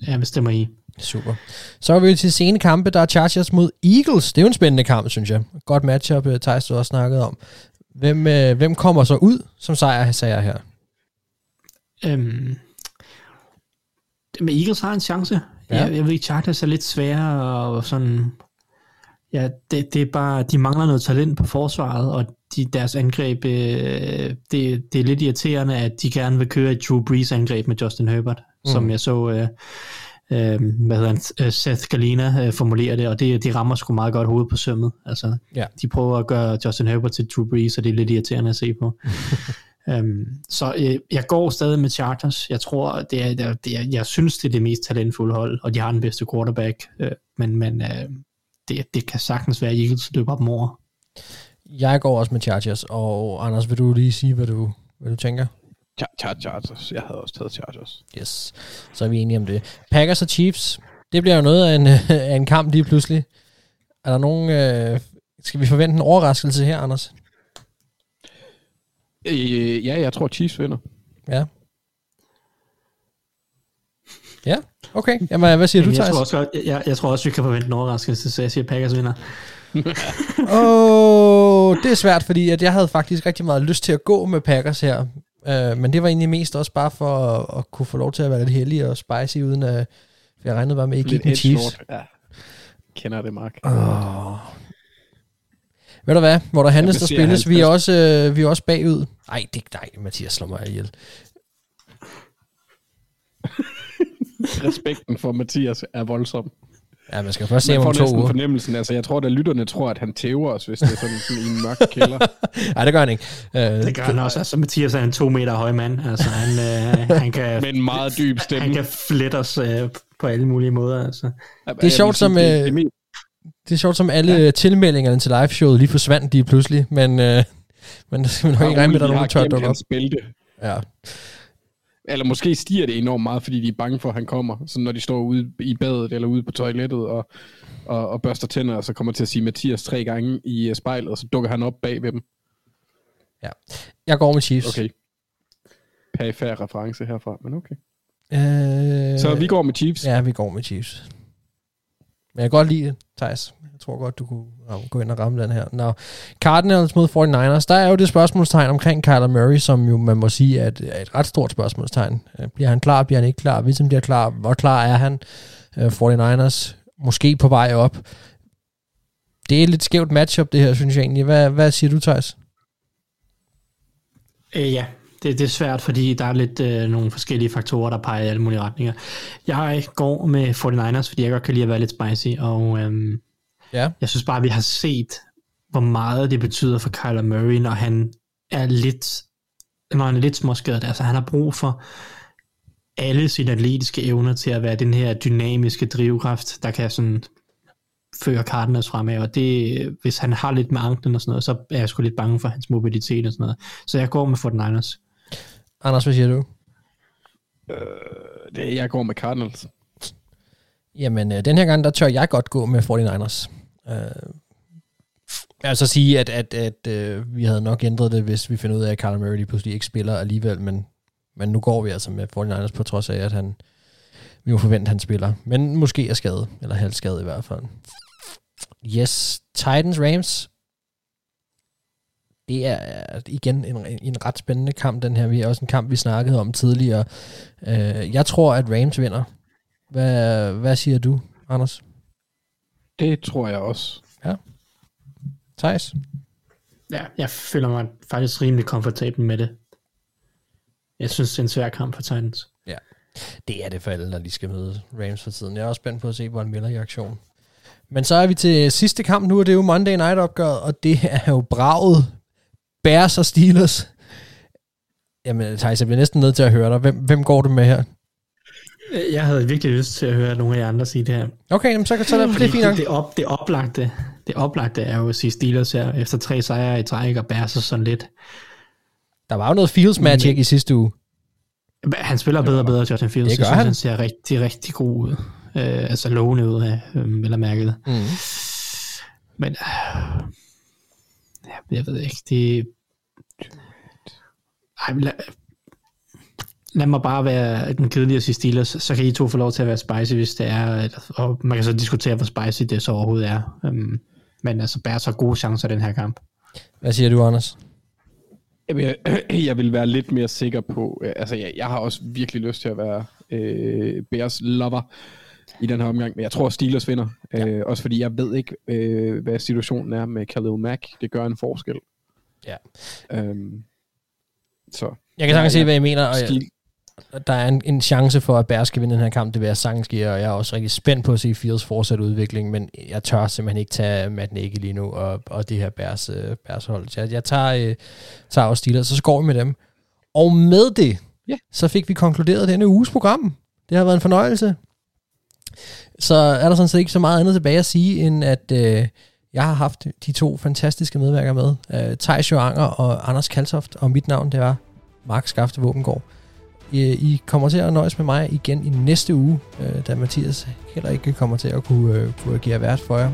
Ja, bestemmer I. Super. Så er vi til sene kampe, der er Chargers mod Eagles. Det er jo en spændende kamp, synes jeg. Godt matchup, øh, Thijs, du også snakket om. Hvem, øh, hvem kommer så ud som sejr, sagde jeg her? Øhm, men Eagles har en chance. Ja. Jeg, jeg ved ikke, Chargers er lidt sværere og sådan... Ja, det, det er bare, de mangler noget talent på forsvaret, og de, deres angreb, øh, det, det er lidt irriterende, at de gerne vil køre et Drew Brees angreb med Justin Herbert, mm. som jeg så, øh, øh, hvad hedder han, øh, Seth Galina øh, formulere det, og det, de rammer sgu meget godt hovedet på sømmet. Altså, ja. de prøver at gøre Justin Herbert til Drew Brees, og det er lidt irriterende at se på. um, så øh, jeg går stadig med Chargers. Jeg tror, det er, det er, det er, jeg synes, det er det mest talentfulde hold, og de har den bedste quarterback, øh, men, men øh, det, det kan sagtens være, at Eagles løber dem over. Jeg går også med Chargers, og Anders, vil du lige sige, hvad du, hvad du tænker? Chargers. Jeg havde også taget Chargers. Yes, så er vi enige om det. Packers og Chiefs, det bliver jo noget af en, af en kamp lige pludselig. Er der nogen... Øh, skal vi forvente en overraskelse her, Anders? Øh, ja, jeg tror Chiefs vinder. Ja. Ja, okay. Jamen, hvad siger Jamen, du, jeg Thijs? tror, også, jeg, jeg tror også, vi kan forvente en overraskelse, så jeg siger Packers vinder. Åh, oh, det er svært, fordi at jeg havde faktisk rigtig meget lyst til at gå med Packers her. Uh, men det var egentlig mest også bare for at, at kunne få lov til at være lidt heldig og spicy, uden at jeg regnede bare med, at I gik med Chiefs. Ja. Kender det, Mark. Oh. Ved du hvad, hvor der handles, der spilles, vi er, også, øh, vi er også bagud. Ej, det nej, Mathias slår mig ihjel. Respekten for Mathias er voldsom. Ja, man skal først se man om to uger. fornemmelsen, altså jeg tror, at lytterne tror, at han tæver os, hvis det er sådan, sådan i en mørk kælder. Nej, det gør han ikke. Uh, det gør han også. Altså, Mathias er en to meter høj mand. Altså, han, øh, han kan, Med en meget dyb stemme. Han kan flette os øh, på alle mulige måder. Altså. Det er sjovt, som, øh, det, det er sjovt, som alle ja. tilmeldingerne til liveshowet lige forsvandt lige pludselig, men, øh, men der skal man nok ikke regne med, at der er nogen, der tør dukke op. Bælte. Ja. Eller måske stiger det enormt meget, fordi de er bange for, at han kommer. Så når de står ude i badet eller ude på toilettet og, og, og børster tænder, og så kommer til at sige Mathias tre gange i spejlet, og så dukker han op bag ved dem. Ja. Jeg går med Chiefs. Okay. Perifær reference herfra, men okay. Øh, så vi går med Chiefs? Ja, vi går med Chiefs. Men jeg kan godt lide det, Thijs. Jeg tror godt, du kunne gå ind og ramme den her. Nå, Cardinals mod 49ers. Der er jo det spørgsmålstegn omkring Kyler Murray, som jo man må sige er et, er et ret stort spørgsmålstegn. Øh, bliver han klar? Bliver han ikke klar? Hvis han bliver klar, hvor klar er han? Øh, 49ers måske på vej op. Det er et lidt skævt matchup, det her, synes jeg egentlig. Hvad, hvad siger du, Thijs? Øh, ja, det, det er svært, fordi der er lidt øh, nogle forskellige faktorer, der peger i alle mulige retninger. Jeg går med 49ers, fordi jeg godt kan lide at være lidt spicy, og øhm, ja. jeg synes bare, at vi har set, hvor meget det betyder for Kyler Murray, når han er lidt, når han er lidt småskadet. Altså, han har brug for alle sine atletiske evner til at være den her dynamiske drivkraft, der kan sådan føre Cardinals fremad, og det, hvis han har lidt med anklen og sådan noget, så er jeg sgu lidt bange for hans mobilitet og sådan noget. Så jeg går med 49ers. Anders, hvad siger du? Øh, det, jeg går med Cardinals. Jamen, øh, den her gang, der tør jeg godt gå med 49ers. Øh, jeg vil så sige, at, at, at øh, vi havde nok ændret det, hvis vi finder ud af, at Kyler Murray pludselig ikke spiller alligevel, men, men nu går vi altså med 49ers på trods af, at han, vi må forvente, at han spiller. Men måske er skadet, eller halvt skadet i hvert fald. Yes, Titans Rams. Det er igen en, en ret spændende kamp, den her. Vi er også en kamp, vi snakkede om tidligere. Uh, jeg tror, at Rams vinder. Hvad, hvad siger du, Anders? Det tror jeg også. Ja. Thijs? Ja, jeg føler mig faktisk rimelig komfortabel med det. Jeg synes, det er en svær kamp for Titans. Ja, det er det for alle, når de skal møde Rams for tiden. Jeg er også spændt på at se Von Miller i aktion. Men så er vi til sidste kamp nu, og det er jo Monday Night opgøret, og det er jo braget Bears og Steelers. Jamen, Thijs, jeg bliver næsten nødt til at høre dig. Hvem, hvem går du med her? Jeg havde virkelig lyst til at høre nogle af jer andre sige det her. Okay, jamen, så kan så det, det er fint nok. Det, det, op, det, oplagte, det oplagte er jo at sige Steelers her, efter tre sejre i træk, og Bears og sådan lidt. Der var jo noget Fields magic Men, i sidste uge. Han spiller bedre og bedre, Justin Fields. Det gør jeg synes, han. han ser rigtig, rigtig god ud. øh, altså lovende ud af, øh, eller mærket. Mm. Men, øh, jeg ved ikke, det... Ej, lad, lad mig bare være den kedelige sige Steelers, så kan I to få lov til at være spicy, hvis det er, og man kan så diskutere, hvor spicy det så overhovedet er. Um, men altså, Bears har gode chancer i den her kamp. Hvad siger du, Anders? Jamen, jeg, jeg vil være lidt mere sikker på, øh, altså jeg, jeg har også virkelig lyst til at være øh, Bears lover i den her omgang, men jeg tror Steelers vinder, ja. øh, også fordi jeg ved ikke, øh, hvad situationen er med Khalil Mack, det gør en forskel. Ja. Øhm, så. Jeg kan sagtens se, hvad I mener, og jeg, der er en, en chance for, at Bears skal vinde den her kamp. Det vil jeg sagtens give, og jeg er også rigtig spændt på at se Fields fortsat udvikling, men jeg tør simpelthen ikke tage Matt Nagy lige nu, og, og det her Bears, øh, Bears hold. Så jeg, jeg tager, øh, tager også Steelers, så, så går vi med dem. Og med det, Ja. så fik vi konkluderet denne uges program. Det har været en fornøjelse. Så er der sådan set ikke så meget andet tilbage at sige, end at øh, jeg har haft de to fantastiske medværker med. Øh, Thijs Joanger og Anders Kaltoft, og mit navn det var Mark Skafte Våbengård. I, I kommer til at nøjes med mig igen i næste uge, øh, da Mathias heller ikke kommer til at kunne, øh, kunne agere vært for jer.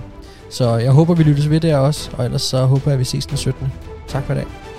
Så jeg håber, vi lyttes ved der også, og ellers så håber jeg, at vi ses den 17. Tak for i dag.